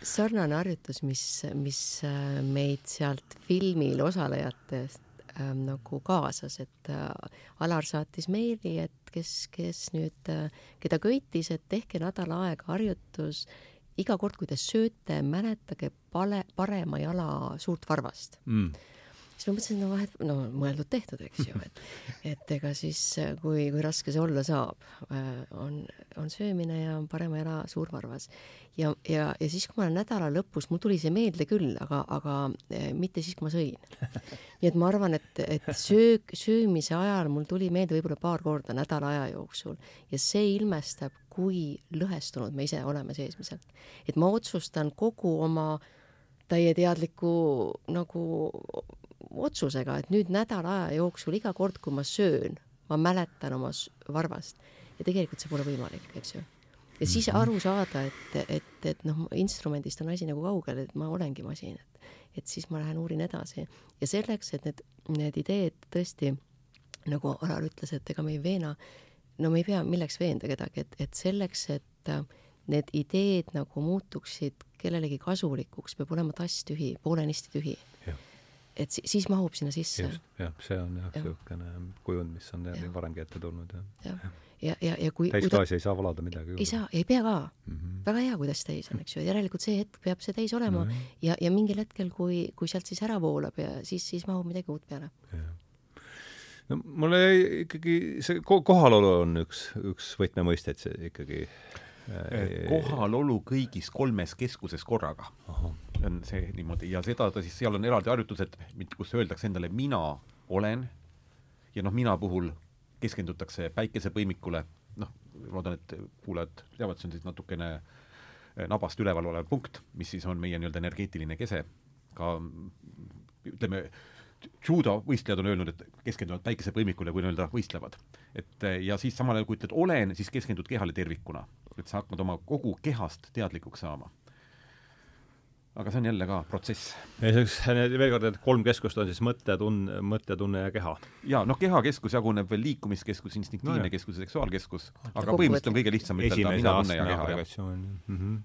sarnane harjutus, mis, mis äh, meid sealt filmil osalejatest ähm, nagu kaasas, et äh, Alar saatis meili, et kes, kes nüüd äh,, keda köitis, et tehke nädal aega harjutus. Iga kord, kui te sööte, mäletage pale, parema jala suurt varvast. Mm siis ma mõtlesin, no vahet, no mõeldud-tehtud, eks ju, et et ega siis, kui, kui raske see olla saab, äh, on, on söömine ja parema jala suurvarvas. ja, ja, ja siis, kui ma olen nädala lõpus, mul tuli see meelde küll, aga, aga äh, mitte siis, kui ma sõin. nii et ma arvan, et, et söök, söömise ajal mul tuli meelde võib-olla paar korda nädala aja jooksul ja see ilmestab, kui lõhestunud me ise oleme seesmiselt. et ma otsustan kogu oma täieteadliku nagu otsusega, et nüüd nädala aja jooksul iga kord, kui ma söön, ma mäletan oma varvast ja tegelikult see pole võimalik, eks ju. ja siis mhm. aru saada, et, et, et noh, instrumendist on asi nagu kaugel, et ma olengi masin, et et siis ma lähen uurin edasi ja selleks, et need, need ideed tõesti nagu Alar ütles, et ega me ei veena, no me ei pea milleks veenda kedagi, et, et selleks, et need ideed nagu muutuksid kellelegi kasulikuks, peab olema tass tühi, poolenisti tühi et si siis mahub sinna sisse. jah, see on jah niisugune ja. kujund, mis on jah ja. varemgi ette tulnud ja, ja. ja, ja, ja kui täisklaasi ta... ei saa valada midagi ei saa, ei pea ka mm. -hmm. väga hea, kui tass täis on, eks ju, järelikult see hetk peab see täis olema no, ja, ja mingil hetkel, kui, kui sealt siis ära voolab ja siis, siis mahub midagi uut peale. no mulle ikkagi see kohalolu on üks, üks võtmemõisteid, see ikkagi kohalolu kõigis kolmes keskuses korraga. On see niimoodi. Ja seda ta siis, seal on eraldi harjutused, kus öeldakse endale mina olen. Ja noh, mina puhul keskendutakse päikesepõimikule, noh, loodan, et kuulajad teavad, see on siis natukene eh, nabast üleval olev punkt, mis siis on meie nii-öelda energeetiline kese, ka ütleme, judo võistlejad on öelnud, et keskenduvad päikesepõimikule, kui nii-öelda võistlevad. et eh, ja siis samal ajal, kui ütled olen, siis keskendud kehale tervikuna. Et sa hakkad oma kogu kehast teadlikuks saama. Aga see on jälle ka protsess. ja siis veel kord, et kolm keskust on siis mõte, tunne, mõte, tunne ja keha. ja noh, kehakeskus jaguneb veel liikumiskeskus, instinktiivne no, keskus ja seksuaalkeskus, aga põhimõtteliselt on kõige lihtsam ütelda mina, tunne ja keha. Mm -hmm.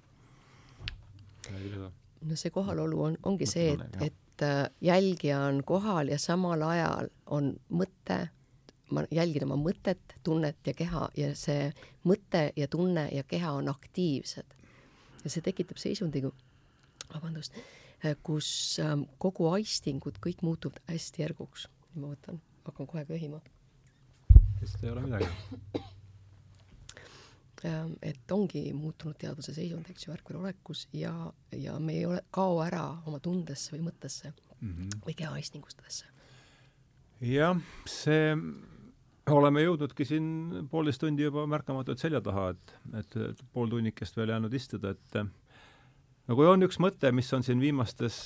no see kohalolu on, ongi see, et, et äh, jälgija on kohal ja samal ajal on mõte ma jälgin oma mõtet, tunnet ja keha ja see mõte ja tunne ja keha on aktiivsed. ja see tekitab seisundi, vabandust, kus ähm, kogu aistingud kõik muutuvad hästi järguks. ma võtan, hakkan kohe köhima. vist ei ole midagi ähm, et ongi muutunud teadvuse seisund, eks ju, ärkvelolekus ja, ja me ei ole, kao ära oma tundesse või mõttesse mm -hmm. või keha aistingustesse. jah, see oleme jõudnudki siin poolteist tundi juba märkamatult selja taha, et, et, et pool tunnikest veel jäänud istuda, et no kui on üks mõte, mis on siin viimastes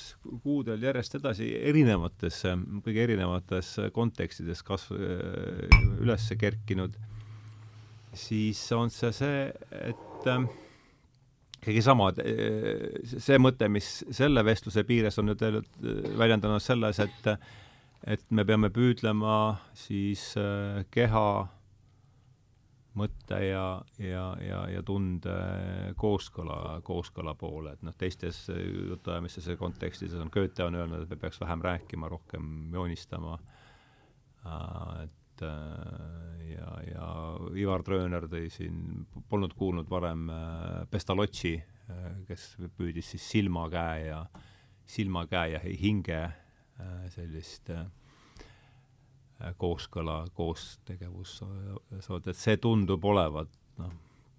kuudel järjest edasi erinevates, kõige erinevates kontekstides kas-, üles kerkinud, siis on see see, et ikkagi sama, see mõte, mis selle vestluse piires on nüüd väljendanud selles, et et me peame püüdlema siis äh, keha, mõtte ja, ja, ja, ja tunde kooskõla, kooskõla poole, et noh, teistes jutuajamistes ja kontekstides on Goethe on öelnud, et me peaks vähem rääkima, rohkem joonistama. Et äh, ja, ja Ivar Trööner tõi siin, polnud kuulnud varem äh, Pestalozzi äh,, kes püüdis siis silmakäe ja, silmakäe ja hinge sellist äh, kooskõla, koostegevus, et see tundub olevat noh,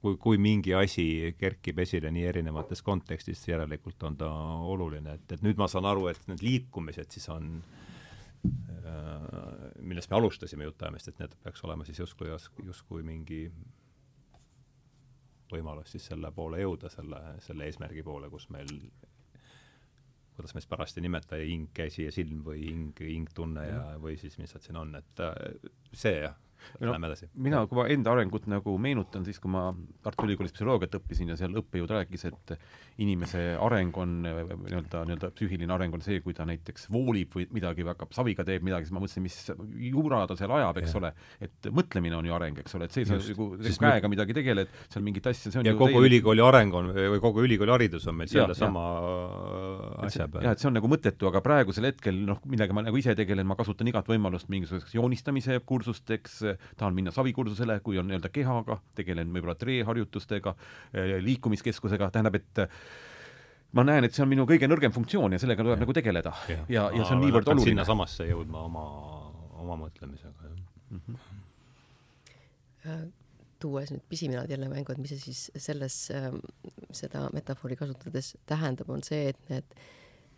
kui, kui mingi asi kerkib esile nii erinevates kontekstis, järelikult on ta oluline, et, et nüüd ma saan aru, et need liikumised siis on äh, millest me alustasime jutuajamist, et need peaks olema siis justkui, justkui mingi võimalus siis selle poole jõuda, selle, selle eesmärgi poole, kus meil kuidas me siis parajasti ei nimeta, hing, käsi ja silm või hing, hingtunne ja, või siis mis nad siin on, et äh, see jah, no, lähme edasi. mina, kui ma enda arengut nagu meenutan, siis kui ma Tartu Ülikoolis psühholoogiat õppisin ja seal õppejõud rääkis, et inimese areng on nii-öelda, nii-öelda psüühiline areng on see, kui ta näiteks voolib või midagi või hakkab saviga teeb midagi, siis ma mõtlesin, mis jura ta seal ajab, eks ja. ole, et mõtlemine on ju areng, eks ole, et see, sa nagu käega midagi tegeled, seal mingit asja, see on ja kogu teie... ülikooli areng on või kogu ülikooli haridus on meil sellesama asja peal. jah, et see on nagu mõttetu, aga praegusel hetkel noh, millega ma nagu ise tegelen, ma kasutan igat võimalust mingisuguseks joonistamise kursusteks, tahan minna savikursusele, kui on nii-öelda kehaga, tegelen võib-olla treeharjutustega, eh, liikumiskeskusega, tähendab, et ma näen, et see on minu kõige nõrgem funktsioon ja sellega tuleb ja. nagu tegeleda. ja, ja, ja see on niivõrd oluline. sinnasamasse jõudma oma, oma mõtlemisega, jah mm. -hmm. Tuues nüüd pisiminad jälle mängu, et mis see siis selles äh,, seda metafoori kasutades tähendab, on see, et need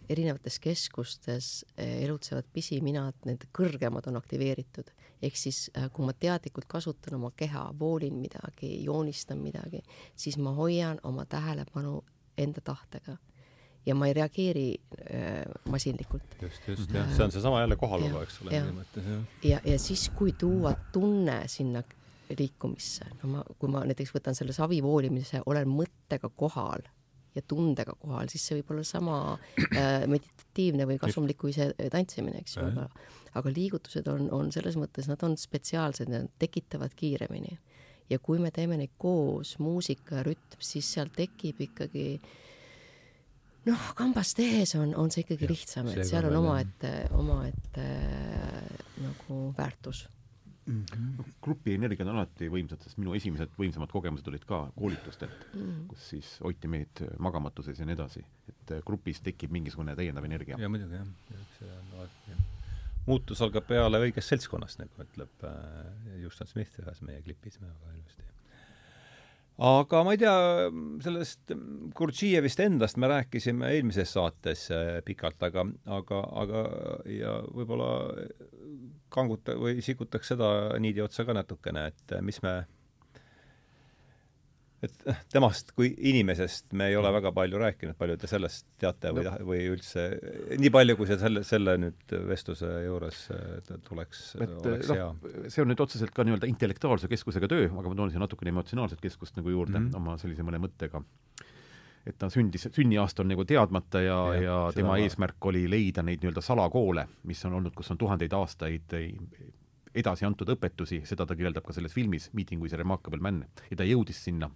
erinevates keskustes eh, elutsevad pisiminad, need kõrgemad on aktiveeritud. Ehk siis äh, kui ma teadlikult kasutan oma keha, voolin midagi, joonistan midagi, siis ma hoian oma tähelepanu enda tahtega. Ja ma ei reageeri äh, masinlikult. just, just jah, see on seesama jälle kohalolu, eks ole, minu mõttes jah. ja, ja siis, kui tuua tunne sinna liikumisse, no ma, kui ma näiteks võtan selle savi voolimise, olen mõttega kohal ja tundega kohal, siis see võib olla sama äh, meditatiivne või kasumlik kui see tantsimine, eks ju, aga aga liigutused on, on selles mõttes, nad on spetsiaalsed, nad tekitavad kiiremini. ja kui me teeme neid koos, muusika ja rütm, siis seal tekib ikkagi noh, kambast tehes on, on see ikkagi ja, lihtsam, et seal on omaette, omaette nagu väärtus mm. -hmm. grupi energiad on alati võimsad, sest minu esimesed võimsamad kogemused olid ka koolitustelt mm, -hmm. kus siis hoiti meid magamatuses ja nii edasi. et grupis tekib mingisugune täiendav energia. ja muidugi jah, see on alati jah. muutus algab peale õigest seltskonnast, nagu ütleb äh, Justin Smith ühes meie klipis väga ilusti aga ma ei tea, sellest Gurdžievist endast me rääkisime eelmises saates äh, pikalt, aga, aga, aga ja võib-olla kanguta- või sikutaks seda niidi otsa ka natukene, et mis me et noh, temast kui inimesest me ei ole väga palju rääkinud, palju te sellest teate või no., või üldse nii palju, kui see selle, selle nüüd vestluse juures tuleks, oleks no, hea? see on nüüd otseselt ka nii-öelda intellektuaalse keskusega töö, aga ma toon siia natukene emotsionaalset keskust nagu juurde mm -hmm. oma sellise mõne mõttega. et ta sündis, sünniaasta on nagu teadmata ja, ja, ja tema ma... eesmärk oli leida neid nii-öelda salakoole, mis on olnud, kus on tuhandeid aastaid edasi antud õpetusi, seda ta kirjeldab ka selles filmis Meeting with a Remarkable Man ja ta jõudis sinna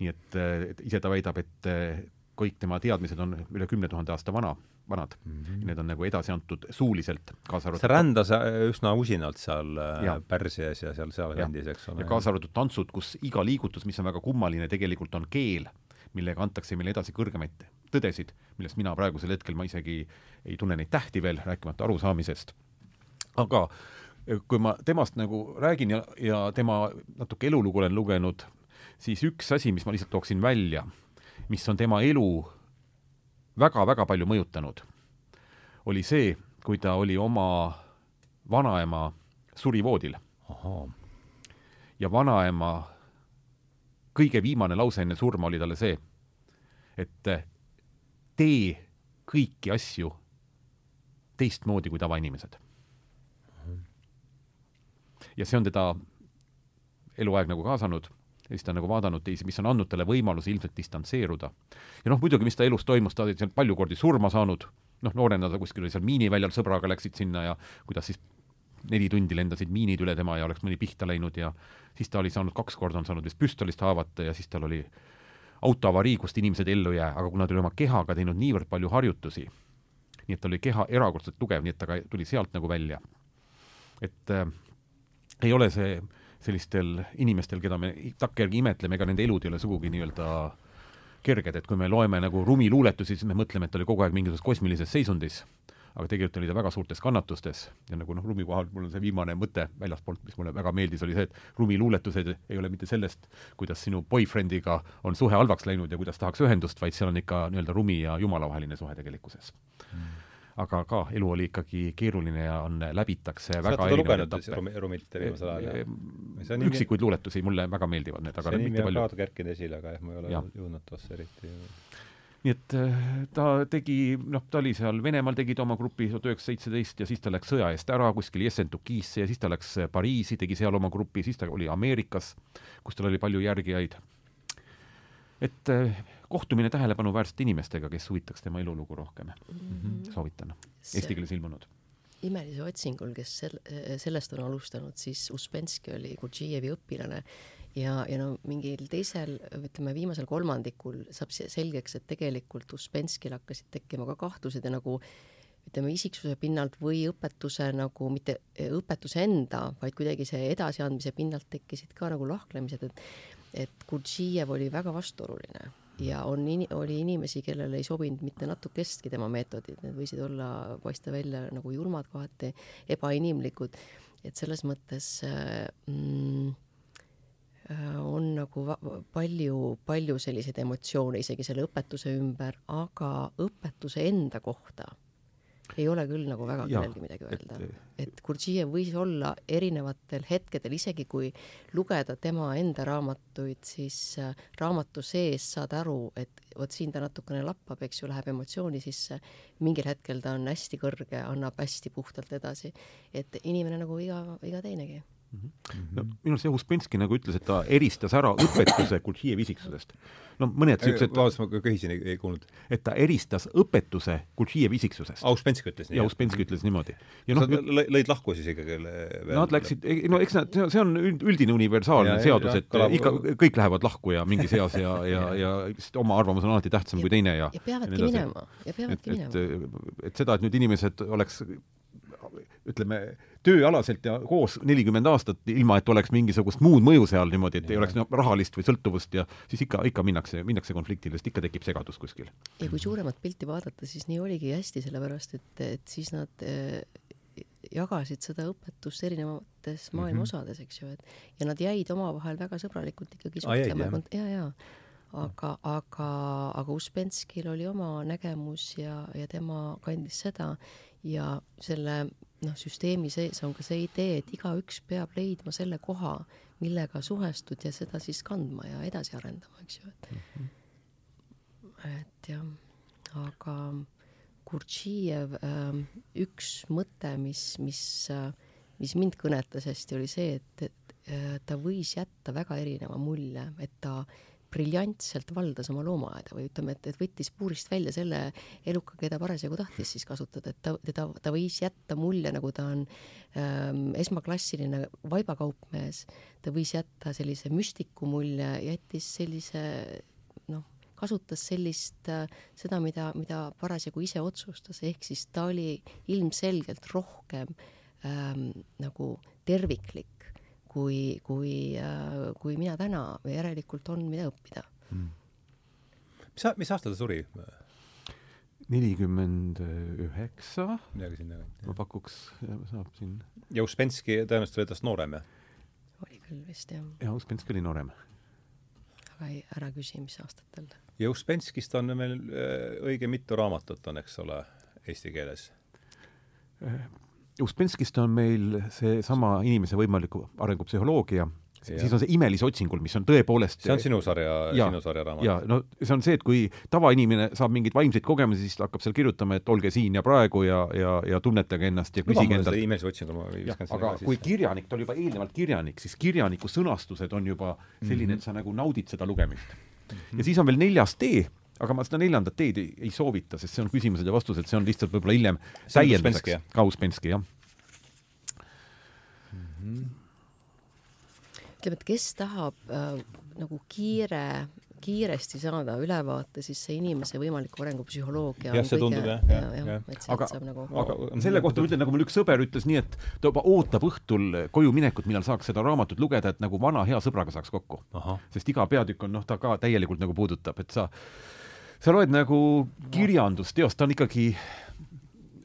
nii et, et ise ta väidab, et eh, kõik tema teadmised on üle kümne tuhande aasta vana, vanad mm. -hmm. Need on nagu edasi antud suuliselt, kaasa arvatud see rändas äh, üsna usinalt seal ja. Pärsias ja seal, seal kandis, eks ole. ja kaasa arvatud tantsud, kus iga liigutus, mis on väga kummaline, tegelikult on keel, millega antakse meile edasi kõrgemaid tõdesid, millest mina praegusel hetkel, ma isegi ei tunne neid tähti veel, rääkimata arusaamisest. aga eh, kui ma temast nagu räägin ja, ja tema natuke elulugu olen lugenud, siis üks asi, mis ma lihtsalt tooksin välja, mis on tema elu väga-väga palju mõjutanud, oli see, kui ta oli oma vanaema surivoodil. Ja vanaema kõige viimane lause enne surma oli talle see, et eh, tee kõiki asju teistmoodi kui tavainimesed. ja see on teda eluaeg nagu kaasanud ja siis ta on nagu vaadanud teisi, mis on andnud talle võimaluse ilmselt distantseeruda. ja noh, muidugi, mis ta elus toimus, ta oli seal palju kordi surma saanud, noh, noorena ta kuskil oli seal miiniväljal, sõbraga läksid sinna ja kuidas siis neli tundi lendasid miinid üle tema ja oleks mõni pihta läinud ja siis ta oli saanud, kaks korda on saanud vist püstolist haavata ja siis tal oli autoavarii, kust inimesed ellu ei jää, aga kuna ta oli oma kehaga teinud niivõrd palju harjutusi, nii et tal oli keha erakordselt tugev, nii et ta ka tuli sealt nagu välja. et äh, ei ole see sellistel inimestel, keda me takkajärgi imetleme, ega nende elud ei ole sugugi nii-öelda kerged, et kui me loeme nagu Rumi luuletusi, siis me mõtleme, et ta oli kogu aeg mingisuguses kosmilises seisundis. Aga tegelikult oli ta väga suurtes kannatustes ja nagu noh, Rumi kohal mul on see viimane mõte väljaspoolt, mis mulle väga meeldis, oli see, et Rumi luuletused ei ole mitte sellest, kuidas sinu boyfriendiga on suhe halvaks läinud ja kuidas tahaks ühendust, vaid seal on ikka nii-öelda Rumi ja Jumala vaheline suhe tegelikkuses. Mm aga ka elu oli ikkagi keeruline ja on, läbitakse sa väga oled lugenud Rumi, Rumit viimasel ajal? üksikuid luuletusi, mulle väga meeldivad need, aga see nimi on palju. ka kerkinud esile, aga jah, ma ei ole jõudnud tosse eriti nii et äh, ta tegi, noh, ta oli seal Venemaal, tegi ta oma grupi tuhat üheksasada seitseteist ja siis ta läks sõja eest ära kuskil Jessentukisse ja siis ta läks äh, Pariisi, tegi seal oma grupi, siis ta oli Ameerikas, kus tal oli palju järgijaid. et äh, kohtumine tähelepanuväärsete inimestega, kes huvitaks tema elulugu rohkem mm, -hmm. soovitan. Eesti keeles ilmunud imelise otsingul, kes sel-, sellest on alustanud, siis Uspenski oli Gurdžijevi õpilane ja, ja no mingil teisel, ütleme viimasel kolmandikul saab selgeks, et tegelikult Uspenskil hakkasid tekkima ka kahtlused ja nagu ütleme, isiksuse pinnalt või õpetuse nagu, mitte õpetuse enda, vaid kuidagi see edasiandmise pinnalt tekkisid ka nagu lahklemised, et et Gurdžijev oli väga vastuoluline ja on oli inimesi, kellele ei sobinud mitte natukestki tema meetodid, need võisid olla, paista välja nagu julmad kohati, ebainimlikud, et selles mõttes mm, Äh, on nagu palju, palju selliseid emotsioone isegi selle õpetuse ümber, aga õpetuse enda kohta ei ole küll nagu väga kellelgi midagi öelda. et Gurdžijev võis olla erinevatel hetkedel, isegi kui lugeda tema enda raamatuid, siis äh, raamatu sees saad aru, et vot siin ta natukene lappab, eks ju, läheb emotsiooni sisse, mingil hetkel ta on hästi kõrge, annab hästi puhtalt edasi. et inimene nagu iga, iga teinegi no minu arust jah, Uspensky nagu ütles, et ta eristas ära õpetuse Gurdžijevi isiksusest. no mõned siuksed vabandust, ma köhisin, ei kuulnud. et ta eristas õpetuse Gurdžijevi isiksusest. aa, Uspensky ütles nii? jaa, Uspensky ütles niimoodi. ja noh, lõid lahku siis ikkagi Nad läksid, no eks nad, see on üldine universaalne ja, seadus, et ja, ikka kõik lähevad lahku ja mingis eas ja, ja, ja lihtsalt oma arvamus on alati tähtsam ja, kui teine ja ja peavadki minema, ja peavadki minema. et, et seda, et nüüd inimesed oleks ütleme, tööalaselt ja koos nelikümmend aastat, ilma et oleks mingisugust muud mõju seal niimoodi, et ja. ei oleks no, rahalist või sõltuvust ja siis ikka, ikka minnakse, minnakse konfliktile, sest ikka tekib segadus kuskil. ja kui suuremat pilti vaadata, siis nii oligi hästi, sellepärast et, et siis nad äh, jagasid seda õpetust erinevates maailma mm -hmm. osades, eks ju, et ja nad jäid omavahel väga sõbralikult ikkagi suhtlema ah,, ja, ja aga, aga, aga Uspenskil oli oma nägemus ja, ja tema kandis seda ja selle noh, süsteemi sees on ka see idee, et igaüks peab leidma selle koha, millega suhestud ja seda siis kandma ja edasi arendama, eks ju, et mm -hmm. et jah, aga Gurdžijev äh,, üks mõte, mis, mis äh,, mis mind kõnetas hästi, oli see, et, et äh, ta võis jätta väga erineva mulje, et ta äh, briljantselt valdas oma loomaaeda või ütleme, et, et võttis puurist välja selle eluka, keda parasjagu tahtis siis kasutada, et ta, teda, ta võis jätta mulje, nagu ta on ähm, esmaklassiline vaibakaupmees, ta võis jätta sellise müstiku mulje, jättis sellise noh, kasutas sellist äh,, seda, mida, mida parasjagu ise otsustas, ehk siis ta oli ilmselgelt rohkem ähm, nagu terviklik kui, kui, äh, kui mina täna, järelikult on, mida õppida mm.. mis, mis aastal ta suri? nelikümmend üheksa. midagi sinna kanti. ma pakuks, saab siin. ja Uspenski tõenäoliselt oli tast noorem, jah? oli küll vist, jah. jah, Uspenski oli noorem. aga ei, ära küsi, mis aastatel. ja Uspenskist on meil äh, õige mitu raamatut on, eks ole, eesti keeles äh, Uspenskist on meil seesama inimese võimaliku arengupsühholoogia siis on see Imelise otsingul, mis on tõepoolest see on sinu sarja, sinu sarja raamat? jaa, no see on see, et kui tavainimene saab mingeid vaimseid kogemusi, siis ta hakkab seal kirjutama, et olge siin ja praegu ja, ja, ja tunnetage ennast ja küsige endalt. Imelise otsingu ma viskan selle aga kui kirjanik, ta oli juba eelnevalt kirjanik, siis kirjaniku sõnastused on juba selline, et mhm. sa nagu naudid seda lugemist mm. -hmm. ja siis on veel neljas tee, aga ma seda neljandat teed ei, ei soovita, sest see on küsimused ja vastused, see on lihtsalt võib-olla hiljem täienduseks. ka Uspenski, jah mm. -hmm ütleme, et kes tahab äh, nagu kiire, kiiresti saada ülevaate, siis see inimese võimaliku arengupsühholoogia jah, see tundub jah, jah, jah, jah.. et sealt aga, saab nagu aga selle kohta ma ütlen, nagu mul üks sõber ütles nii, et ta juba ootab õhtul koju minekut, millal saaks seda raamatut lugeda, et nagu vana hea sõbraga saaks kokku. sest iga peatükk on noh, ta ka täielikult nagu puudutab, et sa sa loed nagu kirjandusteost, ta on ikkagi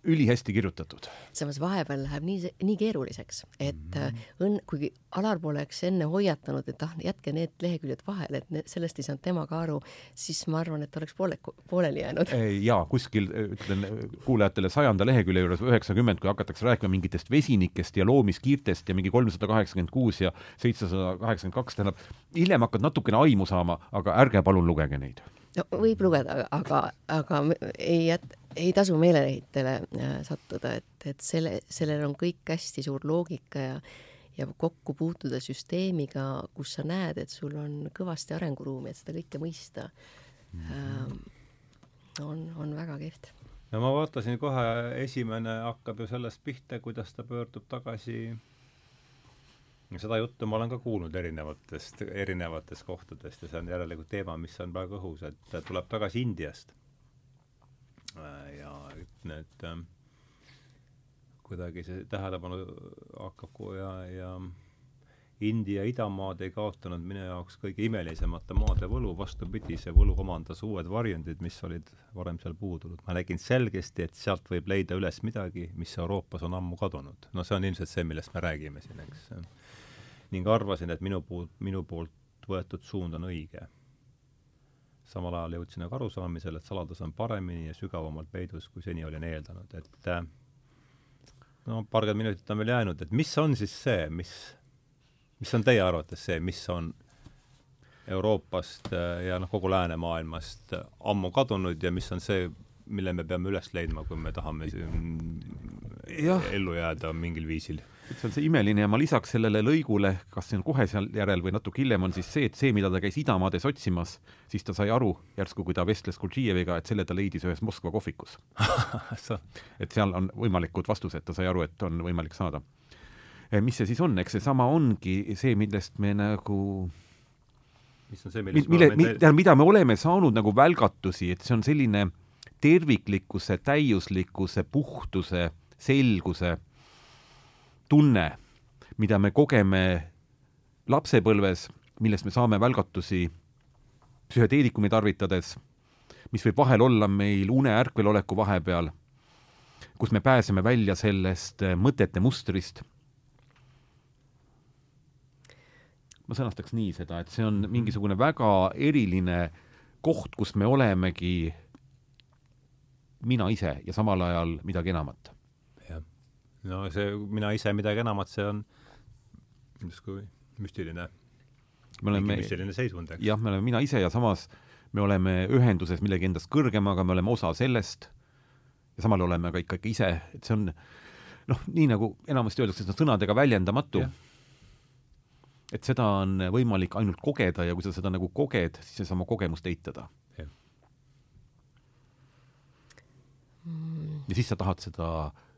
ülihästi kirjutatud. samas vahepeal läheb nii, nii keeruliseks, et mm. õnn, kuigi Alar poleks enne hoiatanud, et ah, jätke need leheküljed vahele, et ne, sellest ei saanud tema ka aru, siis ma arvan, et oleks poole, pooleli jäänud. jaa, kuskil ütlen kuulajatele sajanda lehekülje juures üheksakümmend, kui hakatakse rääkima mingitest vesinikest ja loomiskiirtest ja mingi kolmsada kaheksakümmend kuus ja seitsesada kaheksakümmend kaks, tähendab, hiljem hakkad natukene aimu saama, aga ärge palun lugege neid no võib lugeda, aga, aga ei jät-, ei tasu meeleheitel äh, sattuda, et, et selle, sellel on kõik hästi suur loogika ja ja kokku puutuda süsteemiga, kus sa näed, et sul on kõvasti arenguruumi, et seda kõike mõista mm, -hmm. on, on väga kehvt. no ma vaatasin kohe, esimene hakkab ju sellest pihta, kuidas ta pöördub tagasi seda juttu ma olen ka kuulnud erinevatest, erinevatest kohtadest ja see on järelikult teema, mis on praegu õhus, et tuleb tagasi Indiast ja need äh, kuidagi see tähelepanu hakkab ja, ja India idamaad ei kaotanud minu jaoks kõige imelisemate maade võlu, vastupidi, see võlu omandas uued varjundid, mis olid varem seal puudunud. ma nägin selgesti, et sealt võib leida üles midagi, mis Euroopas on ammu kadunud. no see on ilmselt see, millest me räägime siin, eks. Ning arvasin, et minu poolt, minu poolt võetud suund on õige. Samal ajal jõudsin aga arusaamisele, et saladus on paremini ja sügavamalt peidus, kui seni olin eeldanud, et äh, no paarkümmend minutit on veel jäänud, et mis on siis see, mis, mis on teie arvates see, mis on Euroopast äh, ja noh, kogu läänemaailmast ammu kadunud ja mis on see, mille me peame üles leidma, kui me tahame siin ellu jääda mingil viisil see on see imeline ja ma lisaks sellele lõigule, kas see on kohe seal järel või natuke hiljem, on siis see, et see, mida ta käis idamaades otsimas, siis ta sai aru järsku, kui ta vestles Kultšijeviga, et selle ta leidis ühes Moskva kohvikus et seal on võimalikud vastused, ta sai aru, et on võimalik saada. Eh, mis see siis on, eks seesama ongi see, millest me nagu mis on see, mille, mille, mida, mida me oleme saanud nagu välgatusi, et see on selline terviklikkuse, täiuslikkuse, puhtuse, selguse tunne, mida me kogeme lapsepõlves, millest me saame välgatusi psühhedeelikumi tarvitades, mis võib vahel olla meil une-ärkveloleku vahepeal, kus me pääseme välja sellest mõtete mustrist. ma sõnastaks nii seda, et see on mingisugune väga eriline koht, kus me olemegi mina ise ja samal ajal midagi enamat no see mina ise midagi enamat, see on justkui müstiline, müstiline seisund, eks. jah, me oleme mina ise ja samas me oleme ühenduses millegi endast kõrgemaga, me oleme osa sellest ja samal oleme ka ikkagi ise, et see on noh, nii nagu enamasti öeldakse, see on sõnadega väljendamatu. et seda on võimalik ainult kogeda ja kui sa seda nagu koged, siis sa ei saa oma kogemust eitada. ja siis sa tahad seda äh,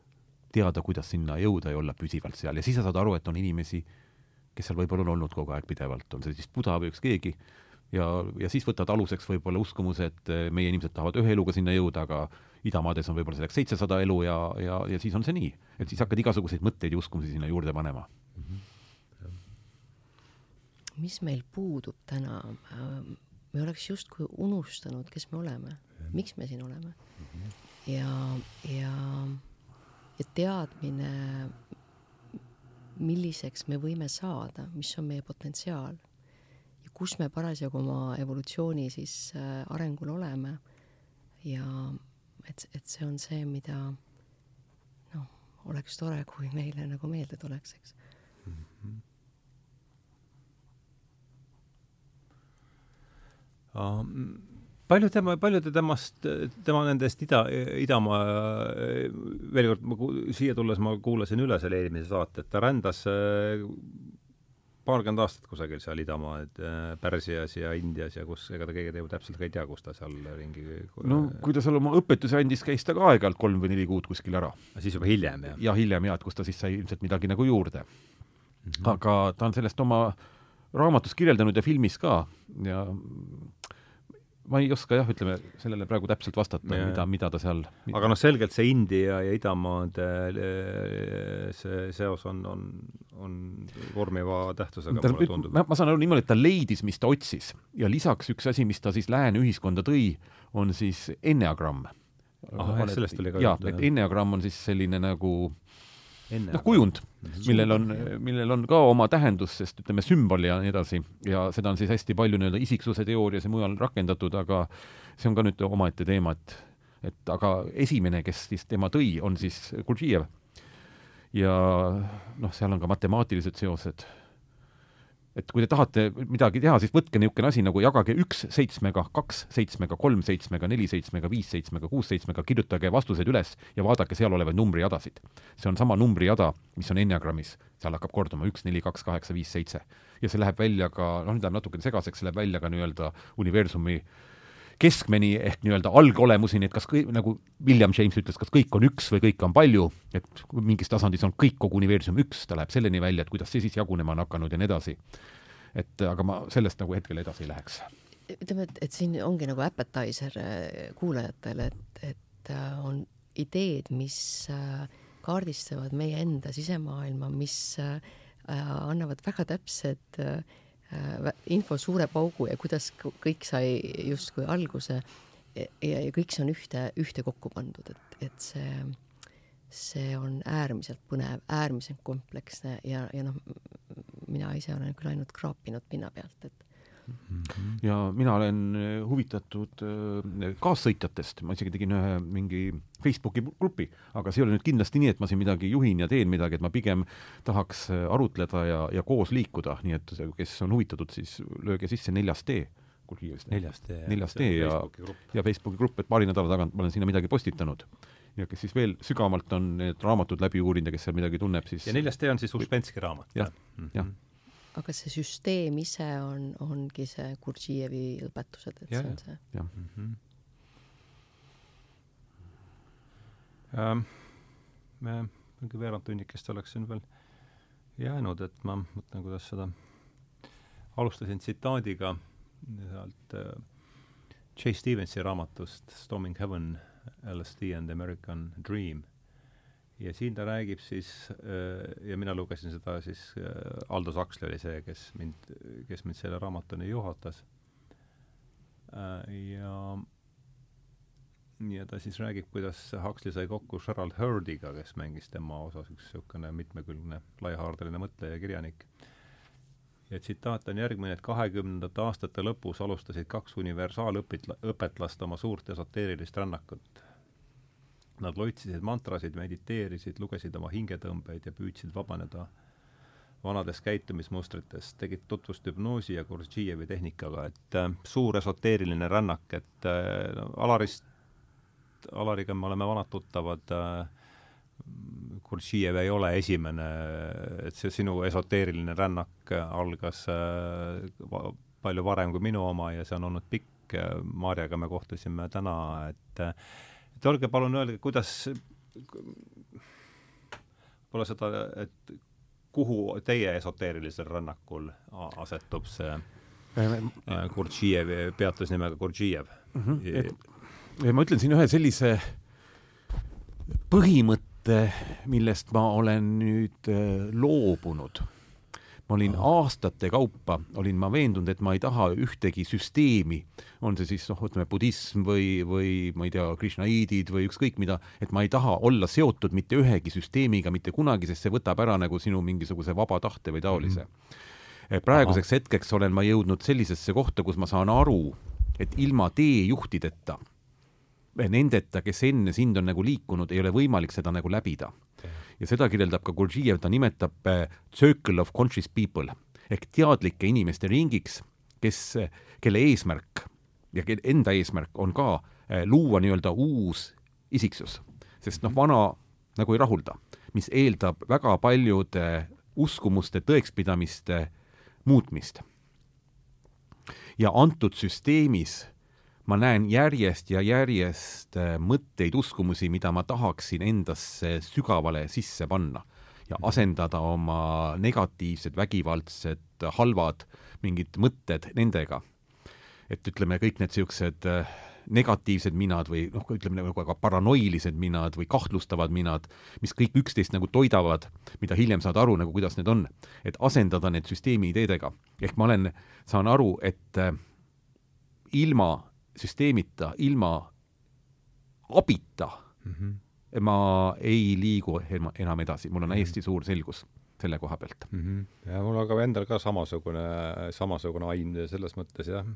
teada, kuidas sinna jõuda ja olla püsivalt seal ja siis sa saad aru, et on inimesi, kes seal võib-olla on olnud kogu aeg pidevalt, on see siis Buda või üks keegi, ja, ja siis võtad aluseks võib-olla uskumuse, et eh, meie inimesed tahavad ühe eluga sinna jõuda, aga idamaades on võib-olla selleks seitsesada elu ja, ja, ja siis on see nii. et siis hakkad igasuguseid mõtteid ja uskumusi sinna juurde panema mm. -hmm. mis meil puudub täna? me oleks justkui unustanud, kes me oleme, miks me siin oleme mm. -hmm. ja, ja ja teadmine, milliseks me võime saada, mis on meie potentsiaal ja kus me parasjagu oma evolutsiooni siis äh, arengul oleme ja et, et see on see, mida noh, oleks tore, kui meile nagu meelde tuleks, eks mm. -hmm. Um palju tema, palju te temast, tema nendest ida, idamaa, veel kord, ma siia tulles ma kuulasin üle selle eelmise saate, et ta rändas äh, paarkümmend aastat kusagil seal idamaa, et äh, Pärsias ja Indias ja kus, ega ta keegi teeb täpselt ka ei tea, kus ta seal ringi no kui ta seal oma õpetusi andis, käis ta ka aeg-ajalt kolm või neli kuud kuskil ära. siis juba hiljem, jah? jah, hiljem jah, et kus ta siis sai ilmselt midagi nagu juurde mm. -hmm. aga ta on sellest oma raamatus kirjeldanud ja filmis ka ja ma ei oska jah, ütleme sellele praegu täpselt vastata, mida, mida ta seal aga noh, selgelt see India ja idamaade see seos on, on, on vormiva tähtsusega, mulle tundub. ma saan aru niimoodi, et ta leidis, mis ta otsis ja lisaks üks asi, mis ta siis lääne ühiskonda tõi, on siis enneagramm. ah, jah, sellest oli ka juttu, jah. et enneagramm on siis selline nagu noh, kujund, millel on, millel on ka oma tähendus, sest ütleme, sümbol ja nii edasi, ja seda on siis hästi palju nii-öelda isiksuse teoorias ja mujal rakendatud, aga see on ka nüüd omaette teema, et et aga esimene, kes siis tema tõi, on siis Gurdjiev. ja noh, seal on ka matemaatilised seosed et kui te tahate midagi teha, siis võtke niisugune asi nagu jagage üks seitsmega, kaks seitsmega, kolm seitsmega, neli seitsmega, viis seitsmega, kuus seitsmega, kirjutage vastused üles ja vaadake seal olevaid numbrijadasid. see on sama numbrijada, mis on enneagrammis, seal hakkab korduma üks, neli, kaks, kaheksa, viis, seitse. ja see läheb välja ka, noh, nüüd läheb natukene segaseks, see läheb välja ka nii-öelda universumi äh, keskmeni ehk nii-öelda algolemuseni, et kas kõik, nagu William James ütles, kas kõik on üks või kõik on palju, et mingis tasandis on kõik, kogu universum üks, ta läheb selleni välja, et kuidas see siis jagunema on hakanud ja nii edasi. et aga ma sellest nagu hetkel edasi ei läheks. ütleme, et, et siin ongi nagu appetizer äh, kuulajatele, et, et äh, on ideed, mis äh, kaardistavad meie enda sisemaailma, mis annavad väga täpsed äh, info suure paugu ja kuidas kõik sai justkui alguse ja, ja kõik see on ühte, ühte kokku pandud, et, et see, see on äärmiselt põnev, äärmiselt kompleksne ja, ja noh, mina ise olen küll ainult kraapinud pinna pealt, et. Ja mina olen äh, huvitatud äh, kaassõitjatest, ma isegi tegin ühe mingi Facebooki grupi, aga see ei ole nüüd kindlasti nii, et ma siin midagi juhin ja teen midagi, et ma pigem tahaks äh, arutleda ja, ja koos liikuda, nii et kes on huvitatud, siis lööge sisse neljas tee neljas tee, neljas tee ja, ja Facebooki grupp, et paari nädala tagant ma olen sinna midagi postitanud. ja kes siis veel sügavamalt on need raamatud läbi uurinud ja kes seal midagi tunneb, siis ja neljas tee on siis Uspenski raamat? jah, jah. Mhm aga see süsteem ise on, ongi see Gurdžijevi õpetused, et ja, see on see. jah mm -hmm. ähm,. me mingi veerand tunnikest oleks siin veel jäänud, et ma mõtlen, kuidas seda, alustasin tsitaadiga sealt äh, J. Stevensi raamatust Storming Heaven, LSD and the American Dream ja siin ta räägib siis äh, ja mina lugesin seda siis, äh, Aldous Huxley oli see, kes mind, kes mind selle raamatuni juhatas. Äh, ja ja ta siis räägib, kuidas Huxley sai kokku Gerald Hurdiga, kes mängis tema osas üks niisugune mitmekülgne laiahaardeline mõtleja ja kirjanik. ja tsitaat on järgmine, et kahekümnendate aastate lõpus alustasid kaks universaalõpit-, õpetlast oma suurt esoteerilist rännakut Nad loitsisid mantrasid, mediteerisid, lugesid oma hingetõmbeid ja püüdsid vabaneda vanadest käitumismustritest, tegid tutvust hüpnoosi ja Gurdžijevi tehnikaga, et äh, suur esoteeriline rännak, et äh, Alarist, Alariga me oleme vanad tuttavad äh,, Gurdžijev ei ole esimene, et see sinu esoteeriline rännak algas äh, palju varem kui minu oma ja see on olnud pikk, Maarjaga me kohtusime täna, et äh, et olge palun öelge, kuidas, pole seda, et kuhu teie esoteerilisel rännakul asetub see äh, Gurdžijevi, peatusnimega Gurdžijev mm? -hmm. Et, ma ütlen siin ühe sellise põhimõtte, millest ma olen nüüd äh, loobunud ma olin aastate kaupa, olin ma veendunud, et ma ei taha ühtegi süsteemi, on see siis noh, ütleme budism või, või ma ei tea, Krishnaiidid või ükskõik mida, et ma ei taha olla seotud mitte ühegi süsteemiga mitte kunagi, sest see võtab ära nagu sinu mingisuguse vaba tahte või taolise mm. -hmm. praeguseks Aha. hetkeks olen ma jõudnud sellisesse kohta, kus ma saan aru, et ilma teejuhtideta nendeta, kes enne sind on nagu liikunud, ei ole võimalik seda nagu läbida. ja seda kirjeldab ka Gurdjiev, ta nimetab äh, circle of conscious people ehk teadlike inimeste ringiks, kes, kelle eesmärk ja kelle enda eesmärk on ka luua nii-öelda uus isiksus. sest noh, vana nagu ei rahulda, mis eeldab väga paljude uskumuste, tõekspidamiste muutmist. ja antud süsteemis ma näen järjest ja järjest äh, mõtteid, uskumusi, mida ma tahaksin endasse sügavale sisse panna ja asendada oma negatiivsed, vägivaldsed, halvad mingid mõtted nendega. et ütleme, kõik need niisugused äh, negatiivsed minad või noh, ütleme nagu ka paranoilised minad või kahtlustavad minad, mis kõik üksteist nagu toidavad, mida hiljem saad aru nagu, kuidas need on, et asendada need süsteemi ideedega. ehk ma olen, saan aru, et äh, ilma süsteemita, ilma abita mm -hmm. ma ei liigu enam edasi, mul on mhm. hästi suur selgus selle koha pealt mm. -hmm. ja mul on ka endal ka samasugune, samasugune aim selles mõttes, jah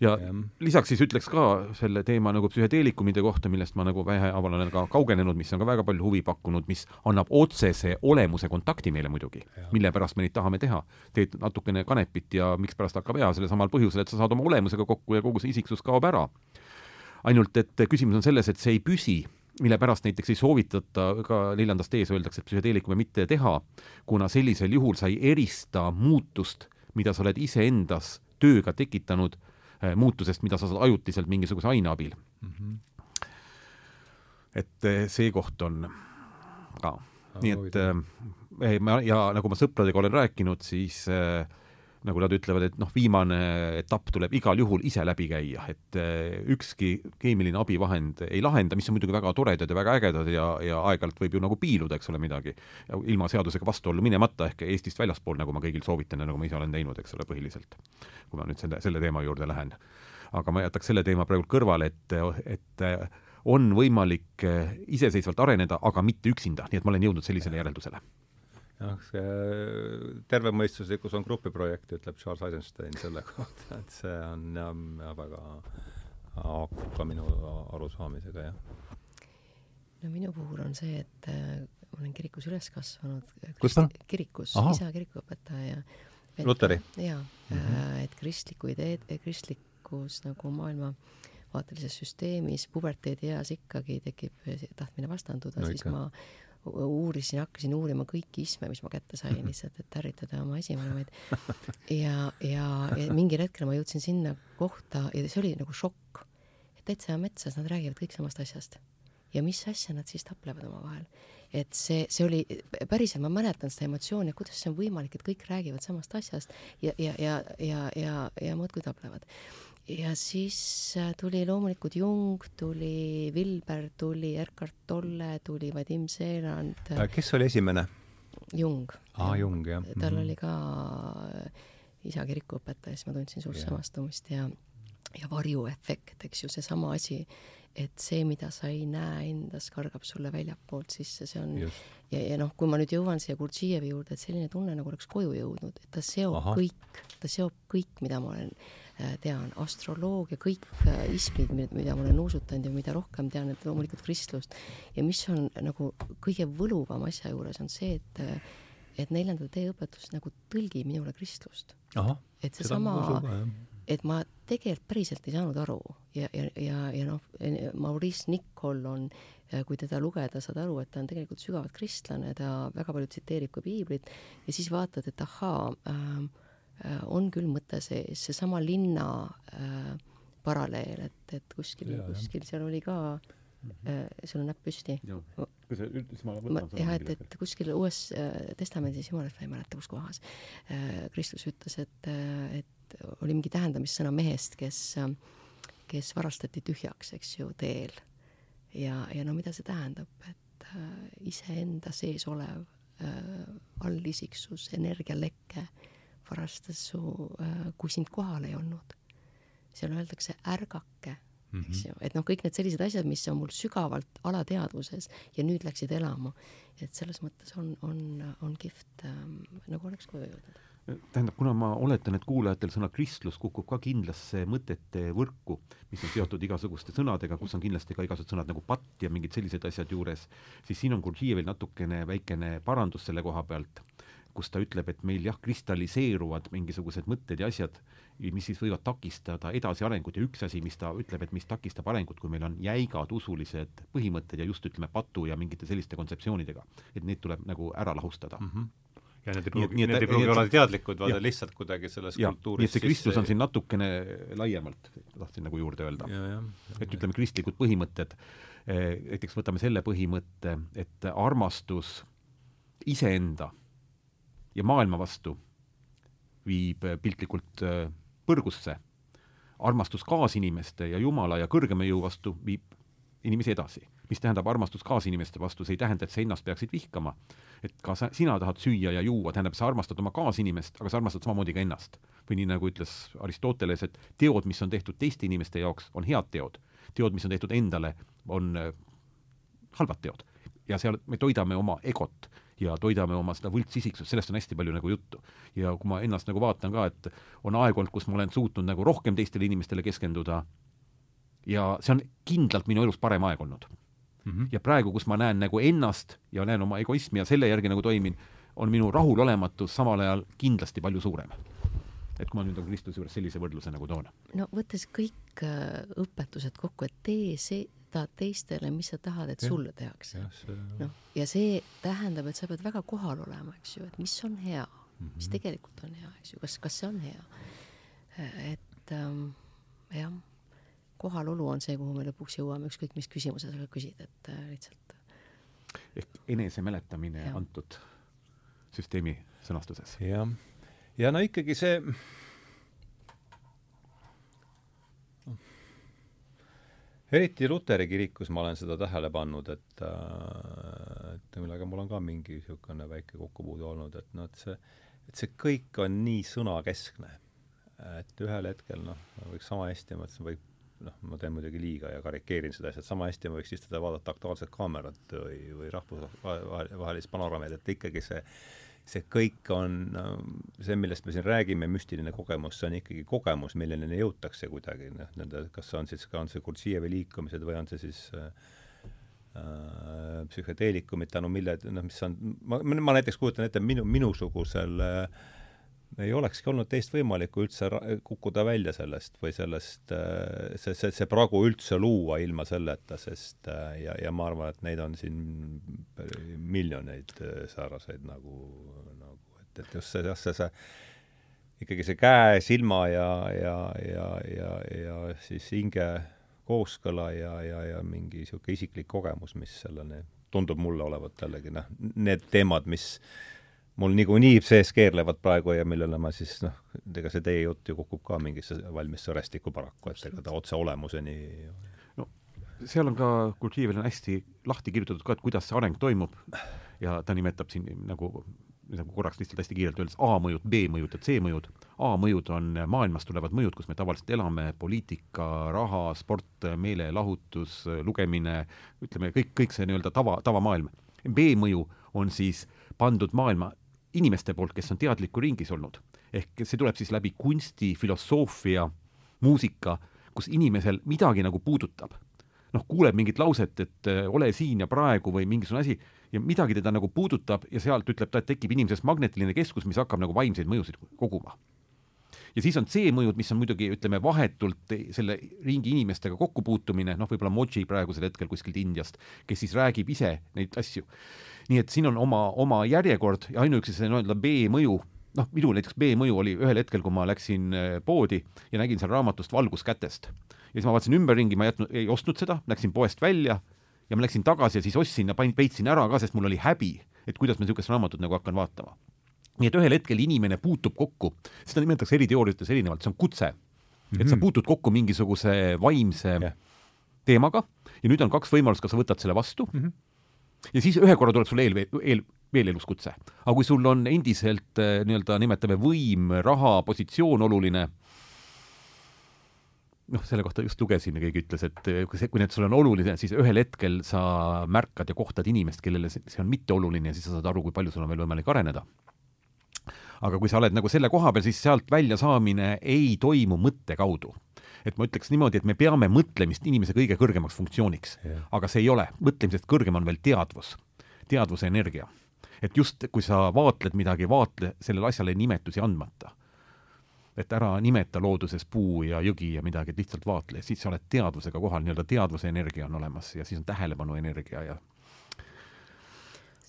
ja, ja lisaks siis ütleks ka selle teema nagu psühhedeelikumide kohta, millest ma nagu vähehaaval olen ka kaugenenud, mis on ka väga palju huvi pakkunud, mis annab otsese olemuse kontakti meile muidugi, mille pärast me neid tahame teha. teed natukene kanepit ja mikspärast hakkab hea, sellel samal põhjusel, et sa saad oma olemusega kokku ja kogu see isiksus kaob ära. ainult et küsimus on selles, et see ei püsi mille pärast näiteks ei soovitata, ka neljandast ees öeldakse, et psühhedeelikume mitte teha, kuna sellisel juhul sa ei erista muutust, mida sa oled iseendas tööga tekitanud muutusest, mida sa saad ajutiselt mingisuguse aine abil mm. -hmm. et äh, see koht on ka, nii et äh, ma ja nagu ma sõpradega olen rääkinud, siis äh, nagu nad ütlevad, et noh, viimane etapp tuleb igal juhul ise läbi käia, et eh, ükski keemiline abivahend ei lahenda, mis on muidugi väga toredad ja väga ägedad ja, ja aeg-ajalt võib ju nagu piiluda, eks ole, midagi. ilma seadusega vastuollu minemata, ehk Eestist väljaspool, nagu ma kõigil soovitan ja nagu ma ise olen teinud, eks ole, põhiliselt. kui ma nüüd selle, selle teema juurde lähen. aga ma jätaks selle teema praegu kõrvale, et, et on võimalik iseseisvalt areneda, aga mitte üksinda, nii et ma olen jõudnud sellisele järeldusele jah, see tervemõistuslikkus on grupiprojekt, ütleb Charles Eisenstein selle kohta, et see on jah, väga haakub ka minu arusaamisega, jah. no minu puhul on see, et äh, ma olen kirikus üles kasvanud. kus ta? kirikus, isa kirikuõpetaja. Luteri? jaa mm, -hmm. et kristliku ideed, kristlikus nagu maailma vaatelises süsteemis puberteedieas ikkagi tekib tahtmine vastanduda no,, siis ma uurisin, hakkasin uurima kõiki isme, mis ma kätte sain lihtsalt, et ärritada oma esivanemaid. ja, ja, ja mingil hetkel ma jõudsin sinna kohta ja see oli nagu šokk, et täitsa metsas nad räägivad kõik samast asjast. ja mis asja nad siis taplevad omavahel. et see, see oli, päriselt ma mäletan seda emotsiooni, kuidas see on võimalik, et kõik räägivad samast asjast ja, ja, ja, ja, ja, ja muudkui taplevad ja siis äh, tuli loomulikult Jung, tuli Vilber, tuli Erkard Tolle, tuli Vadim Seeland. Äh, kes oli esimene? Jung. aa, Jung, jah. tal mm -hmm. oli ka äh, isa kirikuõpetaja, siis ma tundsin suurt samastumist ja, ja varjuefekt, eks ju, seesama asi, et see, mida sa ei näe endas, kargab sulle väljapoolt sisse, see on Just. ja, ja noh, kui ma nüüd jõuan siia Gurdžijevi juurde, et selline tunne nagu oleks koju jõudnud, et ta seob Aha. kõik, ta seob kõik, mida ma olen tean, astroloogia, kõik äh, ismid, mida ma olen nuusutanud ja mida rohkem tean, et loomulikult kristlust. ja mis on nagu kõige võluvam asja juures, on see, et äh, et neljanda tee õpetus nagu tõlgib minule kristlust. et seesama, et ma tegelikult päriselt ei saanud aru ja, ja, ja, ja noh, Maurice Nicol on, kui teda lugeda, saad aru, et ta on tegelikult sügavalt kristlane, ta väga palju tsiteerib ka piiblit ja siis vaatad, et ahaa äh,, Äh, on küll mõte sees, seesama linna äh, paralleel, et, et kuskil, kuskil seal oli ka mm, -hmm. äh, sul on näpp püsti. jah, et, et kuskil Uues äh, Testamendis, jumal, et ma ei mäleta, kus kohas äh,, Kristus ütles, et äh,, et oli mingi tähendamissõna mehest, kes äh,, kes varastati tühjaks, eks ju, teel. ja, ja no mida see tähendab, et äh, iseenda sees olev äh, allisiksus, energialeke äh,, varastas su, äh, kui sind kohal ei olnud. seal öeldakse ärgake, eks mm -hmm. ju, et noh, kõik need sellised asjad, mis on mul sügavalt alateadvuses ja nüüd läksid elama, et selles mõttes on, on, on kihvt ähm, nagu oleks koju jõudnud tähendab, kuna ma oletan, et kuulajatel sõna kristlus kukub ka kindlasse mõtete võrku, mis on seotud igasuguste sõnadega, kus on kindlasti ka igasugused sõnad nagu patt ja mingid sellised asjad juures, siis siin on Gurdjijevil natukene väikene parandus selle koha pealt, kus ta ütleb, et meil jah, kristalliseeruvad mingisugused mõtted ja asjad, mis siis võivad takistada edasiarengut. Ja üks asi, mis ta ütleb, et mis takistab arengut, kui meil on jäigad usulised põhimõtted ja just ütleme, patu ja mingite selliste kontseptsioonidega, et need tuleb nagu ära lahustada. Mm. -hmm ja need ei pruugi, need ei pruugi olla teadlikud, vaid lihtsalt kuidagi selles ja, kultuuris nii et see kristlus on siin natukene laiemalt, tahtsin nagu juurde öelda. et ütleme, kristlikud põhimõtted, eh, näiteks võtame selle põhimõtte, et armastus iseenda ja maailma vastu viib piltlikult eh, põrgusse, armastus kaasinimeste ja Jumala ja kõrgema jõu vastu viib inimesi edasi. mis tähendab armastus kaasinimeste vastu, see ei tähenda, et sa ennast peaksid vihkama. et ka sa, sina tahad süüa ja juua, tähendab, sa armastad oma kaasinimest, aga sa armastad samamoodi ka ennast. või nii, nagu ütles Aristoteles, et teod, mis on tehtud teiste inimeste jaoks, on head teod. teod, mis on tehtud endale, on äh, halvad teod. ja seal me toidame oma egot ja toidame oma seda võltsisiksust, sellest on hästi palju nagu juttu. ja kui ma ennast nagu vaatan ka, et on aeg olnud, kus ma olen suutnud nagu rohkem teistele inimestele keskenduda ja see on kindlalt minu elus parem aeg olnud mm. -hmm. ja praegu, kus ma näen nagu ennast ja näen oma egoismi ja selle järgi nagu toimin, on minu rahulolematus samal ajal kindlasti palju suurem. et kui ma nüüd nagu Kristuse juures sellise võrdluse nagu toon. no võttes kõik äh, õpetused kokku, et tee seda teistele, mis sa tahad, et ja. sulle tehakse. noh, ja see tähendab, et sa pead väga kohal olema, eks ju, et mis on hea mm, -hmm. mis tegelikult on hea, eks ju, kas, kas see on hea. et ähm, jah kohalolu on see, kuhu me lõpuks jõuame, ükskõik mis küsimuse sa küsid, et äh, lihtsalt. ehk enesemäletamine ja. antud süsteemi sõnastuses. jah, ja no ikkagi see eriti Luteri kirikus ma olen seda tähele pannud, et äh, et millega mul on ka mingi niisugune väike kokkupuude olnud, et noh, et see, et see kõik on nii sõnakeskne. et ühel hetkel noh, võiks sama hästi, ma mõtlesin, võib noh, ma teen muidugi liiga ja karikeerin seda asja, et sama hästi ma võiks istuda ja vaadata Aktuaalset Kaamerat või, või rahvusvahelist panoraameid, et ikkagi see see kõik on see, millest me siin räägime, müstiline kogemus, see on ikkagi kogemus, milleni jõutakse kuidagi, noh, nende, kas on siis, on see Gurdžijevi liikumised või on see siis äh, äh psühhedeelikumid, tänu mille, noh, mis on, ma, ma näiteks kujutan ette, minu, minusugusel äh, ei olekski olnud teist võimalikku üldse kukkuda välja sellest või sellest, äh, see, see, see pragu üldse luua ilma selleta, sest äh, ja, ja ma arvan, et neid on siin miljoneid äh, sääraseid nagu, nagu et, et just see, jah, see, see ikkagi see käe, silma ja, ja, ja, ja, ja siis hinge kooskõla ja, ja, ja mingi niisugune isiklik kogemus, mis selleni tundub mulle olevat jällegi noh, need teemad, mis mul niikuinii sees keerlevad praegu ja millele ma siis noh, ega see teie jutt ju kukub ka mingisse valmis sõrestikku paraku, et ega ta otse olemuseni no seal on ka Gurdjijevil on hästi lahti kirjutatud ka, et kuidas see areng toimub ja ta nimetab siin nagu nagu korraks lihtsalt hästi kiirelt öeldes A-mõjud, B-mõjud ja C-mõjud. A-mõjud on maailmast tulevad mõjud, kus me tavaliselt elame, poliitika, raha, sport, meelelahutus, lugemine, ütleme kõik, kõik see nii-öelda tava, tavamaailm. B-mõju on siis pandud maailma inimeste poolt, kes on teadliku ringis olnud. ehk see tuleb siis läbi kunsti, filosoofia, muusika, kus inimesel midagi nagu puudutab. noh, kuuleb mingit lauset, et äh, ole siin ja praegu või mingisugune asi ja midagi teda nagu puudutab ja sealt ütleb ta, et tekib inimeses magnetiline keskus, mis hakkab nagu vaimseid mõjusid koguma ja siis on C-mõjud, mis on muidugi, ütleme, vahetult selle ringi inimestega kokkupuutumine, noh, võib-olla Moji praegusel hetkel kuskilt Indiast, kes siis räägib ise neid asju nii et siin on oma, oma järjekord ja ainuüksi see nii-öelda B-mõju, noh, minul näiteks B-mõju oli ühel hetkel, kui ma läksin äh, poodi ja nägin seal raamatust Valgus kätest. ja siis ma vaatasin ümberringi, ma ei jätnud, ei ostnud seda, läksin poest välja ja ma läksin tagasi ja siis ostsin ja panin, peitsin ära ka, sest mul oli häbi, et kuidas ma niisugust raamatut nagu hakkan vaatama. Nii et ühel hetkel inimene puutub kokku, seda nimetatakse eri teooriates erinevalt, see on kutse et sa mhm. puutud kokku mingisuguse vaimse yeah. teemaga ja nüüd on kaks võimalust, kas sa võtad selle vastu mm -hmm ja siis ühe korra tuleb sul eel, eel, veel eluskutse. aga kui sul on endiselt äh, nii-öelda nimetame võim, raha, positsioon oluline, noh, selle kohta just lugesin ja keegi ütles, et äh, kui see, kui need sulle on oluline, siis ühel hetkel sa märkad ja kohtad inimest, kellele see on mitteoluline ja siis sa saad aru, kui palju sul on veel võimalik areneda. Aga kui sa oled nagu selle koha peal, siis sealt väljasaamine ei toimu mõtte kaudu. Et ma ütleks niimoodi, et me peame mõtlemist inimese kõige kõrgemaks funktsiooniks, aga see ei ole, mõtlemisest kõrgem on veel teadvus, teadvuse energia. et just, kui sa vaatled midagi, vaatle sellele asjale nimetusi andmata. et ära nimeta looduses puu ja jõgi ja midagi, et lihtsalt vaatle, siis sa oled teadvusega kohal, nii-öelda teadvuse energia on olemas ja siis on tähelepanu energia ja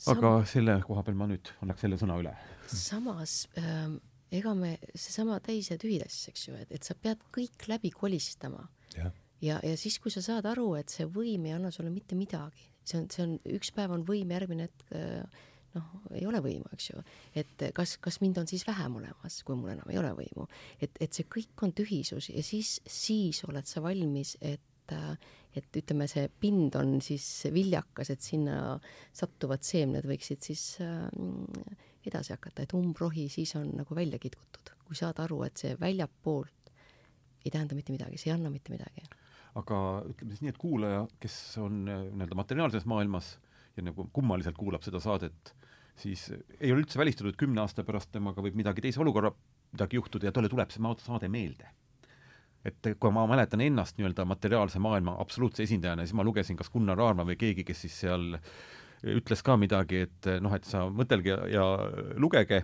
aga selle koha peal ma nüüd annaks selle sõna üle. Samas ähm ega me, seesama täis ja tühidess, eks ju, et, et sa pead kõik läbi kolistama. ja, ja, ja siis, kui sa saad aru, et see võim ei anna sulle mitte midagi, see on, see on, üks päev on võim, järgmine hetk noh, ei ole võimu, eks ju. et kas, kas mind on siis vähem olemas, kui mul enam ei ole võimu. et, et see kõik on tühisus ja siis, siis oled sa valmis, et et ütleme, see pind on siis viljakas, et sinna sattuvad seemned võiksid siis äh, edasi hakata, et umbrohi siis on nagu välja kitkutud, kui saad aru, et see väljapoolt ei tähenda mitte midagi, see ei anna mitte midagi. aga ütleme siis nii, et kuulaja, kes on äh, nii-öelda materiaalses maailmas ja nagu kummaliselt kuulab seda saadet, siis ei ole üldse välistatud, et kümne aasta pärast temaga võib midagi teise olukorra, midagi juhtuda ja talle tuleb see saade meelde et kui ma mäletan ennast nii-öelda materiaalse maailma absoluutse esindajana, siis ma lugesin kas Gunnar Aarma või keegi, kes siis seal ütles ka midagi, et noh, et sa mõtelge ja, lugege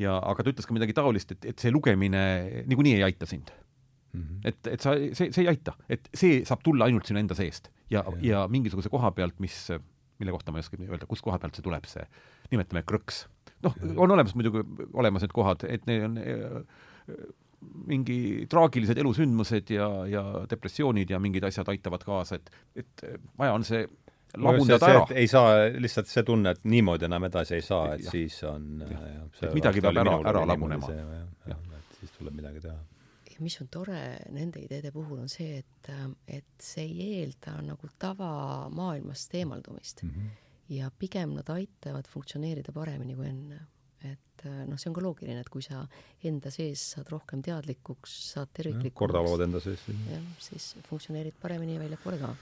ja aga ta ütles ka midagi taolist, et, et see lugemine niikuinii ei aita sind mm. -hmm. et, et sa, see, see ei aita, et see saab tulla ainult sinu enda seest ja, ja., ja mingisuguse koha pealt, mis, mille kohta ma ei oska öelda, kust koha pealt see tuleb, see, nimetame krõks. noh, on olemas muidugi, olemas need kohad, et need on mingi traagilised elusündmused ja, ja depressioonid ja mingid asjad aitavad kaasa, et, et vaja on see lagundada ära. ei saa, lihtsalt see tunne, et niimoodi enam edasi ei saa, et ja. siis on et midagi peab ära, ära lagunema. siis tuleb midagi teha. ja mis on tore nende ideede puhul, on see, et, et see ei eelda nagu tavamaailmast eemaldumist mm. -hmm. ja pigem nad aitavad funktsioneerida paremini kui enne. et noh, see on ka loogiline, et kui sa enda sees saad rohkem teadlikuks, saad terviklikuks. kordalood enda sees. jah, siis funktsioneerid paremini väljapoole ka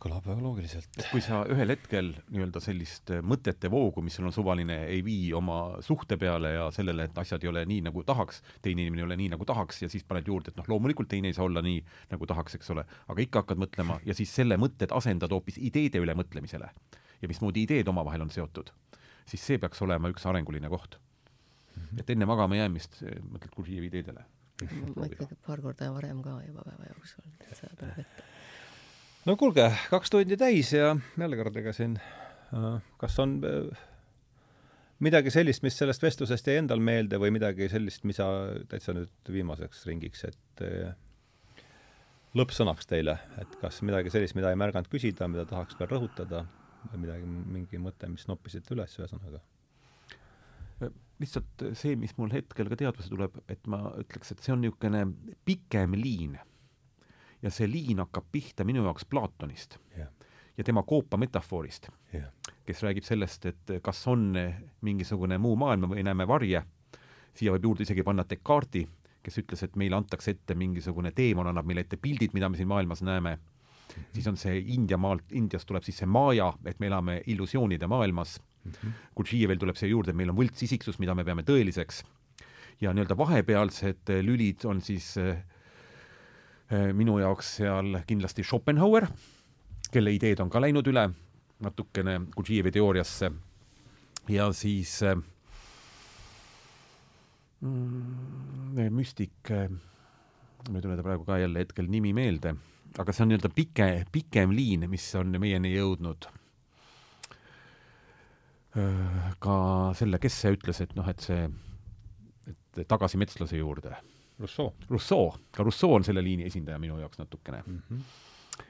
kõlab väga loogiliselt. kui sa ühel hetkel nii-öelda sellist mõtete voogu, mis sul on suvaline, ei vii oma suhte peale ja sellele, et asjad ei ole nii, nagu tahaks, teine inimene ei ole nii, nagu tahaks ja siis paned juurde, et noh, loomulikult teine ei saa olla nii, nagu tahaks, eks ole, aga ikka hakkad mõtlema ja siis selle mõtted asendad hoopis ideede üle mõtlemisele ja mismoodi ideed omavahel on seotud, siis see peaks olema üks arenguline koht mm. -hmm. et enne magama jäämist mõtled Gurdjievi ideedele. ma ikkagi paar korda varem ka juba päeva jooksul, et seda tuleb ette no kuulge, kaks tundi täis ja jälle kord, ega siin äh, kas on äh, midagi sellist, mis sellest vestlusest jäi endal meelde või midagi sellist, mis sa täitsa nüüd viimaseks ringiks, et äh, lõppsõnaks teile, et kas midagi sellist, mida ei märganud küsida, mida tahaks veel rõhutada või midagi, mingi mõte, mis noppisite üles, ühesõnaga? lihtsalt see, mis mul hetkel ka teadvusse tuleb, et ma ütleks, et see on niisugune pikem liin ja see liin hakkab pihta minu jaoks Platonist yeah. ja tema koopa metafoorist yeah., kes räägib sellest, et kas on mingisugune muu maailm või näeme varje, siia võib juurde isegi panna Descartesi, kes ütles, et meile antakse ette mingisugune teemon, annab meile ette pildid, mida me siin maailmas näeme mm, -hmm. siis on see India maalt, Indiast tuleb siis see maja, et me elame illusioonide maailmas mm -hmm., Gurdjievil tuleb siia juurde, et meil on võltsisiksus, mida me peame tõeliseks, ja nii-öelda vahepealsed lülid on siis Äh, minu jaoks seal kindlasti Schopenhauer, kelle ideed on ka läinud üle natukene Gurdjijevi teooriasse ja siis äh, müstik äh,, ma ei tule ta praegu ka jälle hetkel nimi meelde, aga see on nii-öelda pike, pikem liin, mis on meieni jõudnud äh,. ka selle, kes see ütles, et noh, et see, et tagasi metslase juurde Rousseau. Rousseau, ka Rousseau on selle liini esindaja minu jaoks natukene mm. -hmm.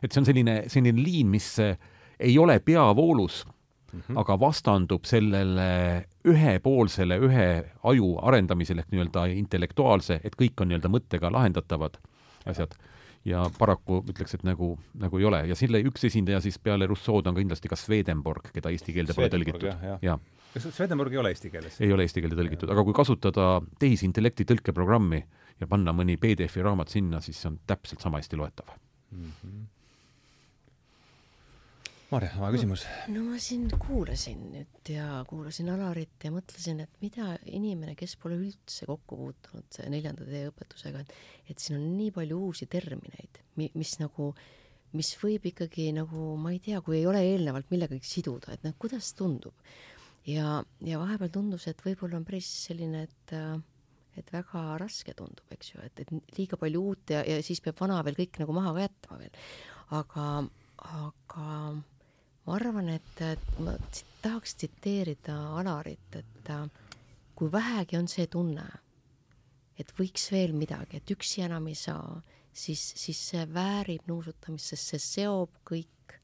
et see on selline, selline liin, mis eh, ei ole peavoolus mm, -hmm. aga vastandub sellele ühepoolsele, ühe aju arendamisele ehk nii-öelda intellektuaalse, et kõik on nii-öelda mõttega lahendatavad asjad. ja paraku ütleks, et nagu, nagu ei ole ja selle üks esindaja siis peale Rousseau'd on kindlasti ka Swedenborg, keda eesti keelde pole tõlgitud. kas Swedenborg ei ole eesti keeles? ei ole eesti keelde tõlgitud, aga kui kasutada tehisintellekti tõlkeprogrammi, ja panna mõni PDF-i raamat sinna, siis see on täpselt sama hästi loetav mm. -hmm. Marja, oma küsimus? no ma siin kuulasin nüüd ja kuulasin Alarit ja mõtlesin, et mida inimene, kes pole üldse kokku puutunud neljanda tee õpetusega, et et siin on nii palju uusi termineid, mis nagu, mis võib ikkagi nagu, ma ei tea, kui ei ole eelnevalt millegagi siduda, et noh, kuidas tundub. ja, ja vahepeal tundus, et võib-olla on päris selline, et et väga raske tundub, eks ju, et, et liiga palju uut ja, ja siis peab vana veel kõik nagu maha ka jätma veel. aga, aga ma arvan, et, et ma tahaks tsiteerida Alarit, et kui vähegi on see tunne, et võiks veel midagi, et üksi enam ei saa, siis, siis see väärib nuusutamist, sest see seob kõik,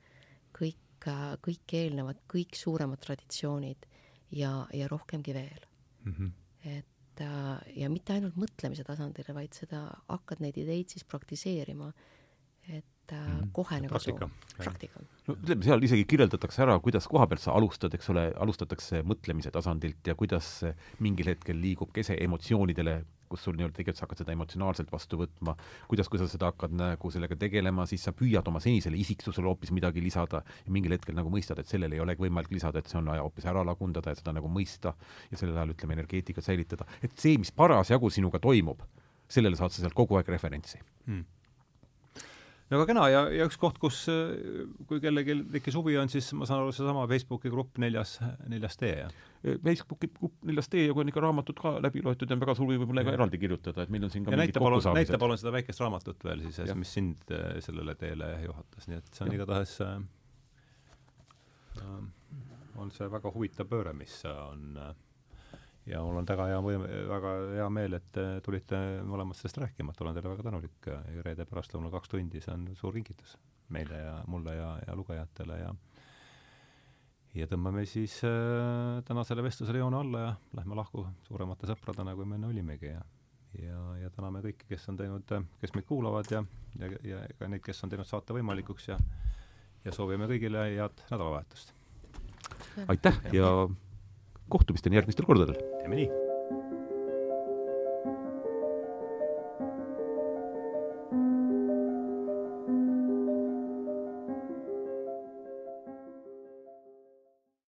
kõik, kõik eelnevad, kõik suuremad traditsioonid ja, ja rohkemgi veel mm. -hmm. et ja mitte ainult mõtlemise tasandile, vaid seda, hakkad neid ideid siis praktiseerima, et mm. kohe nagu praktika. praktika. no ütleme, seal isegi kirjeldatakse ära, kuidas koha pealt sa alustad, eks ole, alustatakse mõtlemise tasandilt ja kuidas mingil hetkel liigub kese emotsioonidele, kus sul nii-öelda tegelikult sa hakkad seda emotsionaalselt vastu võtma, kuidas, kui sa seda hakkad nagu sellega tegelema, siis sa püüad oma senisele isiksusele hoopis midagi lisada ja mingil hetkel nagu mõistad, et sellele ei olegi võimalik lisada, et see on vaja hoopis ära lagundada ja seda nagu mõista ja sellel ajal, ütleme, energeetikat säilitada. et see, mis parasjagu sinuga toimub, sellele saad sa sealt kogu aeg referentsi hmm aga kena ja, ja üks koht, kus kui kellelgi tekkis huvi, on siis ma saan aru, seesama Facebooki grupp Neljas, Neljas tee, jah? Facebooki grupp Neljas tee ja kui on ikka raamatud ka läbi loetud on väga suur huvi võib-olla ka eraldi kirjutada, et meil on siin ka ja näita palun, näita palun seda väikest raamatut veel siis, mis sind äh, sellele teele juhatas, nii et see on igatahes äh, äh, on see väga huvitav pööre, mis on äh, ja mul on väga hea võim-, väga hea meel, et te tulite mõlemad sellest rääkima, et olen teile väga tänulik reede pärastlõunal kaks tundi, see on suur kingitus meile ja mulle ja, ja lugejatele ja ja tõmbame siis äh, tänasele vestlusele joone alla ja lähme lahku suuremate sõpradena, kui me enne olimegi ja ja, ja täname kõiki, kes on teinud, kes meid kuulavad ja, ja, ja ka neid, kes on teinud saate võimalikuks ja ja soovime kõigile head nädalavahetust. aitäh ja kohtumisteni järgmistel kordadel! teeme nii!